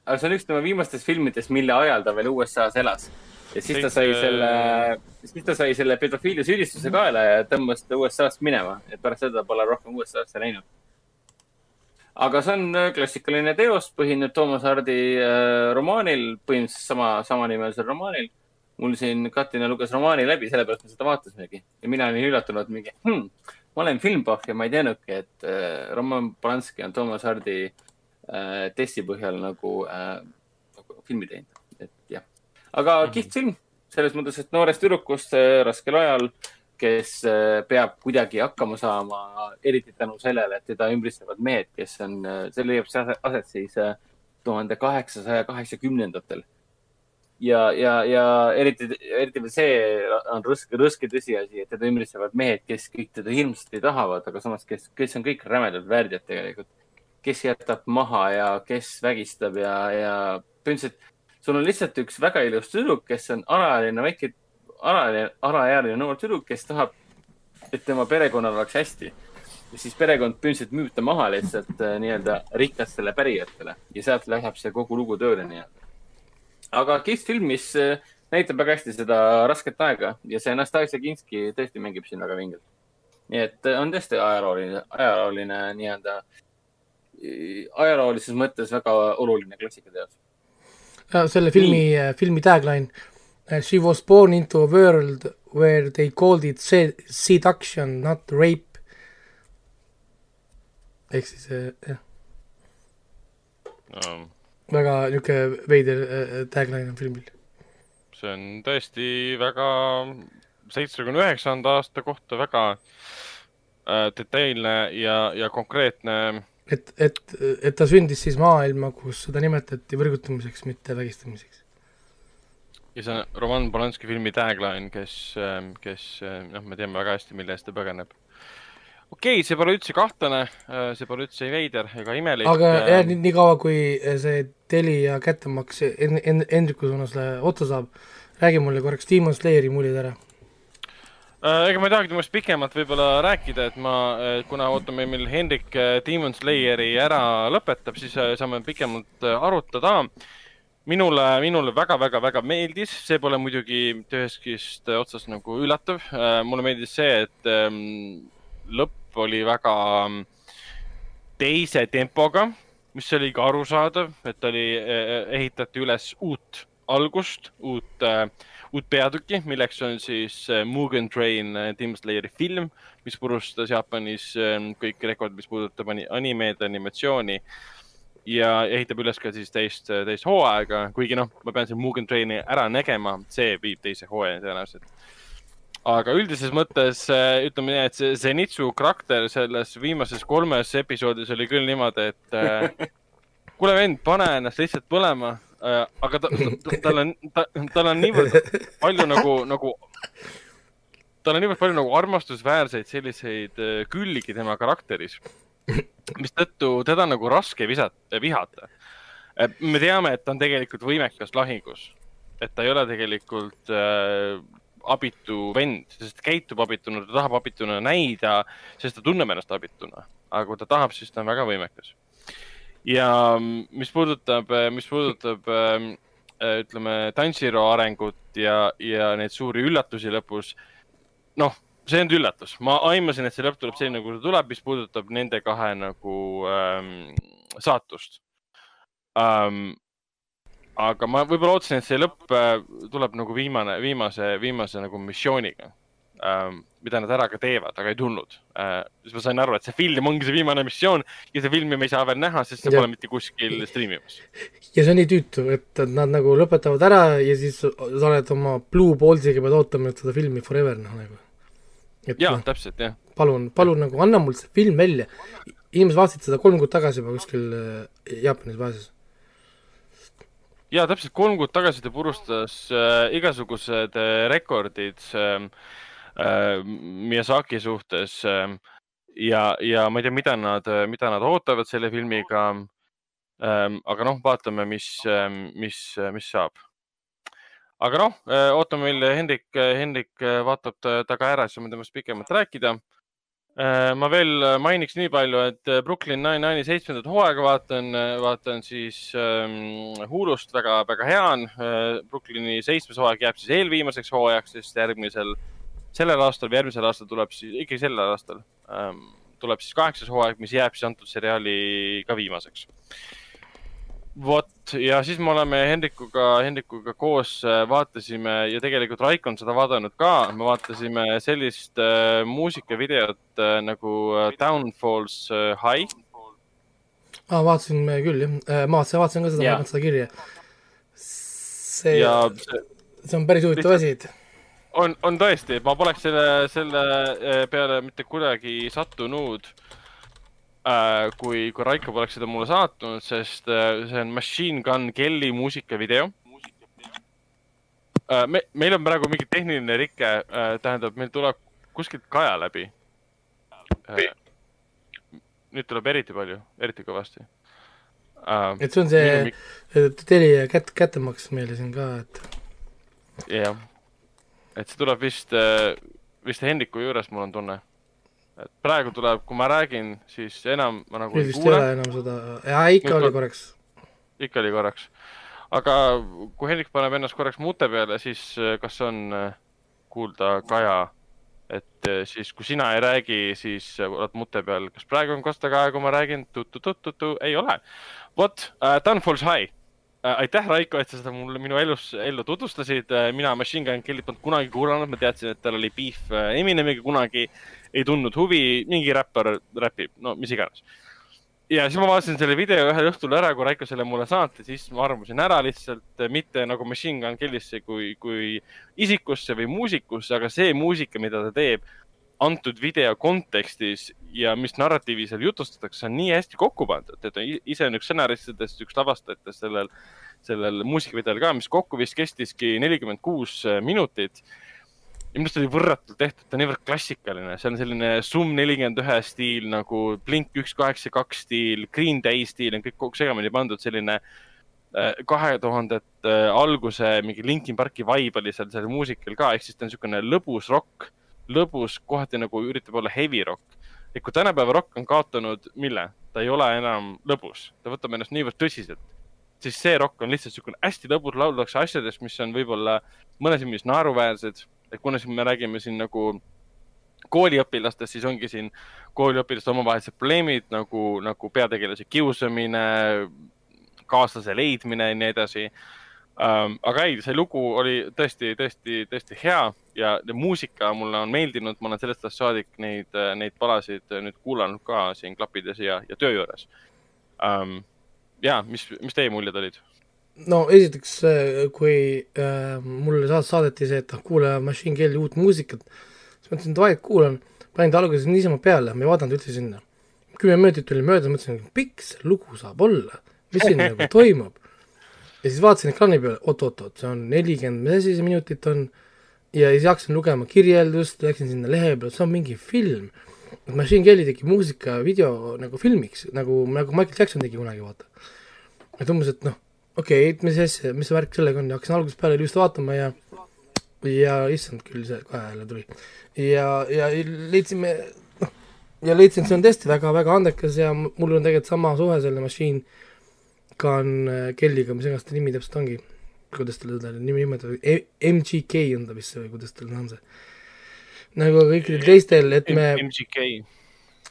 aga see on üks tema viimastest filmidest, mille ajal ta veel USA-s elas. ja siis ta sai selle, siis ta sai selle pedofiilia süüdistuse kaela ja tõmbas ta USA-st minema, et pärast seda pole rohkem USA-sse läinud. aga see on äh, klassikaline teos, põhineb Toomas Hardi äh, romaanil, põhimõtteliselt sama, samanimelisel romaanil. mul siin Katina luges romaani läbi, sellepärast me seda vaatasimegi ja mina olin üllatunud mingi hmm,, ma olen filmpahv ja ma ei teadnudki, et äh, Roman Polanski on Toomas Hardi äh, testi põhjal nagu äh,, nagu filmi teinud, et jah. aga mm -hmm. kihvt film selles mõttes, et noorest tüdrukust äh, raskel ajal, kes äh, peab kuidagi hakkama saama, eriti tänu sellele, et teda ümbritsevad mehed, kes on, see leiab see ase- aset siis äh, tuhande kaheksasaja kaheksakümnendatel. ja, ja, ja eriti, eriti veel see on rõske, rõske tõsiasi, et teda ümbritsevad mehed, kes kõik teda hirmsasti tahavad, aga samas, kes, kes on kõik rämedad värdjad tegelikult. kes jätab maha ja kes vägistab ja, ja põhimõtteliselt sul on lihtsalt üks väga ilus tüdruk, kes on alaealine väike, alaealine, alaealine noor tüdruk, kes tahab, et tema perekonnal oleks hästi. ja siis perekond põhimõtteliselt müüb ta maha lihtsalt äh, nii-öelda rikastele pärijatele ja sealt läheb see kogu lugu tööle nii-öelda. Aga kihvt film, mis äh, näitab väga hästi seda rasket aega ja see Anastasia Kinski tõesti mängib siin väga vingelt. nii et äh, on tõesti ajalooline, ajalooline nii-öelda, ajaloolises mõttes väga oluline klassikateos. selle filmi, filmi tagline. She was born into a world where they called it se- seduction, not rape. ehk siis eh, jah, väga niisugune veider eh, tagline on filmil. see on tõesti väga seitsmekümne üheksanda aasta kohta väga äh, detailne ja, ja konkreetne et, et, et ta sündis siis maailma, kus seda nimetati võrgutamiseks, mitte vägistamiseks. ja see on Roman Polanski filmi tagline, kes, kes noh, me teame väga hästi, mille eest ta põgeneb. Okei okay,, see pole üldse kahtlane, see pole üldse veider ega imelik. aga jah, nii, nii kaua, kui see Telia kättemaks en-, en-, Hendriku suunas otsa saab, räägi mulle korraks Demon Slayeri muljed ära. Äh, ega ma ei tahagi temast pikemalt võib-olla rääkida, et ma, kuna ootame, mil Hendrik äh, Demon Slayeri ära lõpetab, siis äh, saame pikemalt äh, arutada. minule, minule väga-väga-väga meeldis, see pole muidugi ühestki otsast nagu üllatav. mulle meeldis see, et ähm, lõpp oli väga ähm, teise tempoga, mis oli ka arusaadav, et oli, ehitati üles uut algust, uut äh, uut peatükki, milleks on siis Mugen Train äh, Demon Slayeri film, mis purustas Jaapanis kõik rekordid, mis puudutab ani- animeed, animatsiooni. ja ehitab üles ka siis teist, teist hooaega, kuigi noh, ma pean selle Mugen Traini ära nägema, see viib teise hooaja tõenäoliselt. Aga üldises mõttes äh, ütleme nii, et see Zenitsu karakter selles viimases kolmes episoodis oli küll niimoodi, et äh, kuule vend, pane ennast lihtsalt põlema äh,, aga ta, ta, tal on, ta, tal on niivõrd palju nagu, nagu, tal on niivõrd palju nagu armastusväärseid selliseid külgi tema karakteris, mistõttu teda nagu raske visata, vihata. me teame, et ta on tegelikult võimekas lahingus, et ta ei ole tegelikult äh, abitu vend, sest käitub abituna, ta tahab abituna näida, sest ta tunneb ennast abituna, aga kui ta tahab, siis ta on väga võimekas ja mis puudutab, mis puudutab ähm, äh, ütleme, Tanjiro arengut ja, ja neid suuri üllatusi lõpus. noh, see on üllatus, ma aimasin, et see lõpp tuleb selline, nagu ta tuleb, mis puudutab nende kahe nagu ähm, saatust ähm,. Aga ma võib-olla ootasin, et see lõpp äh, tuleb nagu viimane, viimase, viimase nagu missiooniga ähm,, mida nad ära ka teevad, aga ei tulnud äh,. siis ma sain aru, et see film ongi see viimane missioon ja seda filmi me ei saa veel näha, sest see Jah. pole mitte kuskil striimimas. ja see on nii tüütu, et nad nagu lõpetavad ära ja siis sa oled oma Blue Ballsiga pead ootama nüüd seda filmi forever noh nagu. et ja noh, täpselt jah, palun, palun nagu anna mul see film välja. inimesed vaatasid seda kolm kuud tagasi juba kuskil äh, Jaapanis baasis. Ja täpselt kolm kuud tagasi ta purustas äh, igasugused äh, rekordid äh, äh, Miyazaki suhtes äh, ja, ja ma ei tea, mida nad, mida nad ootavad selle filmiga ähm,. aga noh, vaatame, mis ähm,, mis, mis saab. aga noh, ootame, mil Hendrik, Hendrik vaatab ta ta ka ära, siis saame temast pikemalt rääkida. Ma veel mainiks nii palju, et Brooklyn Nine-Nine'i seitsmendat hooaega vaatan, vaatan siis ähm, Hulust väga, väga hea on. Brooklyni seitsmes hooaeg jääb siis eelviimaseks hooajaks, sest järgmisel, sellel aastal või järgmisel aastal tuleb siis, ikkagi sellel aastal ähm, tuleb siis kaheksas hooaeg, mis jääb siis antud seriaali ka viimaseks vot ja siis me oleme Hendrikuga, Hendrikuga koos äh, vaatasime ja tegelikult Raik on seda vaadanud ka, me vaatasime sellist äh, muusikavideot äh, nagu äh, Downfalls äh, High. aa, vaatasin me küll jah, ma vaatasin, vaatasin ka seda, ma seda kirja. see, ja see see on päris huvitav asi, et on, on tõesti, ma poleks selle, selle äh, peale mitte kuidagi sattunud. äh,, kui, kui Raiko poleks seda mulle saatnud, sest äh, see on Machine Gun Kelly muusikavideo äh,. me, meil on praegu mingi tehniline rike äh,, tähendab, meil tuleb kuskilt kaja läbi äh,. nüüd tuleb eriti palju, eriti kõvasti äh,. et see on see Telia kät-, kättemaks meile siin ka, et jah, et see tuleb vist, vist Hendriku juures, mul on tunne. Et praegu tuleb, kui ma räägin, siis enam ma nagu nüüd ei kuule enam seda, jaa, ikka Nüüd oli korraks. ikka oli korraks. aga kui Hendrik paneb ennast korraks mute peale, siis äh, kas on äh, kuulda Kaja, et äh, siis, kui sina ei räägi, siis oled mute peal, kas praegu on kosta Kaja, kui ma räägin tu-tu-tu-tu-tu, ei ole. vot uh,, Downfalls High uh,. aitäh, Raiko, et sa seda mulle minu elus, ellu tutvustasid uh,. mina Machine Gun Kellyt polnud kunagi kuulanud, ma teadsin, et tal oli beef uh, Eminemiga kunagi, ei tundnud huvi, mingi räppar räpib, no mis iganes. Ja siis ma vaatasin selle video ühel õhtul ära, kui Raiko selle mulle saatis, siis ma armusin ära lihtsalt äh, mitte nagu Machine Gun Kellisse kui, kui isikusse või muusikusse, aga see muusika, mida ta teeb antud video kontekstis ja mis narratiivi seal jutustatakse, on nii hästi kokku pandud, et ise on üks stsenaristidest, üks lavastajatest sellel, sellel muusikavideol ka, mis kokku vist kestiski nelikümmend kuus äh, minutit ja minu arust oli võrratult tehtud, ta on niivõrd klassikaline, see on selline Sum nelikümmend ühe stiil nagu Blink üks kaheksa kaks stiil, Green Day stiil on kõik kokku segamini pandud, selline kahe tuhandete alguse mingi Linkin Parki vibe oli seal sellel muusikal ka, ehk siis ta on niisugune lõbus rokk, lõbus, kohati nagu üritab olla heavy rock. et kui tänapäeva rock on kaotanud, mille? ta ei ole enam lõbus, ta võtab ennast niivõrd tõsiselt, siis see rock on lihtsalt niisugune hästi lõbus, lauldakse asjadest, mis on võib-olla mõnes silmis naeruväärsed, et kuna siin me räägime siin nagu kooliõpilastest, siis ongi siin kooliõpilaste omavahelised probleemid nagu, nagu peategelase kiusamine, kaaslase leidmine ja nii edasi ähm,. aga ei, see lugu oli tõesti, tõesti, tõesti hea ja muusika mulle on meeldinud, ma olen sellest ajast saadik neid, neid palasid nüüd kuulanud ka siin klappides ja, ja töö juures ähm,. ja mis, mis teie muljed olid? No esiteks, kui äh, mulle saad- saadeti see, et noh, kuule Machine Kelly uut muusikat, siis ma mõtlesin, davai, kuulan, panin ta alguses niisama peale, ma ei vaadanud üldse sinna. kümme minutit tuli mööda, mõtlesin, pikk see lugu saab olla, mis siin nagu toimub. ja siis vaatasin ekraani peale, oot-oot-oot, see on nelikümmend, mis asi see minutit on, ja siis hakkasin lugema kirjeldust, läksin sinna lehe peale, see on mingi film. Machine Kelly tegi muusika video nagu filmiks, nagu, nagu Michael Jackson tegi kunagi, vaata. et umbes, et noh, okei okay,, mis asja, mis värk sellega on ja hakkasin algusest peale just vaatama ja ja issand küll see kahe jälle tuli. ja, ja leidsime, noh, ja leidsin, see on tõesti väga-väga andekas ja mul on tegelikult sama suhe selle Machine Gun äh, Kellyga, mis iganes ta nimi täpselt ongi, kuidas talle seda nimi nimetada, MGK on ta vist või kuidas tal on see. nagu kõikidel teistel, et me, MGK.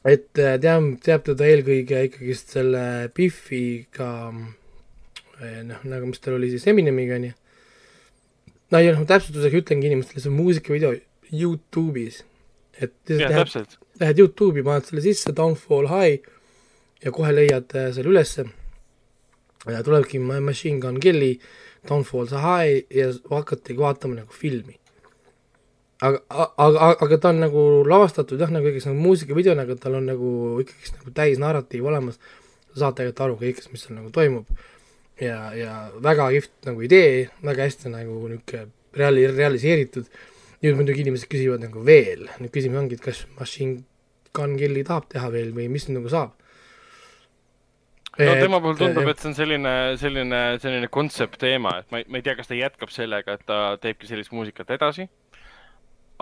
et äh, teame, teab teda eelkõige ikkagist selle Biffiga, noh, nagu mis tal oli siis Eminemiga onju. no ja noh, täpsustusega ütlengi inimestele, see on muusikavideo Youtube'is. et lihtsalt lähed, täpselt. lähed Youtube'i, paned selle sisse, Downfall High ja kohe leiad äh, selle ülesse. ja tulebki Ma- Machine Gun Kelly, Downfall High ja hakategi vaatama nagu filmi. aga, aga, aga ta on nagu lavastatud jah, nagu ikkagist nagu muusikavideona, aga tal on nagu ikkagist nagu täis narratiiv olemas. sa saad tegelikult aru kõigest, mis seal nagu toimub. ja, ja väga kihvt nagu idee, väga hästi nagu niisugune reali-, realiseeritud. nüüd muidugi inimesed küsivad nagu veel, nüüd küsimus ongi, et kas Machine Gun Kelly tahab teha veel või mis nagu saab? no tema puhul tundub, et see on selline, selline, selline kontseptteema, et ma ei, ma ei tea, kas ta jätkab sellega, et ta teebki sellist muusikat edasi.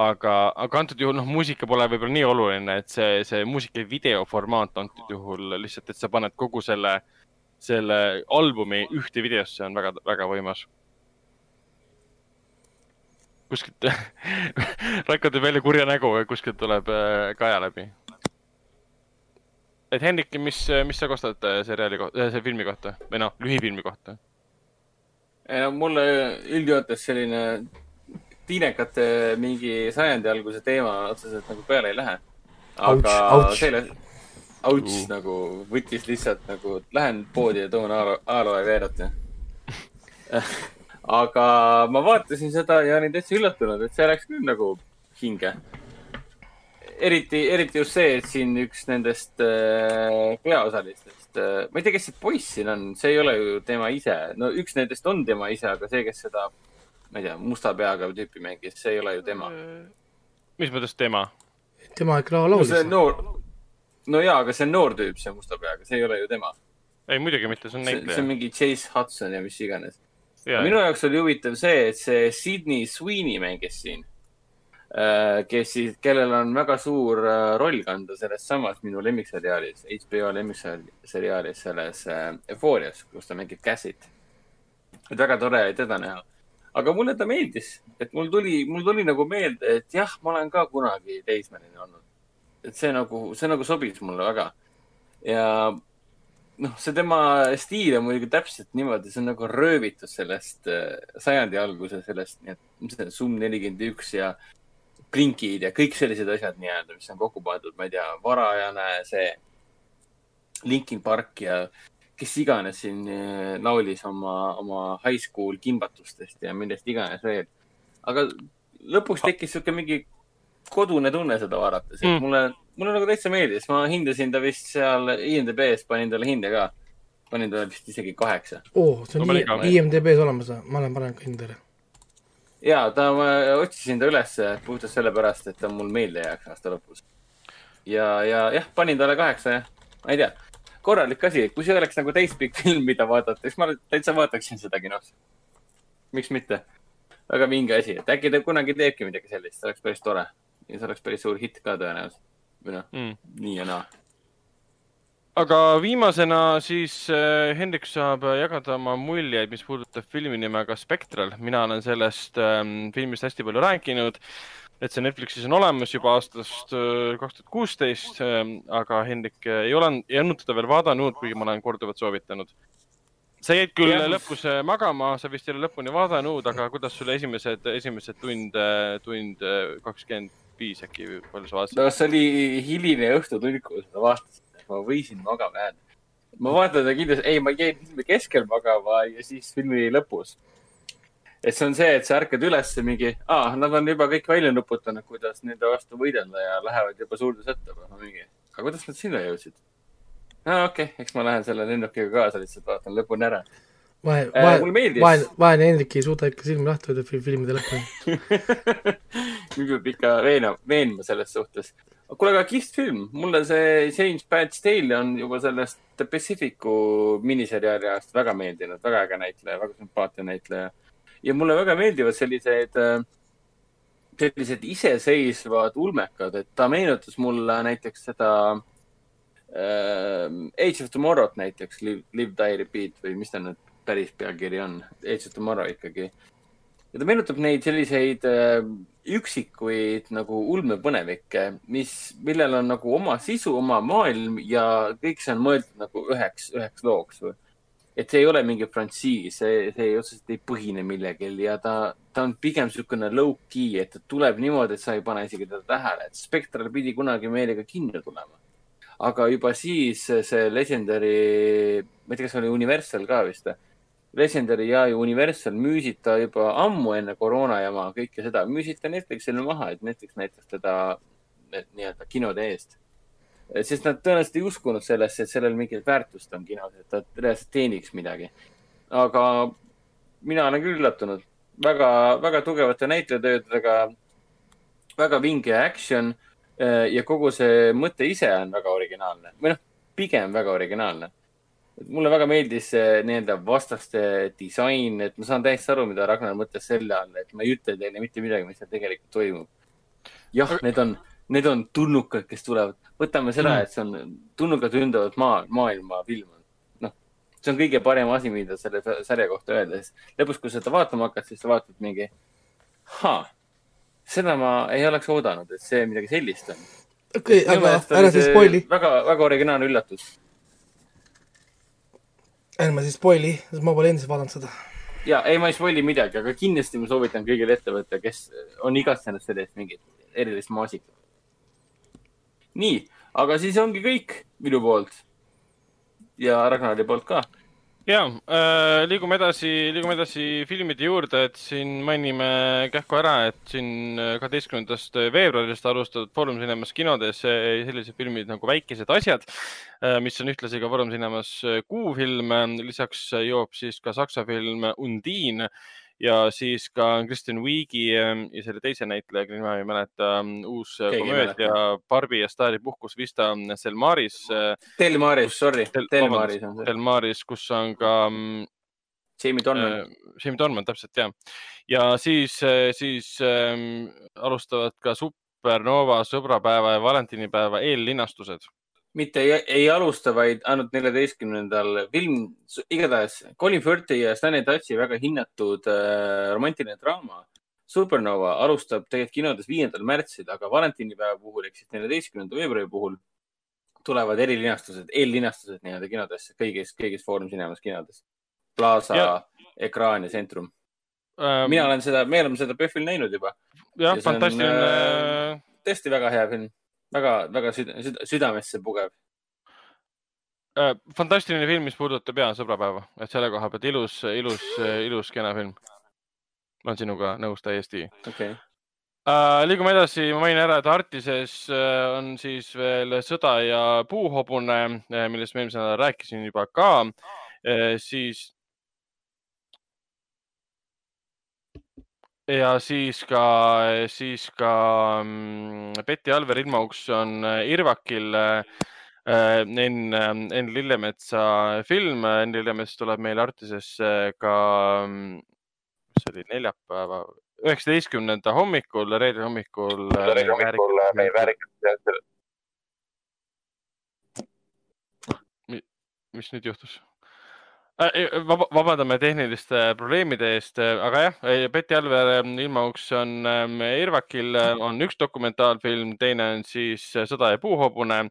aga, aga antud juhul noh, muusika pole võib-olla nii oluline, et see, see muusika video formaat antud juhul lihtsalt, et sa paned kogu selle, selle albumi ühte videosse on väga, väga võimas. kuskilt, Raiko teeb välja kurja nägu ja kuskilt tuleb äh, kaja läbi et Hendrik, mis, mis sa kostad äh, seriaali kohta, see filmi kohta või noh, lühifilmi kohta? mulle üldjoontes selline tiinekate mingi sajandi alguse teema otseselt nagu peale ei lähe. aga Ouch, ouch. selle, ouch Uh. nagu võttis lihtsalt nagu, lähen poodi ja toon alo- aloe veerot ja. aga ma vaatasin seda ja olin täitsa üllatunud, et see läks küll nagu hinge. eriti, eriti just see, et siin üks nendest äh, peaosalistest äh,, ma ei tea, kes see poiss siin on, see ei ole ju tema ise, no üks nendest on tema ise, aga see, kes seda, ma ei tea, musta peaga tüüpi mängis, see ei ole ju tema. mis mõttes tema? tema ikka no laulis see. noor, no jaa, aga see on noor tüüp, see musta peaga, see ei ole ju tema. ei, muidugi mitte, see on see see on näitleja. mingi Chase Hudson ja mis iganes. ja, minu jaoks oli huvitav see, et see Sydney Sweeney mängis siin. kes siis, kellel on väga suur äh, roll kanda selles samas minu lemmikseriaalis, HBO lemmikseriaalis, selles äh, Euphorias, kus ta mängib Cassit. et väga tore oli teda näha. aga mulle ta meeldis, et mul tuli, mul tuli nagu meelde, et jah, ma olen ka kunagi teismeline olnud. Et see nagu, see nagu sobis mulle väga. ja noh, see tema stiil on muidugi täpselt niimoodi, see on nagu röövitud sellest äh, sajandi alguse sellest, nii et mis see on, Sum nelikümmend üks ja Blinkid ja kõik sellised asjad nii-öelda, mis on kokku pandud, ma ei tea, varajane see Linkin Park ja kes iganes siin äh, laulis oma, oma high school kimbatustest ja millest iganes veel. aga lõpuks tekkis sihuke mingi kodune tunne seda vaadates, et Mm. mulle, mulle nagu täitsa meeldis, ma hindasin ta vist seal IMDB-s, panin talle hinde ka. panin talle vist isegi kaheksa. oo, see on No IMDB-s olemas, ma olen pannud ka hindele. ja ta, ma otsisin ta ülesse puhtalt sellepärast, et ta mul meelde jääks aasta lõpus. ja, ja jah, panin talle kaheksa jah, ma ei tea, korralik asi, kui see oleks nagu täispikk film, mida vaadata, siis ma täitsa vaataksin seda kinos. miks mitte? väga vinge asi, et äkki ta kunagi teebki midagi sellist, see oleks päris tore ja see oleks päris suur hitt ka tõenäoliselt. või noh, mm.. nii ja naa. aga viimasena siis äh, Hendrik saab äh, jagada oma muljeid, mis puudutab filmi nimega Spectral. mina olen sellest ähm, filmist hästi palju rääkinud, et see Netflixis on olemas juba aastast äh, kaks tuhat kuusteist, aga Hendrik äh, ei ole, ei olnud teda veel vaadanud, kuigi ma olen korduvalt soovitanud. sa jäid küll Jah. lõpus magama, sa vist ei ole lõpuni vaadanud, aga kuidas sulle esimesed, esimesed tund, tund kakskümmend viis äkki, palju sa vaatasid? no see oli hiline õhtutund, kui ma vaatasin, ma võisin magama jääda. ma vaatan seda kindlasti, ei, ma jäin filmi keskel magama ja siis filmi lõpus. et see on see, et sa ärkad üles mingi, aa, nad on juba kõik välja nuputanud, kuidas nende vastu võidelda ja lähevad juba suurde sõtta. mingi, aga kuidas nad sinna jõudsid? no okei okay,, eks ma lähen selle lennukiga kaasa, lihtsalt vaatan lõpuni ära. vahe, Äh, vahe vahe, vaene Hendrik ei suuda ikka silmi lahti hoida fil- filmide lõpuni. mind peab ikka veenma, veenma selles suhtes. kuule, aga kihvt film, mulle see James Badge Tale on juba sellest The Pacificu miniseriaali ajast väga meeldinud, väga äge näitleja, väga sümpaatne näitleja. ja mulle väga meeldivad sellised äh, sellised iseseisvad ulmekad, et ta meenutas mulle näiteks seda äh, Age of Tomorrow't näiteks, Live, Live, Die, Repeat või mis ta nüüd päris pealkiri on, Age of Tomorrow ikkagi. ja ta meenutab neid selliseid äh, üksikuid nagu ulmepõnevikke, mis, millel on nagu oma sisu, oma maailm ja kõik see on mõeldud nagu üheks, üheks looks või et see ei ole mingi frantsiis, see, see otseselt ei põhine millegil ja ta, ta on pigem niisugune low-key, et ta tuleb niimoodi, et sa ei pane isegi teda tähele, et Spectral pidi kunagi meile ka kinno tulema. aga juba siis see Legendary, ma ei tea, kas oli Universal ka vist, Legendary ja Universal müüsid ta juba ammu enne koroona jama, kõike seda, müüsid ta Netflixile maha, et Netflix näitas teda nii-öelda kinode eest sest nad tõenäoliselt ei uskunud sellesse, et sellel mingit väärtust on kinos, et ta reaalselt teeniks midagi. aga mina olen küll üllatunud väga, väga tugevate näitlejatöödega, väga vinge action eh, ja kogu see mõte ise on väga originaalne või noh, pigem väga originaalne. Mulle väga meeldis see nii-öelda vastaste disain, et ma saan täiesti aru, mida Ragnar mõtles selle all, et ma ei ütle teile mitte midagi, mis seal tegelikult toimub. jah, need on, need on tulnukad, kes tulevad, võtame seda, et see on tulnukad ründavad maa, maailma film. noh, see on kõige parem asi, mida selle sarja kohta öelda, sest lõpuks, kui seda vaatama hakkad, siis sa vaatad mingi, seda ma ei oleks oodanud, et see midagi sellist on. okei, aga ära siis spoil'i, väga, väga originaalne üllatus. Ärme siis spoil'i, sest ma pole endiselt vaadanud seda. ja ei, ma ei spoil'i midagi, aga kindlasti ma soovitan kõigil ette võtta, kes on igatsenud selle eest mingit erilist maasikat. nii, aga siis ongi kõik minu poolt. ja Ragnari poolt ka. Ja äh, liigume edasi, liigume edasi filmide juurde, et siin mainime kähku ära, et siin kaheteistkümnendast veebruarist alustatud Foorum Cinemas kinodes äh, sellised filmid nagu Väikesed asjad, mis on ühtlasi ka Foorum Cinemas kuufilm. lisaks jõuab siis ka saksa film Undine ja siis ka Kristen Wiigi ja selle teise näitleja, kelle nime ei mäleta, uus Keegi ei komöödia Barbi ja staari puhkus Vista Selmaris. Del Maris, sorry, Del- Del vabandust, Maris on see. Delmaris, kus on ka Jamie Dornan. äh, Jamie Dornan, täpselt ja. ja siis, siis ähm, alustavad ka Supernova sõbrapäeva ja valentinipäeva eellinastused. Mitte ei, ei alusta, vaid ainult neljateistkümnendal film, igatahes Colin Firthi ja Stanley Tucci väga hinnatud äh, romantiline draama Supernova alustab tegelikult kinodes viiendal märtsil, aga valentinipäeva puhul ehk siis neljateistkümnenda veebruari puhul tulevad erilinastused, eellinastused nii-öelda kinodesse, kõigis, kõigis Foorum Cinemas kinodes. Plaza ekraan ja Centrum. Ähm, mina olen seda, me oleme seda PÖFFil näinud juba. jah, fantastiline äh, tõesti väga hea film, väga, väga süda, süda, südamesse pugev. äh,, fantastiline film, mis puudutab ja sõbrapäeva, et selle koha pealt ilus, ilus, ilus, kena film. ma olen sinuga nõus täiesti okay.. Uh, liigume edasi, ma mainin ära, et Artises uh, on siis veel Sõda ja puuhobune uh,, millest ma eelmisel nädalal rääkisin juba ka uh,, siis. Ja siis ka, siis ka um, Betty Alver ilmauks on uh, Irvakil uh, Enn, Enn Lillemetsa film. Enn Lillemets tuleb meil Artisesse ka, mis see oli, neljapäeva, üheksateistkümnenda hommikul, reede hommikul. reede hommikul meil väärikas. mis nüüd juhtus? Vabandame tehniliste probleemide eest, aga jah, Betty Alver ilmauks on ähm, Irvakil on üks dokumentaalfilm, teine on siis Sõda ja puuhobune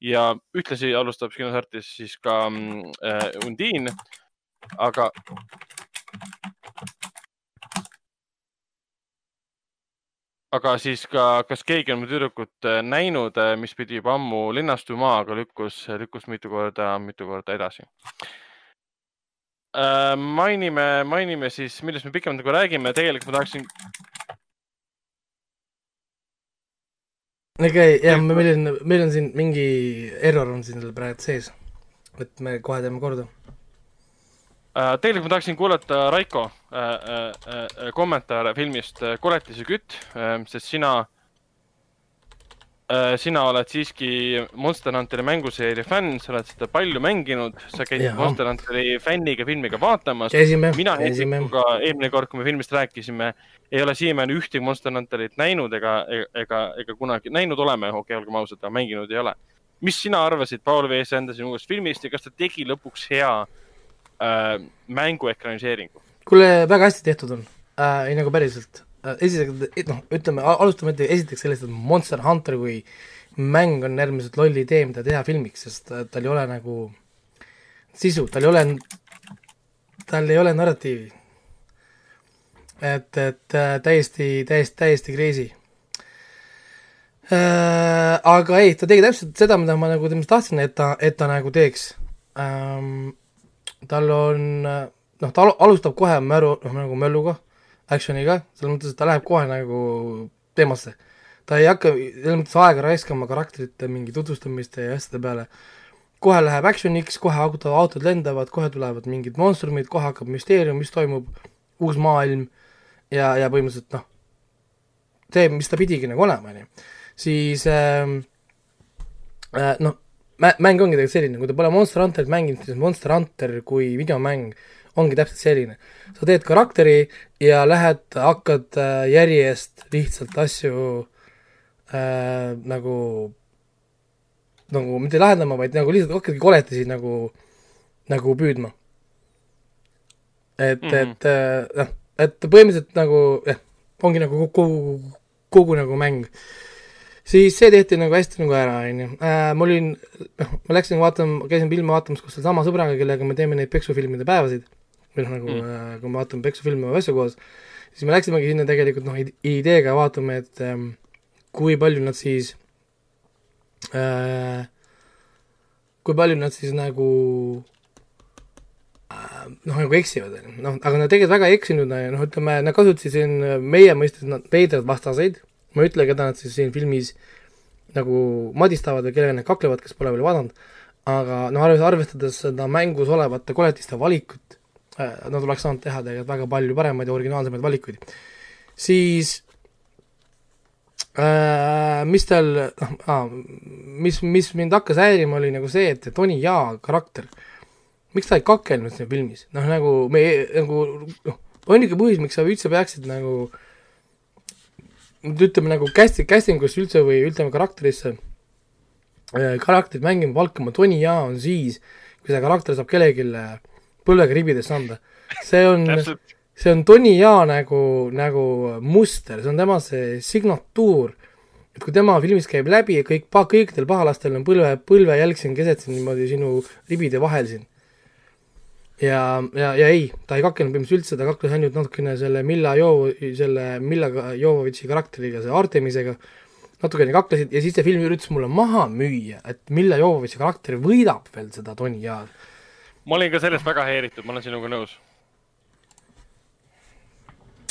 ja ühtlasi alustab kinosartis siis ka äh, Undine, aga aga siis ka, kas keegi on mu tüdrukut äh, näinud, mis pidi juba ammu linnastuma, aga lükkus, lükkus mitu korda, mitu korda edasi. mainime, mainime siis, millest me pikemalt nagu räägime, tegelikult ma tahaksin, okei, ja meil on, meil on siin mingi error on siin praegu sees. et me kohe teeme korda. äh, tegelikult ma tahaksin kuulata Raiko äh, äh, äh, kommentaare filmist äh, Koletise kütt äh,, sest sina sina oled siiski Monster Hunteri mänguseeria fänn, sa oled seda palju mänginud, sa käisid Jaa. Monster Hunteri fänniga filmi ka vaatamas. mina Hendrikuga eelmine kord, kui me filmist rääkisime, ei ole siiamaani ühtegi Monster Hunterit näinud ega, ega, ega kunagi näinud oleme, okei okay,, olgem ausad, aga mänginud ei ole. mis sina arvasid Paul V. Sandersi uuest filmist ja kas ta tegi lõpuks hea äh, mängu ekraniseeringu? kuule, väga hästi tehtud on äh,, ei nagu päriselt äh,. esiteks, noh, ütleme, alustame esiteks sellest, et Monster Hunter kui mäng on äärmiselt loll idee, mida teha filmiks, sest äh, tal ei ole nagu sisu, tal ei ole, tal ei ole narratiivi. et, et äh, täiesti, täiesti, täiesti crazy äh,. aga ei, ta tegi täpselt seda, mida ma nagu temast tahtsin, et ta, et ta nagu teeks ähm,. tal on äh, noh, ta al- alustab kohe märu, noh nagu mölluga, action'iga, selles mõttes, et ta läheb kohe nagu teemasse. ta ei hakka selles mõttes aega raiskama karakterite mingi tutvustamiste ja asjade peale. kohe läheb action'iks, kohe hakkavad autod lendavad, kohe tulevad mingid monstrumid, kohe hakkab müsteerium, mis toimub, uus maailm ja, ja põhimõtteliselt noh, see, mis ta pidigi nagu olema, on ju. siis ähm, äh, noh, mä-, mäng ongi tegelikult selline, kui te pole Monster Hunterit mänginud, siis Monster Hunter kui videomäng ongi täpselt selline. sa teed karakteri ja lähed, hakkad äh, järjest lihtsalt asju äh, nagu, nagu mitte lahendama, vaid nagu lihtsalt hakkadki koletisi nagu, nagu püüdma. et mm. -hmm. et äh, noh, et põhimõtteliselt nagu jah, ongi nagu kogu, kogu, kogu nagu mäng siis see tehti nagu hästi nagu ära, onju. ma olin, noh, ma läksin vaatama, käisin filmi vaatamas koos sellesama sõbraga, kellega me teeme neid peksufilmide päevasid. noh, nagu mm., kui me vaatame peksufilme või asju koos, siis me läksimegi sinna tegelikult noh, ideega vaatame, et ähm, kui palju nad siis äh,, kui palju nad siis nagu äh, noh, nagu eksivad, onju. noh, aga nad tegelikult väga ei eksinud, noh, ütleme, nad kasutasid siin meie mõistes nad veidrad vastaseid, ma ei ütle, keda nad siis siin filmis nagu madistavad või kellega nad kaklevad, kes pole veel vaadanud, aga noh, arves-, arvestades seda mängus olevate koletiste valikut äh,, nad oleks saanud teha tegelikult väga palju paremaid ja originaalsemaid valikuid. siis äh, mis tal, noh ah,, mis, mis mind hakkas häirima, oli nagu see, et Tony Jaa karakter, miks ta ei kakelnud siin filmis, noh nagu me nagu noh, ainuke põhjus, miks sa üldse peaksid nagu ütleme nagu casting, casting us üldse või ütleme karakterisse äh, karakterit mängima palkama Tony Jaa on siis, kui see karakter saab kellelegi põlvega ribidesse anda. see on, see on Tony Jaa nagu, nagu muster, see on tema see signatuur. et kui tema filmis käib läbi ja kõik, kõikidel pahalastel on põlve, põlvejälg siin keset siin niimoodi sinu ribide vahel siin. ja, ja, ja ei, ta ei kaklenud põhimõtteliselt üldse, ta kakles ainult natukene selle Milla Jovo, selle Milla Jovovitši karakteriga, see Artemisega, natukene kaklesid ja siis see film üritas mulle maha müüa, et Milla Jovovitši karakter võidab veel seda Tony Jaad. Ma olin ka sellest väga häiritud, ma olen sinuga nõus.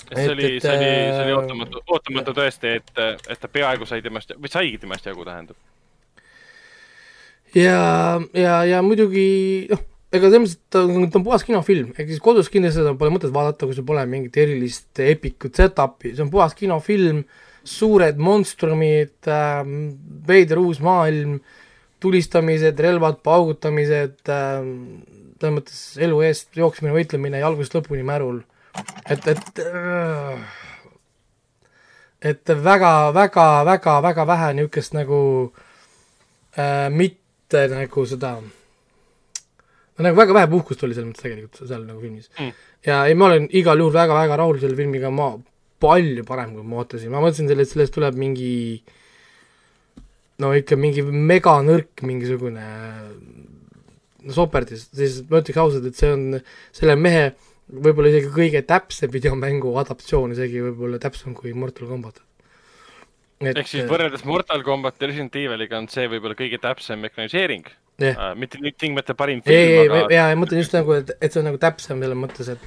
see oli, see oli, see oli äh, ootamatu, ootamatu tõesti, et, et ta peaaegu sai temast, või saigi temast jagu, tähendab. ja, ja, ja muidugi noh, ega selles mõttes, et ta on, ta on puhas kinofilm, ehk siis kodus kindlasti seda pole mõtet vaadata, kui sul pole mingit erilist epikut setup'i, see on puhas kinofilm, suured monstrumid ähm,, veider uus maailm, tulistamised, relvad, paugutamised ähm,, selles mõttes elu eest jooksmine, võitlemine ja algusest lõpuni märul. et, et äh, et väga, väga, väga, väga vähe niisugust nagu äh, mitte nagu seda no nagu väga vähe puhkust oli selles mõttes tegelikult seal nagu filmis Mm. ja ei, ma olen igal juhul väga-väga rahul selle filmiga, ma palju parem, kui ma ootasin, ma mõtlesin selle, et sellest tuleb mingi no ikka mingi meganõrk mingisugune soperdis, siis ma ütleks ausalt, et see on selle mehe võib-olla isegi kõige täpsem videomängu adaptatsioon, isegi võib-olla täpsem kui Mortal Combat. ehk siis võrreldes Mortal Combat ja Resident Eviliga on see võib-olla kõige täpsem ekraniseering jah, äh,. mitte nüüd tingimata parim ei, ei, film, aga ja, ja mõtlen just nagu, et, et see on nagu täpsem selles mõttes, et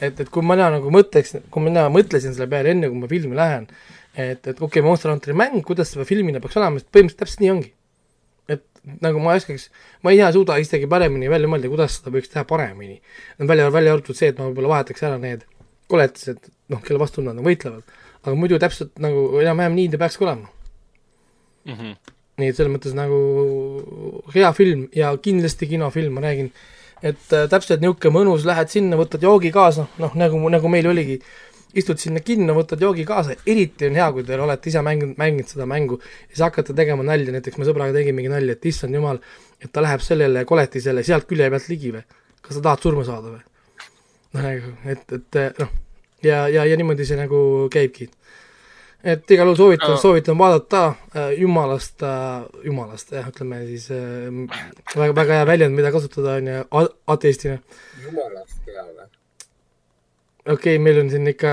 et, et kui mina nagu mõtleks, kui mina mõtlesin selle peale enne, kui ma filmi lähen, et, et okei okay,, Monster Hunteri mäng, kuidas see filmina peaks olema, sest põhimõtteliselt täpselt nii ongi. Nagu ma ei oskaks, ma ei tea, suuda isegi paremini välja mõelda, kuidas seda võiks teha paremini. välja, välja arvatud see, et ma võib-olla vahetaks ära need koletised, noh, kelle vastu nad nagu võitlevad. aga muidu täpselt nagu enam-vähem nii ta peakski olema. Mhm. nii et selles mõttes nagu hea film ja kindlasti kinofilm, ma räägin, et äh, täpselt niisugune mõnus, lähed sinna, võtad joogi kaasa, noh nagu, nagu meil oligi, istud sinna kinno, võtad joogi kaasa, eriti on hea, kui te olete ise mänginud, mänginud seda mängu ja siis hakkate tegema nalja, näiteks me sõbraga tegimegi nalja, et issand jumal, et ta läheb sellele koletisele sealt külje pealt ligi või, kas sa tahad surma saada või? noh, et, et noh, ja, ja, ja niimoodi see nagu käibki et igal juhul soovitan no., soovitan vaadata äh, jumalast äh,, jumalast jah, ütleme siis äh, väga, väga hea väljend, mida kasutada on ju ateistina. jumalast hea või? Okei okay,, meil on siin ikka,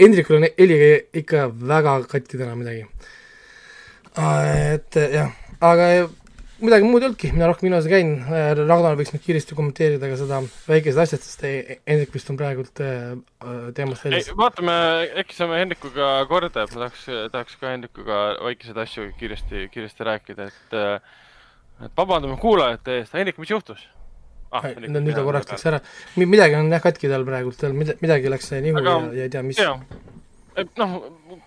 Hendrikul on heliga ikka väga katki täna midagi. et jah, aga midagi muud ei olnudki, mina rohkem kinos ei käinud, Ragnar võiks nüüd kiiresti kommenteerida ka seda väikest asja, sest Hendrik vist on praegult teemast väljas., vaatame, äkki saame Hendrikuga korda, et ma tahaks, tahaks ka Hendrikuga väikeseid asju kiiresti, kiiresti rääkida, et et vabandame kuulajate eest, Hendrik, mis juhtus ah,? no nüüd ta korraks läks ära, midagi on jah katki tal praegult, tal mida- midagi läks nihu Aga- ja, ja ei tea, mis jaa, noh,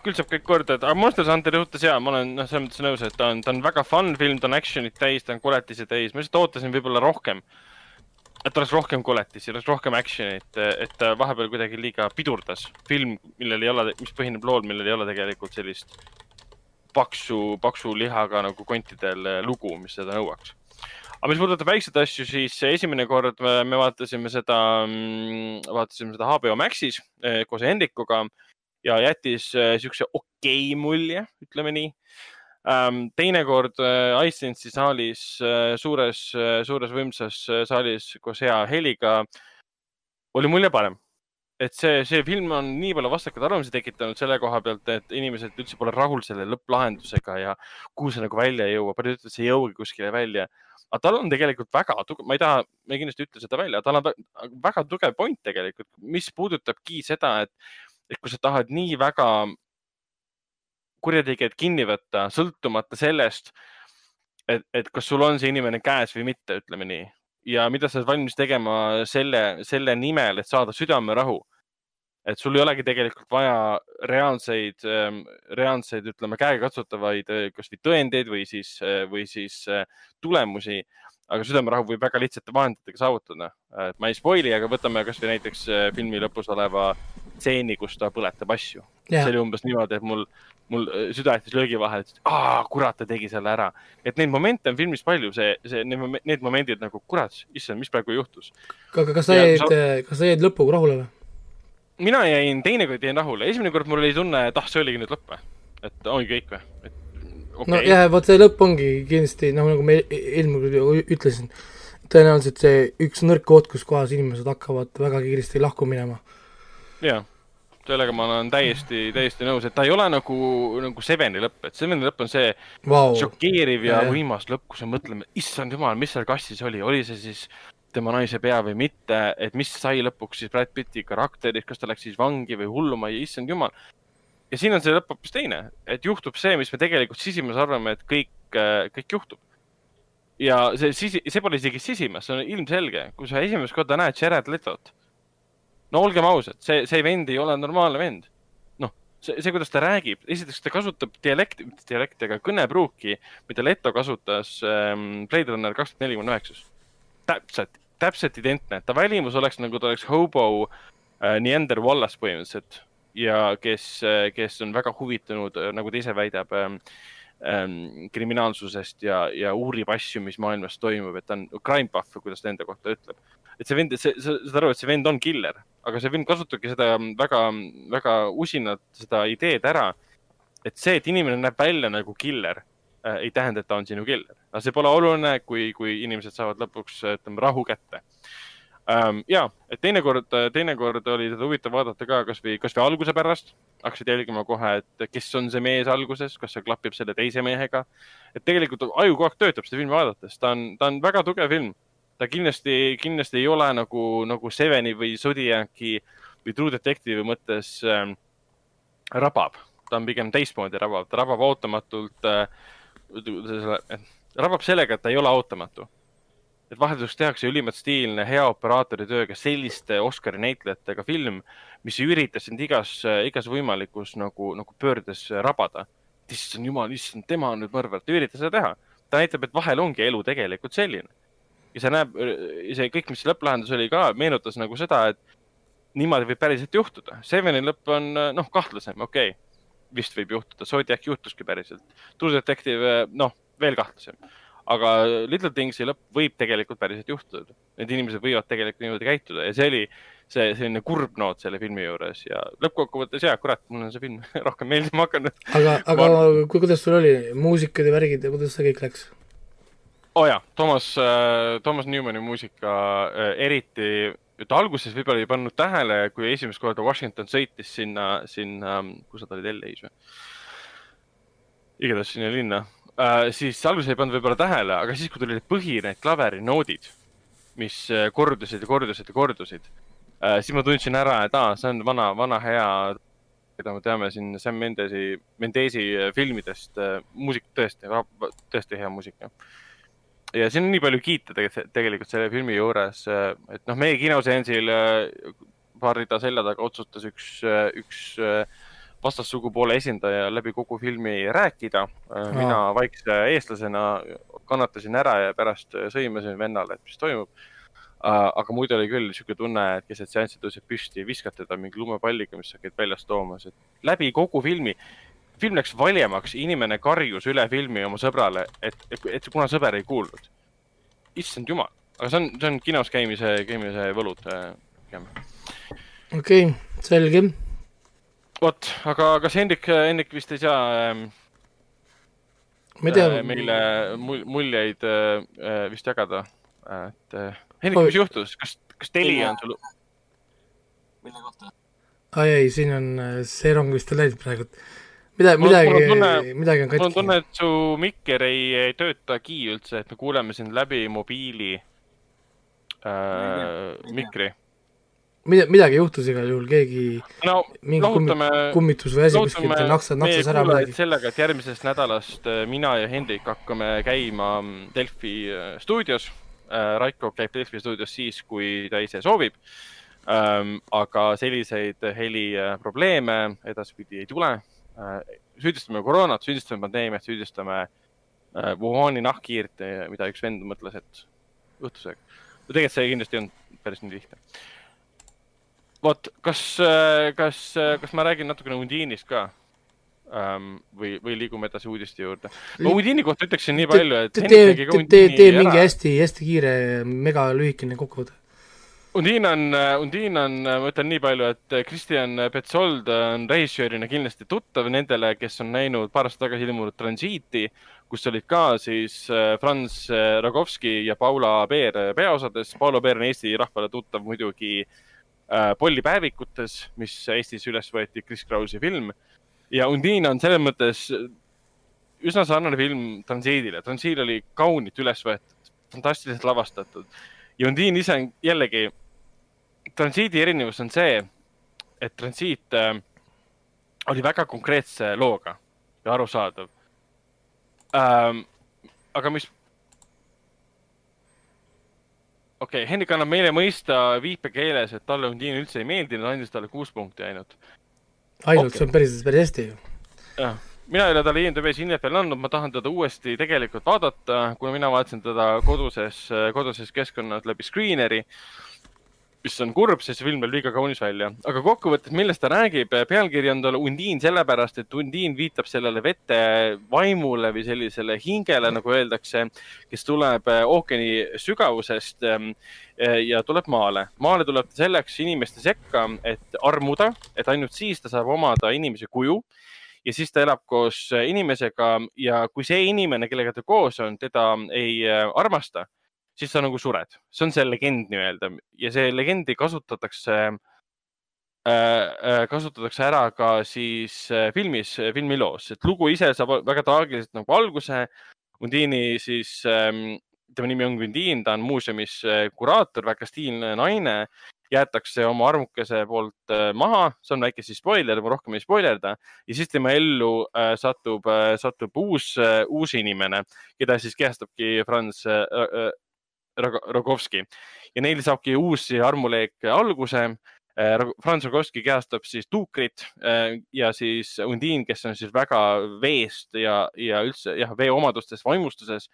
küll saab kõik korda, et aga Monster Hunter juhtus jaa, ma olen noh, selles mõttes nõus, et ta on, ta on väga fun film, ta on action'it täis, ta on koletisi täis, ma lihtsalt ootasin võib-olla rohkem. et oleks rohkem koletisi, oleks rohkem action'it, et ta vahepeal kuidagi liiga pidurdas. film, millel ei ole, mis põhineb lool, millel ei ole tegelikult sellist paksu, paksu lihaga nagu kontidel eh, lugu, mis seda nõuaks. Aga mis puudutab väikseid asju, siis esimene kord me, me vaatasime seda, vaatasime seda HBO Maxis eh, koos Hendrikuga ja jättis äh, siukse okei mulje, ütleme nii ähm,. teinekord äh, iSense'i saalis suures suures võimsas saalis koos hea heliga oli mulje parem. Et see, see film on nii palju vastakaid arvamusi tekitanud selle koha pealt, et inimesed üldse pole rahul selle lõpplahendusega ja kuhu see nagu välja jõuab, paljud ütlevad, see ei jõuagi kuskile välja. aga tal on tegelikult väga tugev, ma ei taha, ma ei kindlasti ütle seda välja, tal on vä- väga tugev point tegelikult, mis puudutabki seda, et et kui sa tahad nii väga kurjategijad kinni võtta, sõltumata sellest, et, et kas sul on see inimene käes või mitte, ütleme nii. Ja mida sa oled valmis tegema selle, selle nimel, et saada südamerahu. et sul ei olegi tegelikult vaja reaalseid, reaalseid, ütleme käegakatsutavaid eh, kasvõi tõendeid või siis, või siis eh, tulemusi aga südamerahu võib väga lihtsate vahenditega saavutada. ma ei spoil'i, aga võtame kasvõi näiteks äh, filmi lõpus oleva stseeni, kus ta põletab asju. See oli umbes niimoodi, et mul, mul äh, süda jättis löögi vahele, et aa, kurat, ta tegi selle ära. et neid momente on filmis palju, see, see, need momendid nagu, kurat, issand, mis praegu juhtus. aga kas sa jäid sa-, kas sa jäid lõpuga rahule või? mina jäin, teinekord jäin rahule, esimene kord mul oli tunne, et ah, see oligi nüüd lõpp või, et ongi kõik või, et okei no jah, vot see lõpp ongi kindlasti nagu, nagu ma eelmine kord ütlesin, tõenäoliselt see üks nõrk koht, kus kohas inimesed hakkavad väga kiiresti lahku minema. jaa, sellega ma olen täiesti, täiesti nõus, et ta ei ole nagu, nagu Seveni lõpp, et Seveni lõpp on see Vau, šokeeriv ja jah. võimas lõpp, kus me mõtleme, issand jumal, mis seal kastis oli, oli see siis tema naise pea või mitte, et mis sai lõpuks siis Brad Pitti karakterist, kas ta läks siis vangi või hullumajja, issand jumal. ja siin on see lõpp hoopis teine, et juhtub see, mis me tegelikult sisimas arvame, et kõik, kõik juhtub. ja see sisi, see pole isegi sisimas, see on ilmselge, kui sa esimest korda näed Jared Letot. No olgem ausad, see, see vend ei ole normaalne vend noh, see, see, kuidas ta räägib, esiteks ta kasutab dialekti, mitte dialekti, aga kõnepruuki, mida Leto kasutas ähm, Blade Runner kaks tuhat nelikümmend üheksas. täpselt, täpselt identne, ta välimus oleks nagu ta oleks hobo äh, Neander Wallace põhimõtteliselt ja kes, kes on väga huvitunud, nagu ta ise väidab ähm, ähm, kriminaalsusest ja, ja uurib asju, mis maailmas toimub, et ta on crime buff, kuidas ta enda kohta ütleb. Et see vend, sa saad aru, et see vend on killer, aga see vend kasutabki seda väga, väga usinalt seda ideed ära. et see, et inimene näeb välja nagu killer äh,, ei tähenda, et ta on sinu killer. aga see pole oluline, kui, kui inimesed saavad lõpuks, ütleme, rahu kätte ähm,. ja, et teinekord, teinekord oli teda huvitav vaadata ka kasvõi, kasvõi alguse pärast. hakkasid jälgima kohe, et kes on see mees alguses, kas see klapib selle teise mehega. et tegelikult aju kogu aeg töötab seda filmi vaadates, ta on, ta on väga tugev film. Ta kindlasti, kindlasti ei ole nagu, nagu Seveni või Zodiaci või True Detective'i mõttes ähm, rabab, ta on pigem teistmoodi rabab, ta rabab ootamatult äh,, rabab sellega, et ta ei ole ootamatu et vahelduseks tehakse ülimalt stiilne, hea operaatori tööga selliste Oscari näitlejatega film, mis ei ürita sind igas, igas võimalikus nagu, nagu pöördes rabada. issand jumal, issand, tema on nüüd mõrvar, ta ei ürita seda teha. ta näitab, et vahel ongi elu tegelikult selline. Ja see näeb, see kõik, mis lõpplahendus oli ka, meenutas nagu seda, et niimoodi võib päriselt juhtuda. Seveni lõpp on noh, kahtlasem, okei okay., vist võib juhtuda, Zodiac juhtuski päriselt. True Detective, noh, veel kahtlasem. aga Little Thingsi lõpp võib tegelikult päriselt juhtuda. Need inimesed võivad tegelikult niimoodi käituda ja see oli see selline kurb noot selle filmi juures ja lõppkokkuvõttes ja kurat, mulle on see film rohkem meeldima hakanud. aga, aga kui, kuidas sul oli, muusikad ja värgid ja kuidas see kõik läks? Oo oh jaa, Toomas, Toomas Newmani muusika äh, eriti, et alguses võib-olla ei pannud tähele, kui esimest korda Washington sõitis sinna, sinna, kus nad olid, LA-s või? igatahes sinna linna äh,, siis alguses ei pannud võib-olla tähele, aga siis, kui tulid põhi need klaverinoodid, mis äh, kordusid ja kordusid ja kordusid äh,, siis ma tundsin ära, et aa, see on vana, vana hea, keda me teame siin Sam Mendesi, Mendesi äh, filmidest äh,, muusik tõesti, tõesti hea muusika ja siin on nii palju kiita tegelikult, tegelikult selle filmi juures, et noh, meie kinoseansil äh, paar rida selja taga otsustas üks, üks äh, vastassugupoole esindaja läbi kogu filmi rääkida. mina vaikse eestlasena kannatasin ära ja pärast sõimasin vennale, et mis toimub. aga muidu oli küll niisugune tunne, et keset seanssi tõuseb püsti viskad teda mingi lumepalliga, mis sa käid väljast toomas, et läbi kogu filmi film läks valjemaks, inimene karjus üle filmi oma sõbrale, et, et, et kuna sõber ei kuulnud. issand jumal, aga see on, see on kinos käimise, käimise võlud äh, pigem. okei okay,, selge. vot, aga kas Hendrik, Hendrik vist ei saa ähm, ma ei tea äh,, meile mul- muljeid äh, vist jagada, et äh, Hendrik, mis juhtus, kas, kas Telia on sul, mille kohta? ai ei, siin on äh, see rong vist on läinud praegu. Midagi tunne-, midagi on mul on tunne, katki. et su mikker ei, ei töötagi üldse, et me kuuleme sind läbi mobiili äh, mikri. mida, midagi juhtus igal juhul, keegi no mingi lohutame, kummitus või asi kuskilt naksas, naksas ära midagi. sellega, et järgmisest nädalast äh, mina ja Hendrik hakkame käima mm, Delfi äh, stuudios. Raiko käib Delfi stuudios siis, kui ta ise soovib. aga selliseid heliprobleeme edaspidi ei tule. Süüdistame koroonat, süüdistame pandeemiat, süüdistame äh, Wuhani nahkhiirt, mida üks vend mõtles, et õhtusöök. no tegelikult see kindlasti ei olnud päris nii lihtne vot, kas, kas, kas ma räägin natukene Undiinist ka ähm, või, või liigume edasi uudiste juurde? ma Undiini kohta ütleksin nii palju, et tee, tee, tee, mingi hästi, hästi kiire, megalühikene kokkuvõte. Undin on, Undin on, ma ütlen nii palju, et Kristjan Petzold on režissöörina kindlasti tuttav nendele, kes on näinud paar aastat tagasi ilmunud Transiiti, kus olid ka siis äh, Franz Rogovski ja Paula Peer peaosades. Paula Peer on Eesti rahvale tuttav muidugi äh, Polli päevikutes, mis Eestis üles võeti, Chris Krausi film. ja Undin on selles mõttes üsna sarnane film Transiidile. Transiil oli kaunilt üles võetud, fantastiliselt lavastatud ja Undin ise on jällegi, transiidi erinevus on see, et transiit äh, oli väga konkreetse looga ja arusaadav ähm,. aga mis, okei okay,, Hendrik annab meile mõista viipekeeles, et talle Undin üldse ei meeldinud, andis talle kuus punkti ainult. ainult okay., see on päris, päris hästi ju. jah, mina ei ole talle IMDB-s hinnet veel andnud, ma tahan teda uuesti tegelikult vaadata, kuna mina vaatasin teda koduses, koduses keskkonnas läbi screener'i, mis on kurb, sest see film näeb liiga kaunis välja. aga kokkuvõttes, millest ta räägib, pealkiri on tal Undin sellepärast, et Undin viitab sellele vete vaimule või sellisele hingele, nagu öeldakse, kes tuleb äh, ookeani sügavusest ähm, äh, ja tuleb maale. maale tuleb ta selleks inimeste sekka, et armuda, et ainult siis ta saab omada inimese kuju ja siis ta elab koos äh, inimesega ja kui see inimene, kellega ta koos on, teda ei armasta, siis sa nagu sured. see on see legend nii-öelda ja see legendi kasutatakse äh,, kasutatakse ära ka siis äh, filmis, filmiloos, et lugu ise saab väga traagiliselt nagu alguse. Undini siis ähm,, tema nimi on Undin, ta on muuseumis äh, kuraator, väga stiilne naine jäetakse oma armukese poolt äh, maha, see on väike siis spoiler, ma rohkem ei spoilerda ja siis tema ellu äh, satub äh,, satub uus äh,, uus inimene, keda siis kehastabki Franz äh, äh, Rogovski. Ja neil saabki uus armuleek alguse. Franz Rogowski kehastab siis tuukrit äh, ja siis Undine, kes on siis väga veest ja, ja üldse jah, vee omadustes vaimustuses,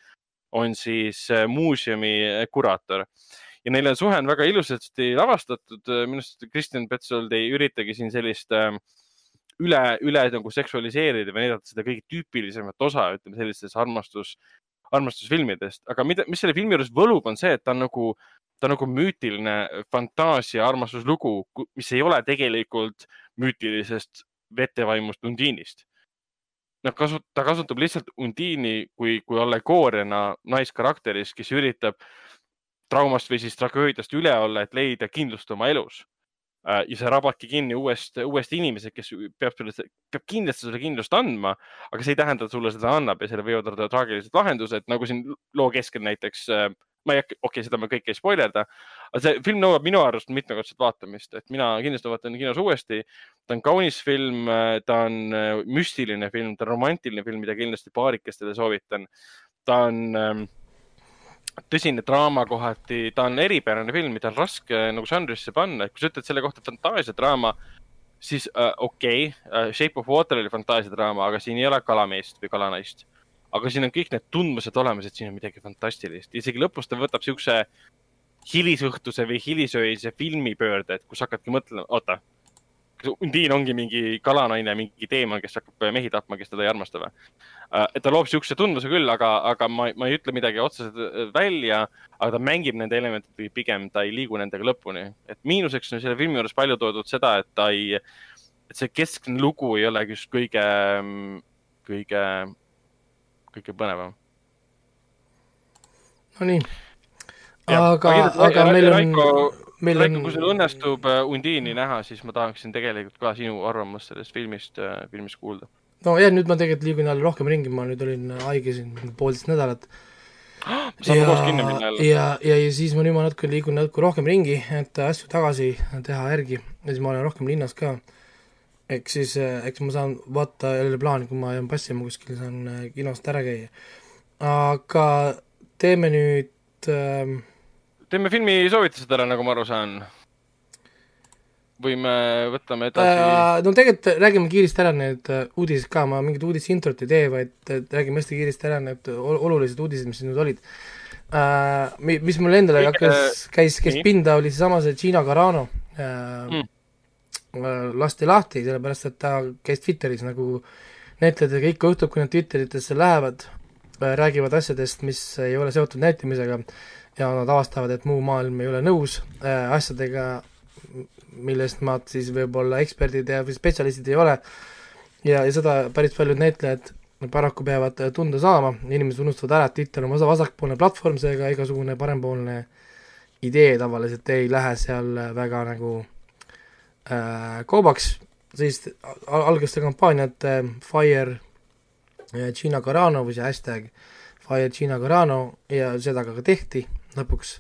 on siis äh, muuseumi kuraator. Ja neile suhe on väga ilusasti lavastatud. minu arust Kristjan Petzold ei üritagi siin sellist äh, üle, üle nagu seksualiseerida või näidata seda kõige tüüpilisemat osa, ütleme sellistes armastus, armastusfilmidest, aga mida, mis selle filmi juures võlub, on see, et ta on nagu, ta on nagu müütiline fantaasia armastuslugu, mis ei ole tegelikult müütilisest vetevaimust Undiinist. Nad kasut-, ta kasutab lihtsalt Undiini kui, kui allegooriana naiskarakteris, kes üritab traumast või siis tragöödiast üle olla, et leida kindlust oma elus. Ja sa rabadki kinni uuest, uuest inimesest, kes peab sulle, peab kindlasti sulle kindlust andma, aga see ei tähenda, et sulle seda annab ja selle võivad olla traagilised lahendused, nagu siin loo keskel näiteks. ma ei hakka, okei okay,, seda ma kõike ei spoilerda, aga see film nõuab minu arust mitmekordset vaatamist, et mina kindlasti vaatan kinos uuesti. ta on kaunis film, ta on äh, müstiline film, ta on romantiline film, mida kindlasti paarikestele soovitan. ta on ähm, tõsine draama kohati, ta on eripärane film, mida on raske äh, nagu žanrisse panna, et kui sa ütled selle kohta fantaasiadraama, siis äh, okei okay,, Shape of Water oli fantaasiadraama, aga siin ei ole kalameest või kalanaist. aga siin on kõik need tundmused olemas, et siin on midagi fantastilist, isegi lõpus ta võtab siukse hilisõhtuse või hilisöise filmipöörde, et kus hakkadki mõtlema, oota. Kas Undin ongi mingi kalanaine, mingi teemal, kes hakkab mehi tapma, kes teda ei armasta või? et ta loob siukse tundmuse küll, aga, aga ma, ma ei ütle midagi otseselt äh, välja, aga ta mängib nende elementidega pigem, ta ei liigu nendega lõpuni. et miinuseks on selle filmi juures palju toodud seda, et ta ei, et see keskne lugu ei ole just kõige, kõige, kõige põnevam. Nonii, aga, aga meil on Raiko-, meil Raiko, on kui sul õnnestub äh, Undini näha, siis ma tahaksin tegelikult ka sinu arvamust sellest filmist, filmist kuulda. no ja nüüd ma tegelikult liigun jälle rohkem ringi, ma nüüd olin haige siin poolteist nädalat. saame koos kinno minna jälle. ja, ja, ja siis ma nüüd ma natuke liigun natuke rohkem ringi, et asju tagasi teha järgi ja siis ma olen rohkem linnas ka. eks siis, eks ma saan vaata jälle plaani, kui ma jään passima kuskil, saan äh, kinost ära käia. aga teeme nüüd ähm, teeme filmi soovitused ära, nagu ma aru saan. või me võtame edasi äh, no tegelikult räägime kiiresti ära need äh, uudised ka, ma mingit uudiseintrot ei tee, vaid äh, räägime hästi kiiresti ära need ol- olulised uudised, mis nüüd olid. Mi-, mis mul endale hakkas, käis, käis pinda, oli seesama see Gina Carano Mm. mm.. lasti lahti, sellepärast et ta käis Twitteris nagu näitlejatega ikka juhtub, kui nad Twitteritesse lähevad, räägivad asjadest, mis ei ole seotud näitlemisega ja nad avastavad, et muu maailm ei ole nõus äh, asjadega, millest nad siis võib-olla eksperdid ja spetsialistid ei ole. Ja, ja seda päris paljud näitlejad paraku peavad äh, tunda saama, inimesed unustavad ära, et Twitter on osa vasakpoolne platvorm, seega igasugune parempoolne idee tavaliselt ei lähe seal äh, väga nagu äh, kaubaks, siis al- algas see kampaania, et äh, Fire äh, Gina Carano või see hashtag Fire Gina Carano ja seda ka tehti lõpuks.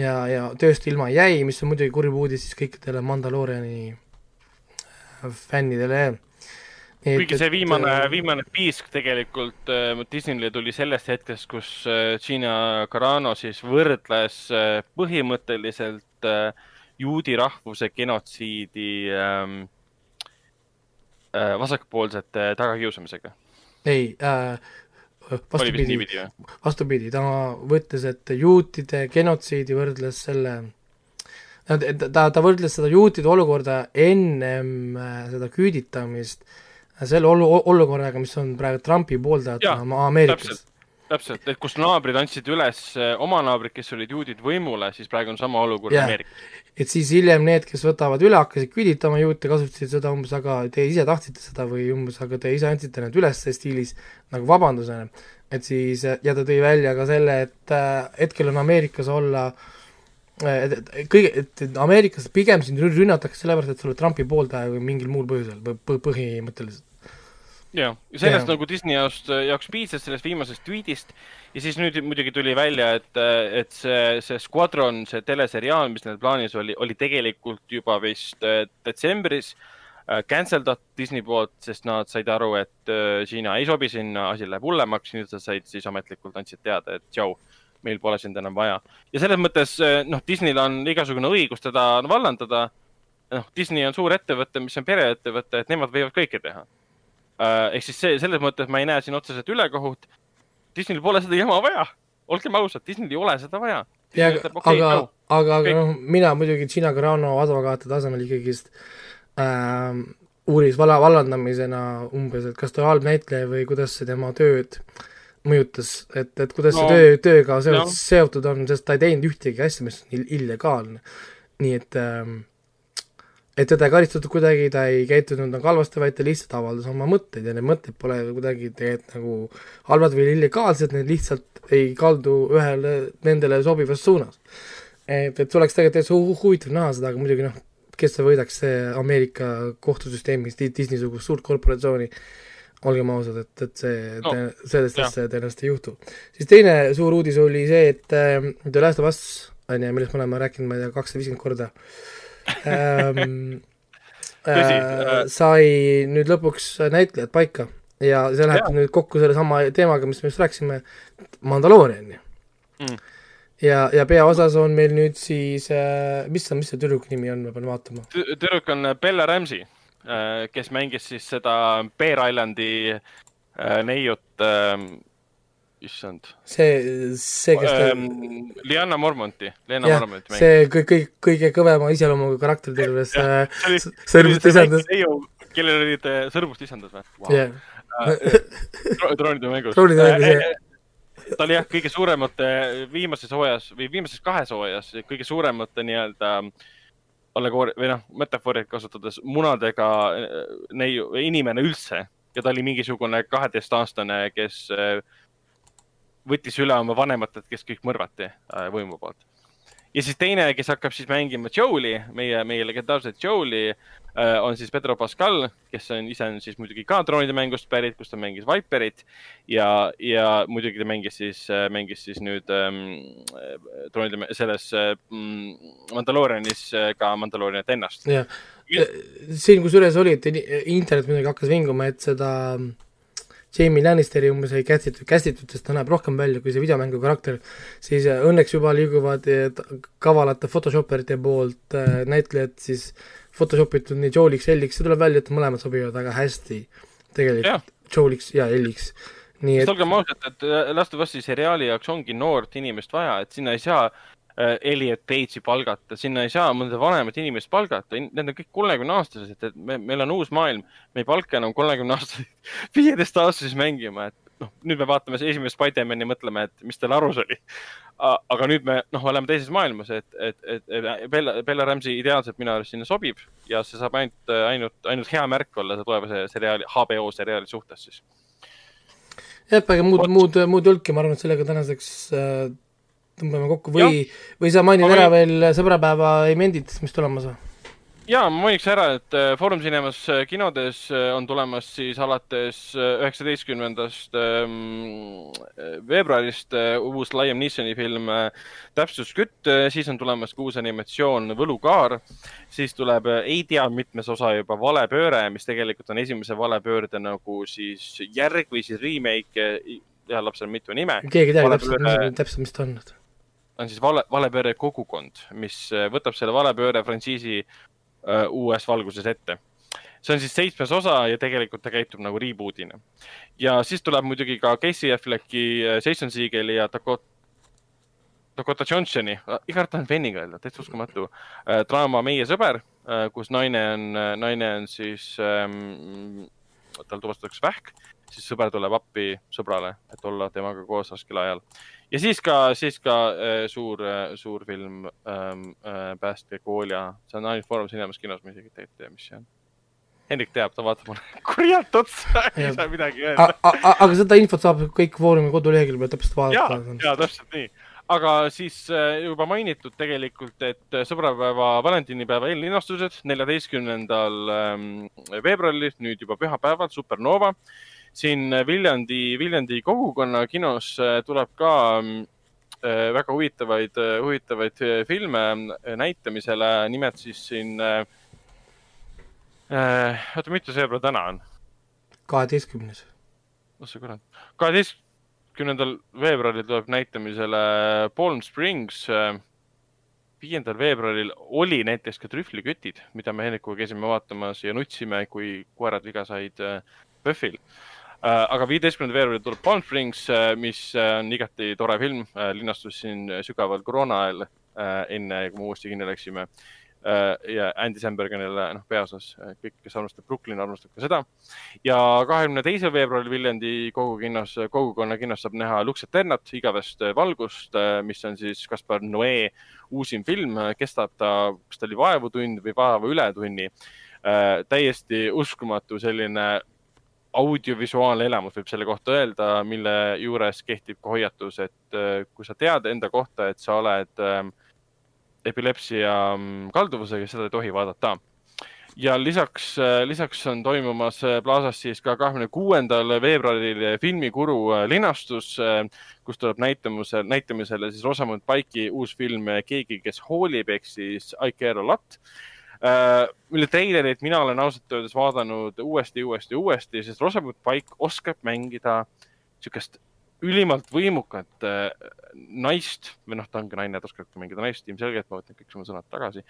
ja, ja tööst ilma jäi, mis on muidugi kurb uudis siis kõikidele Mandalooriani äh, fännidele. kuigi see viimane, viimane piisk tegelikult äh, Disneyle tuli sellest hetkest, kus äh, Gina Carano siis võrdles äh, põhimõtteliselt äh, juudi rahvuse genotsiidi ähm, äh, vasakpoolsete tagakiusamisega. ei äh,, vastupidi, vastupidi, ta võtles, et juutide genotsiidi võrdles selle, ta, ta võrdles seda juutide olukorda ennem äh, seda küüditamist selle olu-, olukorraga, mis on praegu Trumpi pooldajatena Ameerikas. täpselt, et kus naabrid andsid üles äh, oma naabrid, kes olid juudid võimule, siis praegu on sama olukord Jah. Ameerikas. et siis hiljem need, kes võtavad üle, hakkasid küüditama juute, kasutasid seda umbes, aga te ise tahtsite seda või umbes, aga te ise andsite need üles stiilis nagu vabandusena. et siis, ja ta tõi välja ka selle, et äh, hetkel on Ameerikas olla et, et kõige, et Ameerikas pigem sind rü- rünnatakse sellepärast, et sa oled Trumpi pooldaja või mingil muul põhjusel põ- põ- põhimõtteliselt. ja, ja sellest Jaa. nagu Disney jaoks, jaoks piisas sellest viimasest tweetist ja siis nüüd muidugi tuli välja, et, et see, see Squadron, see teleseriaal, mis neil plaanis oli, oli tegelikult juba vist äh, detsembris äh, cancel datud Disney poolt, sest nad said aru, et äh, Hiina ei sobi sinna, asi läheb hullemaks, nüüd nad said siis ametlikult andsid teada, et tšau, meil pole sind enam vaja. ja selles mõttes äh, noh, Disneyl on igasugune õigus teda vallandada, noh, Disney on suur ettevõte, mis on pereettevõte, et nemad võivad kõike teha. Ehk siis see, selles mõttes ma ei näe siin otseselt ülekohut. Disneyl pole seda jama vaja, olgem ausad, Disneyl ei ole seda vaja. ja aga, aga, aga noh, mina muidugi Gina Carano advokaate tasemel ikkagist ähm, uuris vala, vallandamisena umbes, et kas ta on halb näitleja või kuidas see tema tööd mõjutas, et, et kuidas No, see töö, tööga seotud, seotud on, sest ta ei teinud ühtegi asja, mis on ill- illegaalne. nii et ähm, et teda ei karistatud kuidagi, ta ei käitunud nagu halvasti, vaid ta lihtsalt avaldas oma mõtteid ja need mõtted pole kuidagi tegelikult nagu halvad või illegaalsed, need lihtsalt ei kaldu ühele nendele sobivas suunas. et, et oleks tegelikult täitsa hu- huvitav näha seda, aga muidugi noh, kes see võidaks, Ameerika kohtusüsteemis Di- Disney-sugust suurt korporatsiooni, olgem ausad, et, et see No, sellest asja tõenäoliselt ei juhtu. siis teine suur uudis oli see, et äh, The Last of Us, on ju, millest me oleme rääkinud, ma ei tea, kakssada viiskümmend korda ähm, Tõsi, äh, äh, sai nüüd lõpuks näitlejad paika ja see läheb Jaa. nüüd kokku sellesama teemaga, mis me just rääkisime, Mandaloorian ju Mm. ja, ja peaosas on meil nüüd siis äh,, mis on, mis see tüdruku nimi on, ma pean vaatama. tüdruk on Bella Ramsey, kes mängis siis seda Bear Islandi äh, neiut, issand, see, see, kes ta Liana Mormonti, Lena jah, Mormonti mängis. see kõik, kõik, kõige kõvema iseloomuga karakter terves äh, sõrmust neiu, kellel olid äh, sõrmust isandad või? jah, troonide mängus. Troonide mängus, jah. ta oli jah, kõige suuremate viimases hooajas või viimases kahes hooajas kõige suuremate nii-öelda allegoori- või noh, metafooriat kasutades munadega äh, neiu, inimene üldse ja ta oli mingisugune kaheteistaastane, kes äh, võttis üle oma vanematelt, kes kõik mõrvati äh, võimu poolt. ja siis teine, kes hakkab siis mängima Joe'li, meie, meie legendaarset Joe'li, on siis Pedro Pascal, kes on ise on siis muidugi ka troonide mängust pärit, kus ta mängis Viperit ja, ja muidugi ta mängis siis, mängis siis nüüd ähm, troonide, selles ähm, Mandaloorianis äh, ka Mandaloorianit ennast. jah. siin kusjuures oli, et in- internet muidugi hakkas vinguma, et seda Jamie Lannisteri umbes käsitletud, sest ta näeb rohkem välja kui see videomängu karakter, siis äh, õnneks juba liiguvad äh, kavalate Photoshoperite poolt äh, näitlejad siis Photoshop itud nii Joeliks, Elliks, see tuleb välja, et mõlemad sobivad väga hästi. Tegelikult Joeliks ja Elliks. nii et olgem ausad, et Last of Us'i seriaali jaoks ongi noort inimest vaja, et sinna ei saa Elliot Page'i palgata, sinna ei saa mõnda vanemat inimest palgata, need on kõik kolmekümne aastased, et me, meil on uus maailm, me ei palka enam kolmekümne aastaseid, viieteist aastaseid mängima, et noh, nüüd me vaatame esimest Spider-man'i mõtleme, et mis tal arus oli. aga nüüd me noh, oleme teises maailmas, et, et, et, et Bella, Bella Ramsey ideaalselt minu arust sinna sobib ja see saab ainult, ainult, ainult hea märk olla tulevase seriaali, HBO seriaali suhtes siis. jah, ega muud muud, muud ei olnudki, ma arvan, et sellega tänaseks äh, tõmbame kokku või, või sa mainid Ma ära võin- veel sõbrapäeva event'id, mis tulemas on? ja ma mainiks ära, et äh, Foorum Cinemas äh, kinodes äh, on tulemas siis alates äh, üheksateistkümnendast ähm, äh, veebruarist äh, uus Liam Neesoni film äh, Täpsuskütt, siis on tulemas ka uus animatsioon Võlukaar, siis tuleb äh, ei tea mitmes osa juba Valepööre, mis tegelikult on esimese valepöörde nagu siis järg või siis remake, heal lapsel on mitu nime, keegi ei Valepööre- täpselt, täpselt, mis ta on. On siis vale, valepööre kogukond, mis äh, võtab selle valepööre frantsiisi äh, uues valguses ette. see on siis seitsmes osa ja tegelikult ta käitub nagu reboot'ina. ja siis tuleb muidugi ka Casey Afflecki, Jason Segeli ja Dakota, Dakota Johnsoni, iga kord tahan Veniga öelda, täitsa uskumatu äh,, draama Meie sõber äh,, kus naine on, naine on siis ähm,, tal tuvastatakse vähk, siis sõber tuleb appi sõbrale, et olla temaga koos raskel ajal ja siis ka, siis ka äh, suur äh,, suur film ähm, äh, Päästekool ja see on ainult Foorum Cinemas kinos, ma isegi tegelikult ei tea, mis see on. Hendrik teab, ta vaatab mulle kurjalt otsa, ei saa midagi öelda. aga seda infot saab kõik Foorumi kodulehekülje peal täpselt vaadata. ja täpselt nii. aga siis äh, juba mainitud tegelikult, et äh, sõbrapäeva, valentinipäeva eellinastused neljateistkümnendal ähm, veebruaril, nüüd juba pühapäeval, Supernova. Siin Viljandi, Viljandi kogukonna kinos äh, tuleb ka ähm, äh, väga huvitavaid, huvitavaid äh, filme äh, näitamisele, nimelt siis siin äh,. äh, oota, mitu veebruar täna on? kaheteistkümnes. oh sa kurat, kaheteistkümnendal veebruaril tuleb näitamisele Palm Springs. viiendal veebruaril oli näiteks ka trühvlikütid, mida me Hennikuga käisime vaatamas ja nutsime, kui koerad viga said äh, PÖFFil. Aga viieteistkümnendal veebruaril tuleb Palm Springs, mis äh, on igati tore film, linastus siin sügaval koroona ajal, enne kui me uuesti kinni läksime. ja Andy Samberg on jälle noh, peaosas, kõik, kes armastab Brooklyn, armastab ka seda. ja kahekümne teisel veebruaril Viljandi kogukinnos, kogukonna kinnos saab näha Lux Eternat, igavest valgust, mis on siis Kaspar Noe uusim film, kestab ta, kas ta oli vaevu tund või vaevu üle tunni. täiesti uskumatu selline audiovisuaalne elamus võib selle kohta öelda, mille juures kehtib ka hoiatus, et äh, kui sa tead enda kohta, et sa oled äh, epilepsia mm, kalduvusega, seda ei tohi vaadata. ja lisaks, lisaks on toimumas äh, Plaza's siis ka kahekümne kuuendal veebruaril filmikuru äh, linastus, kus tuleb näitamusele, näitamisele siis Rosamund Pike'i uus film äh, Keegi, kes hoolib, ehk siis I care a lot äh, mille treilerit mina olen ausalt öeldes vaadanud uuesti, uuesti, uuesti, sest Rosamund Pike oskab mängida niisugust ülimalt võimukat äh, naist või noh, ta ongi naine, ta oskab ka mängida naist, ilmselgelt ma võtan kõik oma sõnad tagasi.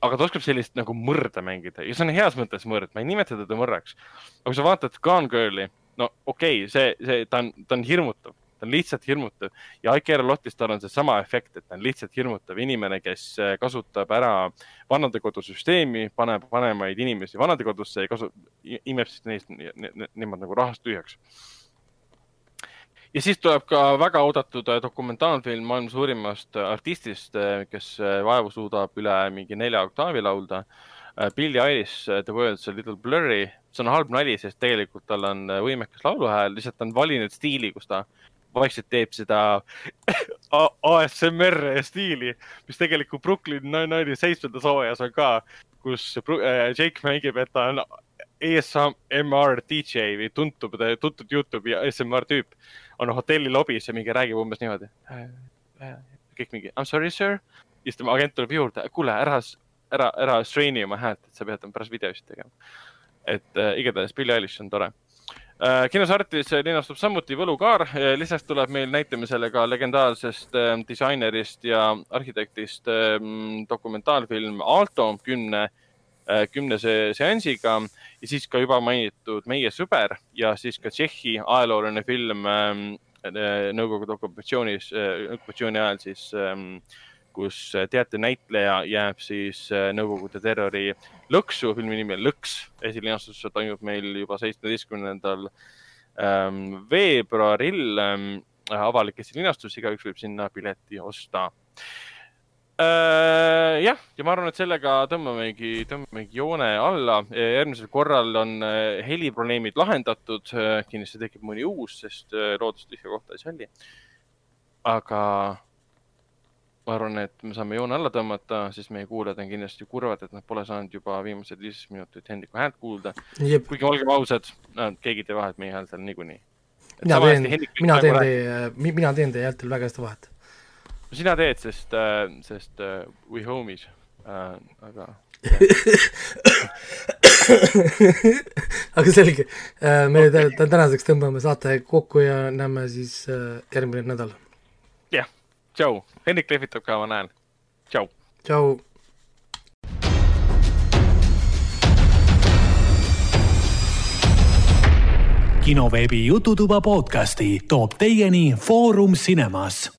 aga ta oskab sellist nagu mõrda mängida ja see on heas mõttes mõrd, ma ei nimeta teda mõrraks. aga kui sa vaatad Gone Girl'i, no okei okay,, see, see, ta on, ta on hirmutav, ta on lihtsalt hirmutav. Ja Ike Erlotis tal on seesama efekt, et ta on lihtsalt hirmutav inimene, kes äh, kasutab ära vanadekodusüsteemi, paneb vanemaid inimesi vanadekodusse ja kasu-, imeb siis neist ne- ne- nemad nagu rahast tühjaks. Ja siis tuleb ka väga oodatud äh, dokumentaalfilm maailma suurimast äh, artistist, kes äh, vaevu suudab üle mingi nelja oktaavi laulda. Billie Eilish, The World's a little blurry, see on halb nali, sest tegelikult tal on äh, võimekas lauluhääl, lihtsalt ta on valinud stiili, kus ta vaikselt teeb seda ASMR stiili, mis tegelikult Brooklyn Nine-Nine'i seitsmendas hooajas on ka, kus äh, Jake mängib, et ta on ASMR DJ või tuntud, tuntud Youtube'i ASMR tüüp on hotelli lobis ja mingi räägib umbes niimoodi. kõik mingi I m sorry sir, siis tema agent tuleb juurde, kuule ära, ära, ära strain'i oma häält, et sa pead pärast videosid tegema. et äh, igatahes Billie Eilish on tore. Kinos Artis linastub samuti Võlukaar, lisaks tuleb meil näitamisele ka legendaarsest äh, disainerist ja arhitektist äh, dokumentaalfilm Aalto kümne äh, kümnese seansiga. Ja siis ka juba mainitud Meie sõber ja siis ka Tšehhi ajalooline film ähm, äh, Nõukogude okupatsioonis, okupatsiooni ajal siis, kus teatrinäitleja jääb siis äh, Nõukogude terrori lõksu, filmi nimi on Lõks, esilinastus toimub meil juba seitsmeteistkümnendal ähm, veebruaril ähm, avalik esilinastus, igaüks võib sinna pileti osta Äh, jah, ja ma arvan, et sellega tõmbamegi, tõmbamegi joone alla. järgmisel korral on äh, heliprobleemid lahendatud, kindlasti tekib mõni uus, sest äh, loodust tühja kohta ei salli. aga ma arvan, et me saame joone alla tõmmata, sest meie kuulajad on kindlasti kurvad, et nad pole saanud juba viimased viisteist minutit Hendriku häält kuulda. kuigi olgem ausad, keegi ei tee vahet meie häältel niikuinii. mina teen, mina teen teie, mina teen teie häältel väga hästi vahet. sina teed, sest, sest uh, we homies uh,, aga aga selge, me tä- tänaseks tõmbame saate kokku ja näeme siis äh, järgmine nädal. jah, tšau, Hendrik lehvitab ka, ma näen. tšau. tšau. kinoveebi Jututuba podcasti toob teieni Foorum Cinemas.